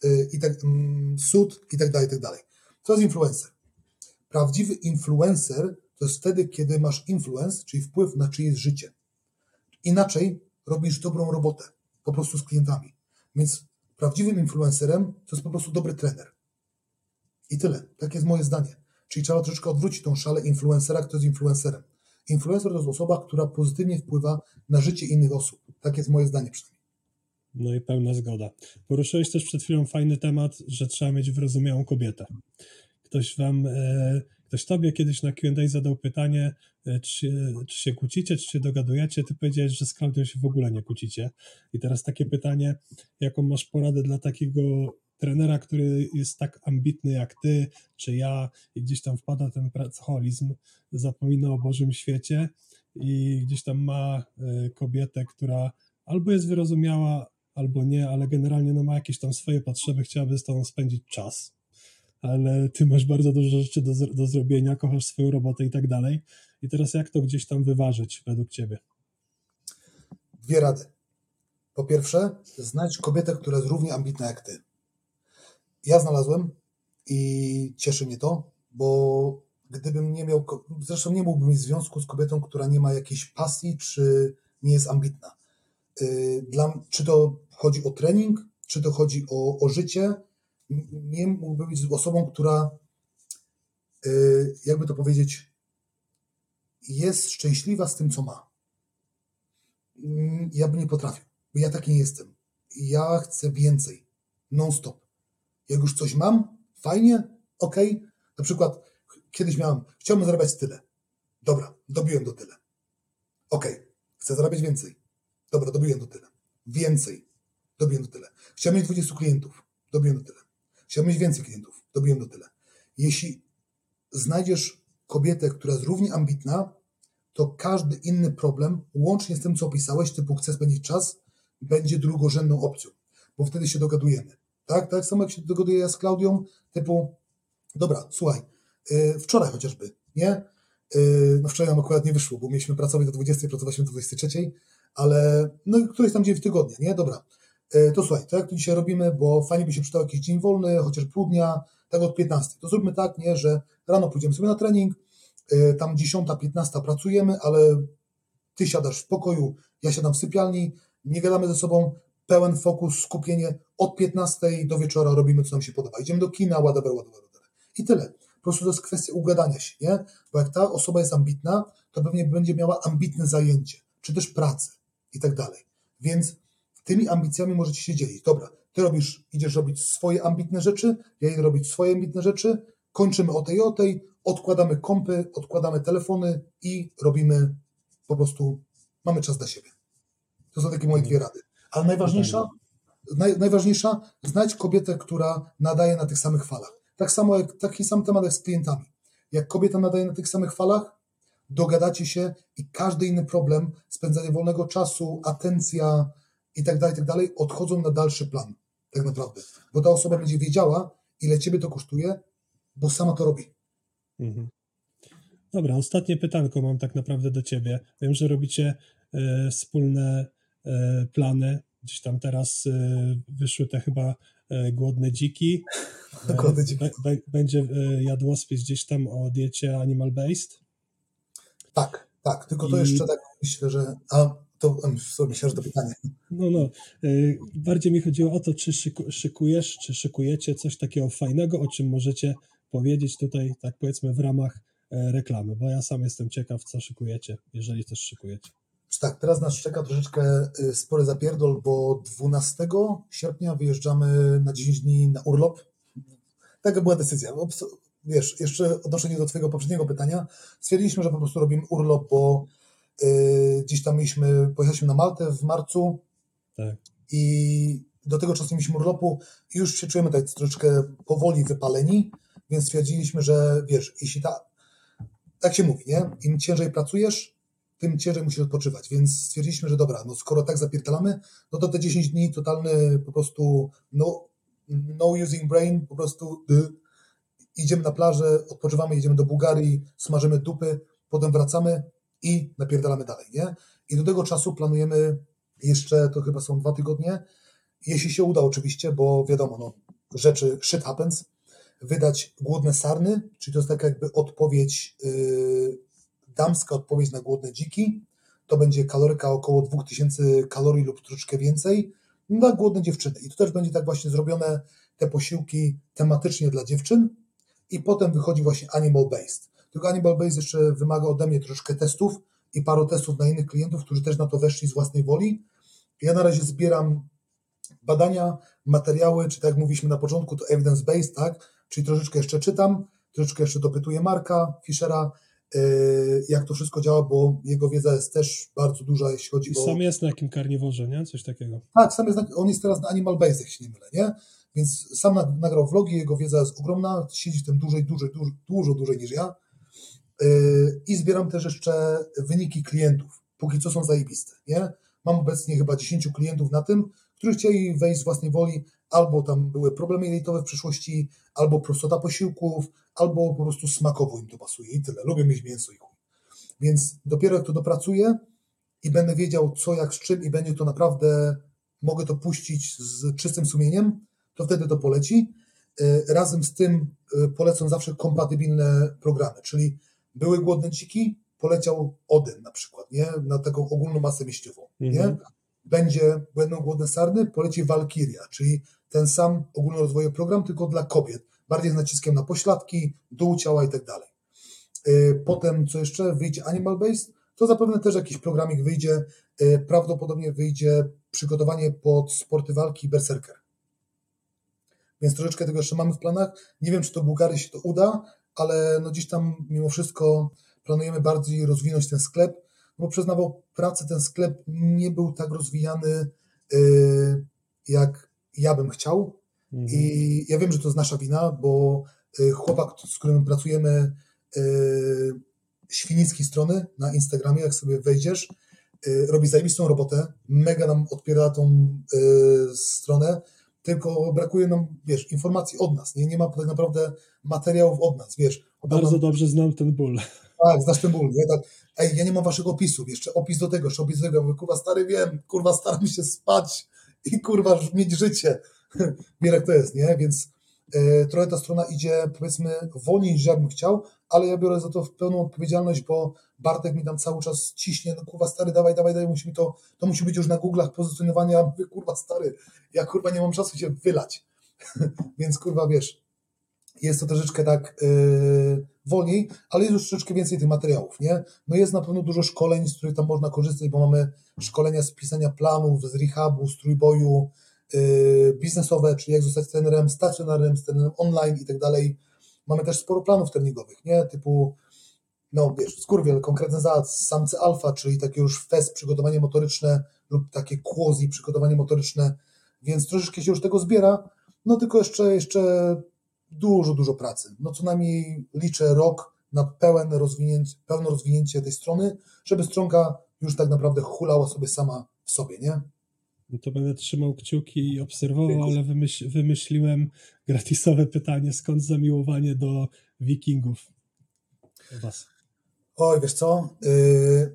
yy, i tak, yy, sód i tak dalej, i tak dalej. To jest influencer. Prawdziwy influencer to jest wtedy, kiedy masz influence, czyli wpływ na czyjeś życie. Inaczej robisz dobrą robotę po prostu z klientami. Więc prawdziwym influencerem to jest po prostu dobry trener. I tyle. Tak jest moje zdanie. Czyli trzeba troszeczkę odwrócić tą szalę influencera, kto jest influencerem. Influencer to jest osoba, która pozytywnie wpływa na życie innych osób. Tak jest moje zdanie przynajmniej. No i pełna zgoda. Poruszyłeś też przed chwilą fajny temat, że trzeba mieć wyrozumiałą kobietę. Ktoś wam, e, ktoś tobie kiedyś na Q&A zadał pytanie, e, czy czy się kłócicie, czy się dogadujecie, ty powiedziałeś, że z Klaudią się w ogóle nie kłócicie. I teraz takie pytanie, jaką masz poradę dla takiego trenera, który jest tak ambitny jak ty, czy ja i gdzieś tam wpada ten pracoholizm, zapomina o Bożym świecie i gdzieś tam ma e, kobietę, która albo jest wyrozumiała, albo nie, ale generalnie no, ma jakieś tam swoje potrzeby, chciałaby z tobą spędzić czas, ale ty masz bardzo dużo rzeczy do, do zrobienia, kochasz swoją robotę i tak dalej. I teraz jak to gdzieś tam wyważyć według ciebie? Dwie rady. Po pierwsze, znajdź kobietę, która jest równie ambitna jak ty. Ja znalazłem i cieszy mnie to, bo gdybym nie miał, zresztą nie mógłbym mieć związku z kobietą, która nie ma jakiejś pasji, czy nie jest ambitna. Y, dla, czy to chodzi o trening, czy to chodzi o, o życie, nie mógłbym być osobą, która, y, jakby to powiedzieć, jest szczęśliwa z tym, co ma. Mm, ja bym nie potrafił, bo ja taki nie jestem. Ja chcę więcej, non-stop. Jak już coś mam, fajnie, ok. Na przykład kiedyś miałem, chciałbym zarabiać tyle. Dobra, dobiłem do tyle. Ok, chcę zarabiać więcej. Dobra, dobiłem do tyle. Więcej. Dobiłem do tyle. Chciałem mieć 20 klientów. Dobiłem do tyle. Chciałem mieć więcej klientów. Dobiłem do tyle. Jeśli znajdziesz kobietę, która jest równie ambitna, to każdy inny problem, łącznie z tym, co opisałeś, typu chcę spędzić czas, będzie drugorzędną opcją, bo wtedy się dogadujemy. Tak, tak samo jak się dogaduję z Klaudią, typu, dobra, słuchaj, yy, wczoraj chociażby, nie? Yy, no wczoraj nam akurat nie wyszło, bo mieliśmy pracować do 20, pracowaliśmy do 23, ale no któryś tam dzień w tygodniu, nie? Dobra. E, to słuchaj, to jak to dzisiaj robimy, bo fajnie by się przydał jakiś dzień wolny, chociaż pół dnia, tak od 15. To zróbmy tak, nie, że rano pójdziemy sobie na trening, e, tam 10, 15 pracujemy, ale ty siadasz w pokoju, ja siadam w sypialni, nie gadamy ze sobą, pełen fokus, skupienie, od 15 do wieczora robimy, co nam się podoba. Idziemy do kina, whatever, whatever, whatever. I tyle. Po prostu to jest kwestia ugadania się, nie? Bo jak ta osoba jest ambitna, to pewnie będzie miała ambitne zajęcie, czy też pracę i tak dalej. Więc tymi ambicjami możecie się dzielić. Dobra, ty robisz, idziesz robić swoje ambitne rzeczy, ja idę robić swoje ambitne rzeczy, kończymy o tej o tej, odkładamy kompy, odkładamy telefony i robimy po prostu, mamy czas dla siebie. To są takie moje dwie rady. Ale najważniejsza, naj, najważniejsza, znajdź kobietę, która nadaje na tych samych falach. Tak samo jak, taki sam temat jak z klientami. Jak kobieta nadaje na tych samych falach, dogadacie się i każdy inny problem, spędzanie wolnego czasu, atencja i tak dalej, tak dalej, odchodzą na dalszy plan, tak naprawdę. Bo ta osoba będzie wiedziała, ile ciebie to kosztuje, bo sama to robi. Mhm. Dobra, ostatnie pytanko mam tak naprawdę do ciebie. Wiem, że robicie e, wspólne plany. Gdzieś tam teraz e, wyszły te chyba e, głodne dziki. głodne dziki. Będzie e, jadłospis gdzieś tam o diecie animal based. Tak, tak, tylko to I... jeszcze tak myślę, że. A to myślę, że to pytanie. No, no. Bardziej mi chodziło o to, czy szykujesz, czy szykujecie coś takiego fajnego, o czym możecie powiedzieć tutaj, tak powiedzmy, w ramach e, reklamy, bo ja sam jestem ciekaw, co szykujecie, jeżeli też szykujecie. Tak, teraz nas czeka troszeczkę y, spory zapierdol, bo 12 sierpnia wyjeżdżamy na 10 dni na urlop. Taka była decyzja wiesz, jeszcze odnoszenie do Twojego poprzedniego pytania, stwierdziliśmy, że po prostu robimy urlop, bo yy, gdzieś tam mieliśmy, pojechaliśmy na Maltę w marcu tak. i do tego czasu mieliśmy urlopu i już się czujemy tak troszeczkę powoli wypaleni, więc stwierdziliśmy, że wiesz, jeśli ta, tak się mówi, nie? Im ciężej pracujesz, tym ciężej musisz odpoczywać, więc stwierdziliśmy, że dobra, no skoro tak zapierdalamy, no to te 10 dni totalny po prostu no, no using brain, po prostu y, idziemy na plażę, odpoczywamy, jedziemy do Bułgarii, smażymy dupy, potem wracamy i napierdalamy dalej, nie? I do tego czasu planujemy jeszcze, to chyba są dwa tygodnie, jeśli się uda oczywiście, bo wiadomo, no, rzeczy, shit happens, wydać głodne sarny, czyli to jest taka jakby odpowiedź, yy, damska odpowiedź na głodne dziki, to będzie kaloryka około 2000 kalorii lub troszeczkę więcej, na głodne dziewczyny. I to też będzie tak właśnie zrobione, te posiłki tematycznie dla dziewczyn, i potem wychodzi właśnie animal based. Tylko animal based jeszcze wymaga ode mnie troszeczkę testów i paru testów na innych klientów, którzy też na to weszli z własnej woli. Ja na razie zbieram badania, materiały, czy tak jak mówiliśmy na początku, to evidence-based, tak? Czyli troszeczkę jeszcze czytam, troszeczkę jeszcze dopytuję Marka Fischera, jak to wszystko działa, bo jego wiedza jest też bardzo duża, jeśli chodzi I o... sam jest na jakim karniworze, nie? Coś takiego. Tak, sam jest, na- on jest teraz na Animal Base, jak się nie mylę, nie? Więc sam na- nagrał vlogi, jego wiedza jest ogromna, siedzi w tym dłużej, dłużej, dużo, dużo dłużej niż ja. Yy, I zbieram też jeszcze wyniki klientów. Póki co są zajebiste, nie? Mam obecnie chyba 10 klientów na tym, którzy chcieli wejść z własnej woli, albo tam były problemy jelitowe w przeszłości, albo prostota posiłków, albo po prostu smakowo im to pasuje i tyle. Lubię mieć mięso i chuj. Więc dopiero jak to dopracuję i będę wiedział co, jak, z czym i będzie to naprawdę, mogę to puścić z czystym sumieniem, to wtedy to poleci. Y, Razem z tym y, polecam zawsze kompatybilne programy, czyli były głodne dziki, poleciał Odyn na przykład, nie? Na taką ogólną masę mieściową, nie? Mhm. Będzie, będą głodne sarny, poleci Walkiria, czyli ten sam ogólnorozwojowy program, tylko dla kobiet, bardziej z naciskiem na pośladki, dół ciała i tak dalej. Y, Potem, co jeszcze, wyjdzie Animal Based, to zapewne też jakiś programik wyjdzie, y, prawdopodobnie wyjdzie przygotowanie pod sporty walki Berserker. Więc troszeczkę tego jeszcze mamy w planach. Nie wiem, czy to Bułgary się to uda, ale no gdzieś tam mimo wszystko planujemy bardziej rozwinąć ten sklep, bo przyznawał pracę ten sklep nie był tak rozwijany, y, jak ja bym chciał. Mhm. I ja wiem, że to jest nasza wina, bo y, chłopak, z którym pracujemy, y, Świnicki strony na Instagramie, jak sobie wejdziesz, y, robi zajebistą robotę, mega nam odpiera tą stronę, tylko brakuje nam, wiesz, informacji od nas, nie, nie ma tak naprawdę materiałów od nas, wiesz. Bardzo nam- dobrze znam ten ból. tak, znasz ten ból, nie? Tak, ej, ja nie mam waszego opisu, jeszcze opis do tego, jeszcze opis do tego, mówię, kurwa, stary, wiem, kurwa, staram się spać i kurwa, mieć życie. Jak to jest, nie? Więc e, trochę ta strona idzie, powiedzmy, wolniej niż ja bym chciał, ale ja biorę za to pełną odpowiedzialność, bo Bartek mi tam cały czas ciśnie, no kurwa, stary, dawaj, dawaj, dawaj, musimy to, to musi być już na Google'ach pozycjonowania, kurwa, stary, ja kurwa nie mam czasu się wylać. Więc kurwa, wiesz, jest to troszeczkę tak yy, wolniej, ale jest już troszeczkę więcej tych materiałów, nie? No jest na pewno dużo szkoleń, z których tam można korzystać, bo mamy szkolenia z pisania planów, z rehabu, z trójboju, biznesowe, czyli jak zostać trenerem stacjonarnym, z trenerem online i tak dalej. Mamy też sporo planów treningowych, nie? Typu, no wiesz, skurwiel, konkretny za samce alfa, czyli takie już fest, przygotowanie motoryczne lub takie quasi przygotowanie motoryczne, więc troszeczkę się już tego zbiera, no tylko jeszcze, jeszcze dużo, dużo pracy. No co najmniej liczę rok na pełen rozwinięcie, pełne rozwinięcie tej strony, żeby stronka już tak naprawdę hulała sobie sama w sobie, nie? No to będę trzymał kciuki i obserwował, ale wymyśl, wymyśliłem gratisowe pytanie, skąd zamiłowanie do wikingów? U was. Oj, wiesz co? Yy,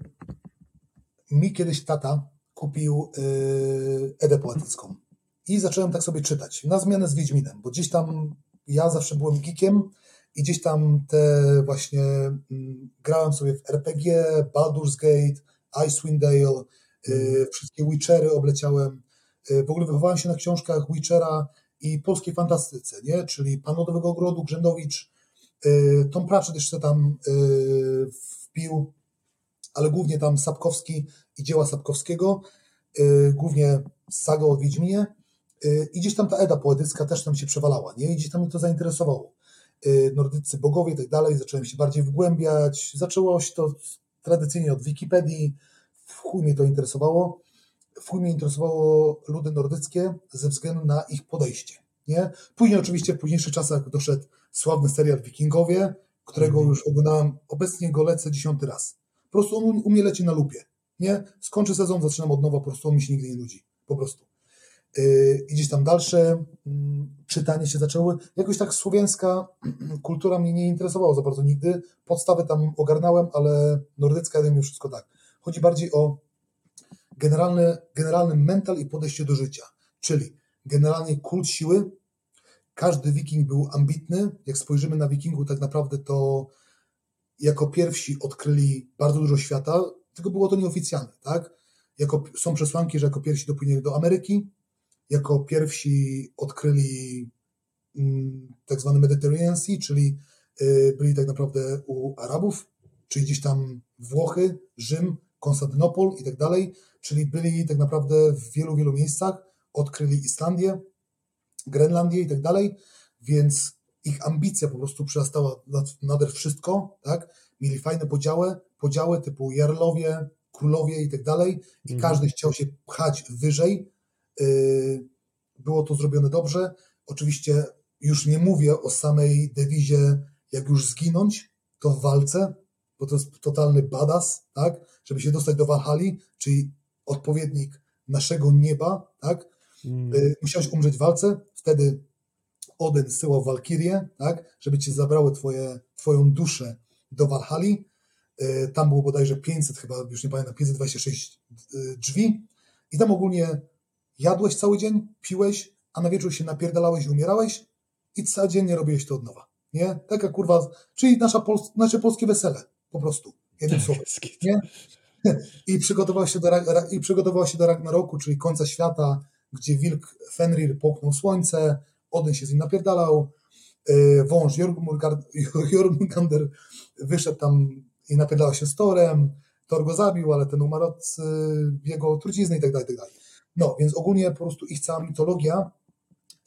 mi kiedyś tata kupił yy, Edę Poetycką i zacząłem tak sobie czytać, na zmianę z Wiedźminem, bo gdzieś tam ja zawsze byłem geekiem i gdzieś tam te właśnie mm, grałem sobie w RPG, Baldur's Gate, Icewind Dale, yy, wszystkie Witchery obleciałem. Yy, w ogóle wychowałem się na książkach Witchera i polskiej fantastyce, nie? czyli Pan Lodowego Ogrodu, Grzędowicz, yy, Tom Pratchett jeszcze tam wpił, ale głównie tam Sapkowski i dzieła Sapkowskiego, głównie saga o Wiedźminie i gdzieś tam ta Eda poetycka też tam się przewalała, nie? I gdzieś tam mnie to zainteresowało. Nordycy bogowie i tak dalej, zacząłem się bardziej wgłębiać, zaczęło się to tradycyjnie od Wikipedii, w chuj mnie to interesowało, w chuj mnie interesowało ludy nordyckie ze względu na ich podejście, nie? Później oczywiście w późniejszych czasach doszedł sławny serial Wikingowie, którego już oglądałem, obecnie go lecę dziesiąty raz. Po prostu on u- mnie leci na lupie, nie? Skończy sezon, zaczynam od nowa, po prostu on mi się nigdy nie nudzi, po prostu. Yy, gdzieś tam dalsze mm, czytanie się zaczęły. Jakoś tak słowiańska kultura mnie nie interesowała za bardzo nigdy. Podstawy tam ogarnąłem, ale nordycka mimo wszystko tak. Chodzi bardziej o generalny, generalny mental i podejście do życia, czyli generalnie kult siły. Każdy wiking był ambitny. Jak spojrzymy na wikingów, tak naprawdę to jako pierwsi odkryli bardzo dużo świata, tylko było to nieoficjalne, tak? Jako, są przesłanki, że jako pierwsi dopłynęli do Ameryki, jako pierwsi odkryli mm, tak zwany Mediterranean Sea, czyli y, byli tak naprawdę u Arabów, czyli gdzieś tam Włochy, Rzym, Konstantynopol i tak dalej, czyli byli tak naprawdę w wielu, wielu miejscach, odkryli Islandię, Grenlandię i tak dalej, więc ich ambicja po prostu przerastała nad, nader wszystko, tak? Mieli fajne podziały, podziały typu jarlowie, królowie i tak dalej i Mhm. każdy chciał się pchać wyżej. Yy, Było to zrobione dobrze. Oczywiście już nie mówię o samej dewizie, jak już zginąć, to w walce, bo to jest totalny badass, tak? Żeby się dostać do Valhalla, czyli odpowiednik naszego nieba, tak? Mm. Y, musiałeś umrzeć w walce, wtedy Odyn zsyłał Walkirię, tak, żeby ci zabrały twoje, twoją duszę do Walhali. Y, Tam było bodajże 500 chyba, już nie pamiętam, 526 y, drzwi i tam ogólnie jadłeś cały dzień, piłeś, a na wieczór się napierdalałeś i umierałeś i cały dzień nie robiłeś to od nowa. Nie? Taka kurwa, czyli nasza nasze polskie wesele, po prostu, jednym słowem. Skit. Nie? I przygotował się do, i przygotował się do Ragnaroku, czyli końca świata, gdzie wilk Fenrir połknął słońce, Odyn się z nim napierdalał, yy, wąż Jormungand- Jormungander wyszedł tam i napierdalał się z Torem, Thor go zabił, ale ten umarł od yy, jego trucizny i tak dalej, tak dalej. No, więc ogólnie po prostu ich cała mitologia,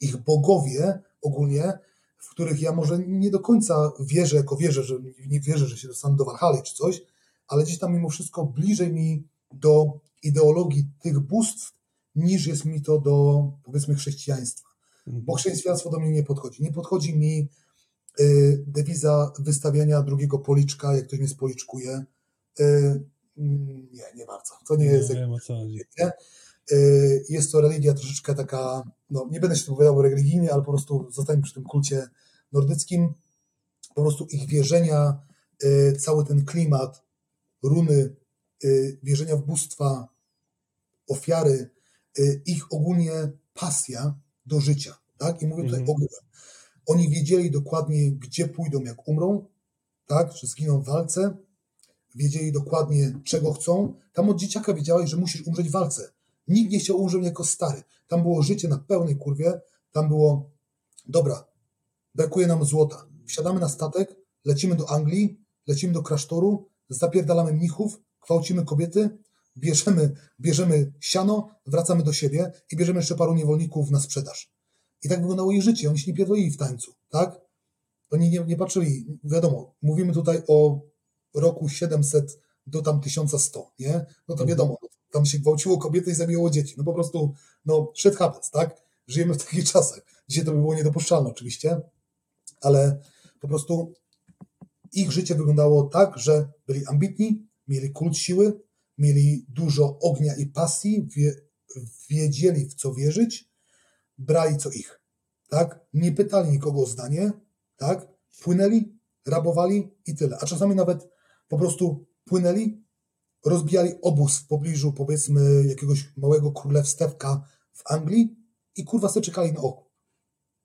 ich bogowie ogólnie, w których ja może nie do końca wierzę, jako wierzę, że nie wierzę, że się dostanę do Walhali czy coś, ale gdzieś tam mimo wszystko bliżej mi do ideologii tych bóstw, niż jest mi to do, powiedzmy, chrześcijaństwa. Mhm. Bo chrześcijaństwo do mnie nie podchodzi. Nie podchodzi mi y, dewiza wystawiania drugiego policzka, jak ktoś mnie spoliczkuje. Y, nie, nie bardzo. To nie jest Nie wiem o co chodzi. nie? Y, Jest to religia troszeczkę taka, no nie będę się wypowiadał religijnie, ale po prostu zostańmy przy tym kulcie nordyckim. Po prostu ich wierzenia, y, cały ten klimat, runy, y, wierzenia w bóstwa, ofiary, y, ich ogólnie pasja do życia, tak? I mówię tutaj Mhm. ogółem. Oni wiedzieli dokładnie, gdzie pójdą, jak umrą, tak? Że zginą w walce, wiedzieli dokładnie, czego chcą. Tam od dzieciaka wiedziałeś, że musisz umrzeć w walce. Nikt nie chciał umrzeć jako stary. Tam było życie na pełnej kurwie. Tam było, dobra, brakuje nam złota. Wsiadamy na statek, lecimy do Anglii, lecimy do klasztoru, zapierdalamy mnichów, gwałcimy kobiety, bierzemy, bierzemy siano, wracamy do siebie i bierzemy jeszcze paru niewolników na sprzedaż. I tak wyglądało ich życie. Oni się nie pierdolili w tańcu, tak? Oni nie, nie patrzyli, wiadomo, mówimy tutaj o roku 700 do tam 1100, nie? No to Mhm. wiadomo, tam się gwałciło kobiety i zabijało dzieci. No po prostu, no shit happens, tak? Żyjemy w takich czasach. Dzisiaj to by było niedopuszczalne oczywiście, ale po prostu ich życie wyglądało tak, że byli ambitni, mieli kult siły, mieli dużo ognia i pasji, wie, wiedzieli w co wierzyć, brali co ich, tak? Nie pytali nikogo o zdanie, tak? Płynęli, rabowali i tyle. A czasami nawet po prostu płynęli, rozbijali obóz w pobliżu, powiedzmy, jakiegoś małego królewstewka w Anglii i kurwa se czekali na oku.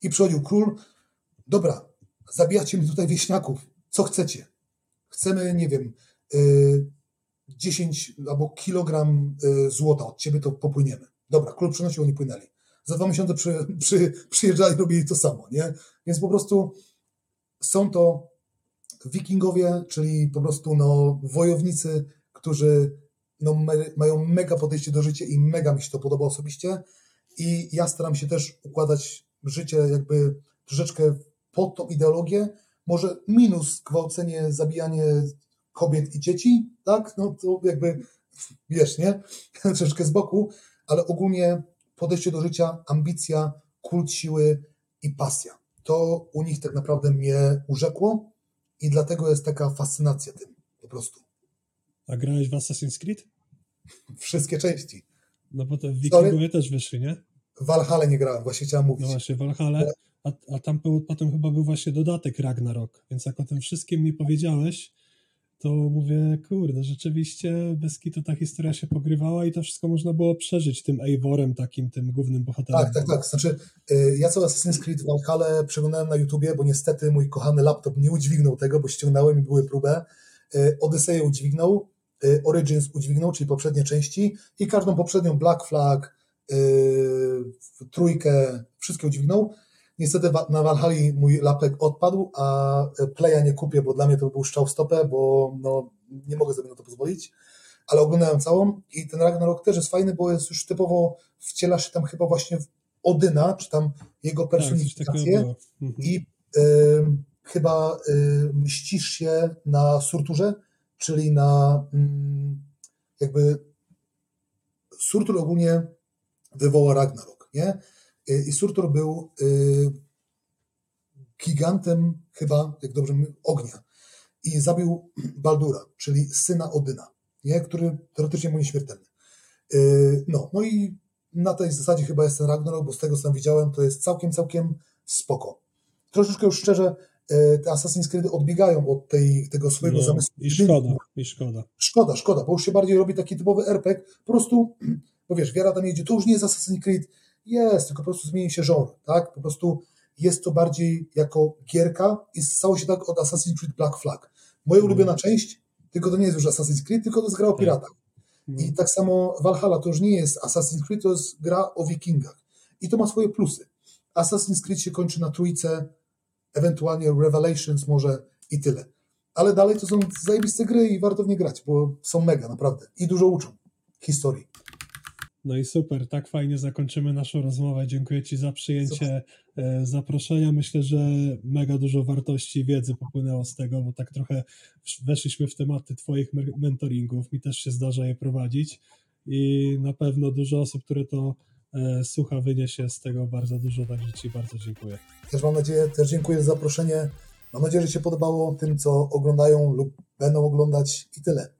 I przychodził król, dobra, zabijacie mi tutaj wieśniaków, co chcecie? Chcemy, nie wiem, y, 10 albo kilogram y, złota od ciebie, to popłyniemy. Dobra, król przynosił, oni płynęli. Za dwa miesiące przy, przy, przyjeżdżali, robili to samo, nie? Więc po prostu są to wikingowie, czyli po prostu no, wojownicy, którzy no, me, mają mega podejście do życia i mega mi się to podoba osobiście. I ja staram się też układać życie jakby troszeczkę pod tą ideologię. Może minus gwałcenie, zabijanie kobiet i dzieci, tak? No to jakby wiesz, nie? Troszeczkę z boku, ale ogólnie podejście do życia, ambicja, kult siły i pasja. To u nich tak naprawdę mnie urzekło i dlatego jest taka fascynacja tym po prostu. A grałeś w Assassin's Creed? Wszystkie części. No bo te wikingowie też wyszli, nie? W Valhalla nie grałem, właśnie chciałem mówić. No właśnie, Valhalla, a, a tam potem chyba był właśnie dodatek Ragnarok, więc jak o tym wszystkim mi powiedziałeś, to mówię, kurde, rzeczywiście bez kitu ta historia się pogrywała i to wszystko można było przeżyć tym Eivorem takim, tym głównym bohaterem. Tak, tak, tak. Znaczy, y, ja cały Assassin's Creed Valhalla przeglądałem na YouTubie, bo niestety mój kochany laptop nie udźwignął tego, bo ściągnąłem i były próbę. Y, Odyseję udźwignął, y, Origins udźwignął, czyli poprzednie części i każdą poprzednią Black Flag, trójkę, wszystkie udźwignął. Niestety na Valhalla mój lapek odpadł, a Playa nie kupię, bo dla mnie to był strzał w stopę, bo no, nie mogę sobie na to pozwolić ale oglądałem całą i ten Ragnarok też jest fajny, bo jest już typowo wcielasz się tam chyba właśnie w Odyna, czy tam jego Tak, personifikację było. Mhm. i y, chyba y, mścisz się na Surturze, czyli na mm, jakby Surtur ogólnie wywoła Ragnarok, nie? Y, I Surtur był y, gigantem chyba, jak dobrze mówię, ognia i zabił Baldura, czyli syna Odyna, nie? który teoretycznie był nieśmiertelny. Yy, No, no i na tej zasadzie chyba jest ten Ragnarok, bo z tego co tam widziałem, to jest całkiem, całkiem spoko. Troszeczkę już szczerze, te Assassin's Creed odbiegają od tej, tego swojego No, zamysłu. I szkoda, i szkoda. Szkoda, szkoda, bo już się bardziej robi taki typowy RPG, po prostu, bo wiesz, wiara tam jedzie, to już nie jest Assassin's Creed, jest, tylko po prostu zmieni się żon, tak? Po prostu jest to bardziej jako gierka i stało się tak od Assassin's Creed Black Flag. Moja Mhm. ulubiona część, tylko to nie jest już Assassin's Creed, tylko to jest gra o Tak. piratach. No. I tak samo Valhalla to już nie jest Assassin's Creed, to jest gra o wikingach. I to ma swoje plusy. Assassin's Creed się kończy na trójce, ewentualnie Revelations może i tyle. Ale dalej to są zajebiste gry i warto w nie grać, bo są mega, naprawdę. I dużo uczą historii. No i super, tak fajnie zakończymy naszą rozmowę. Dziękuję Ci za przyjęcie e, zaproszenia. Myślę, że mega dużo wartości i wiedzy popłynęło z tego, bo tak trochę weszliśmy w tematy Twoich mentoringów. Mi też się zdarza je prowadzić i na pewno dużo osób, które to e, słucha, wyniesie z tego bardzo dużo, także Ci bardzo dziękuję. Też mam nadzieję, też dziękuję za zaproszenie. Mam nadzieję, że się podobało tym, co oglądają lub będą oglądać i tyle.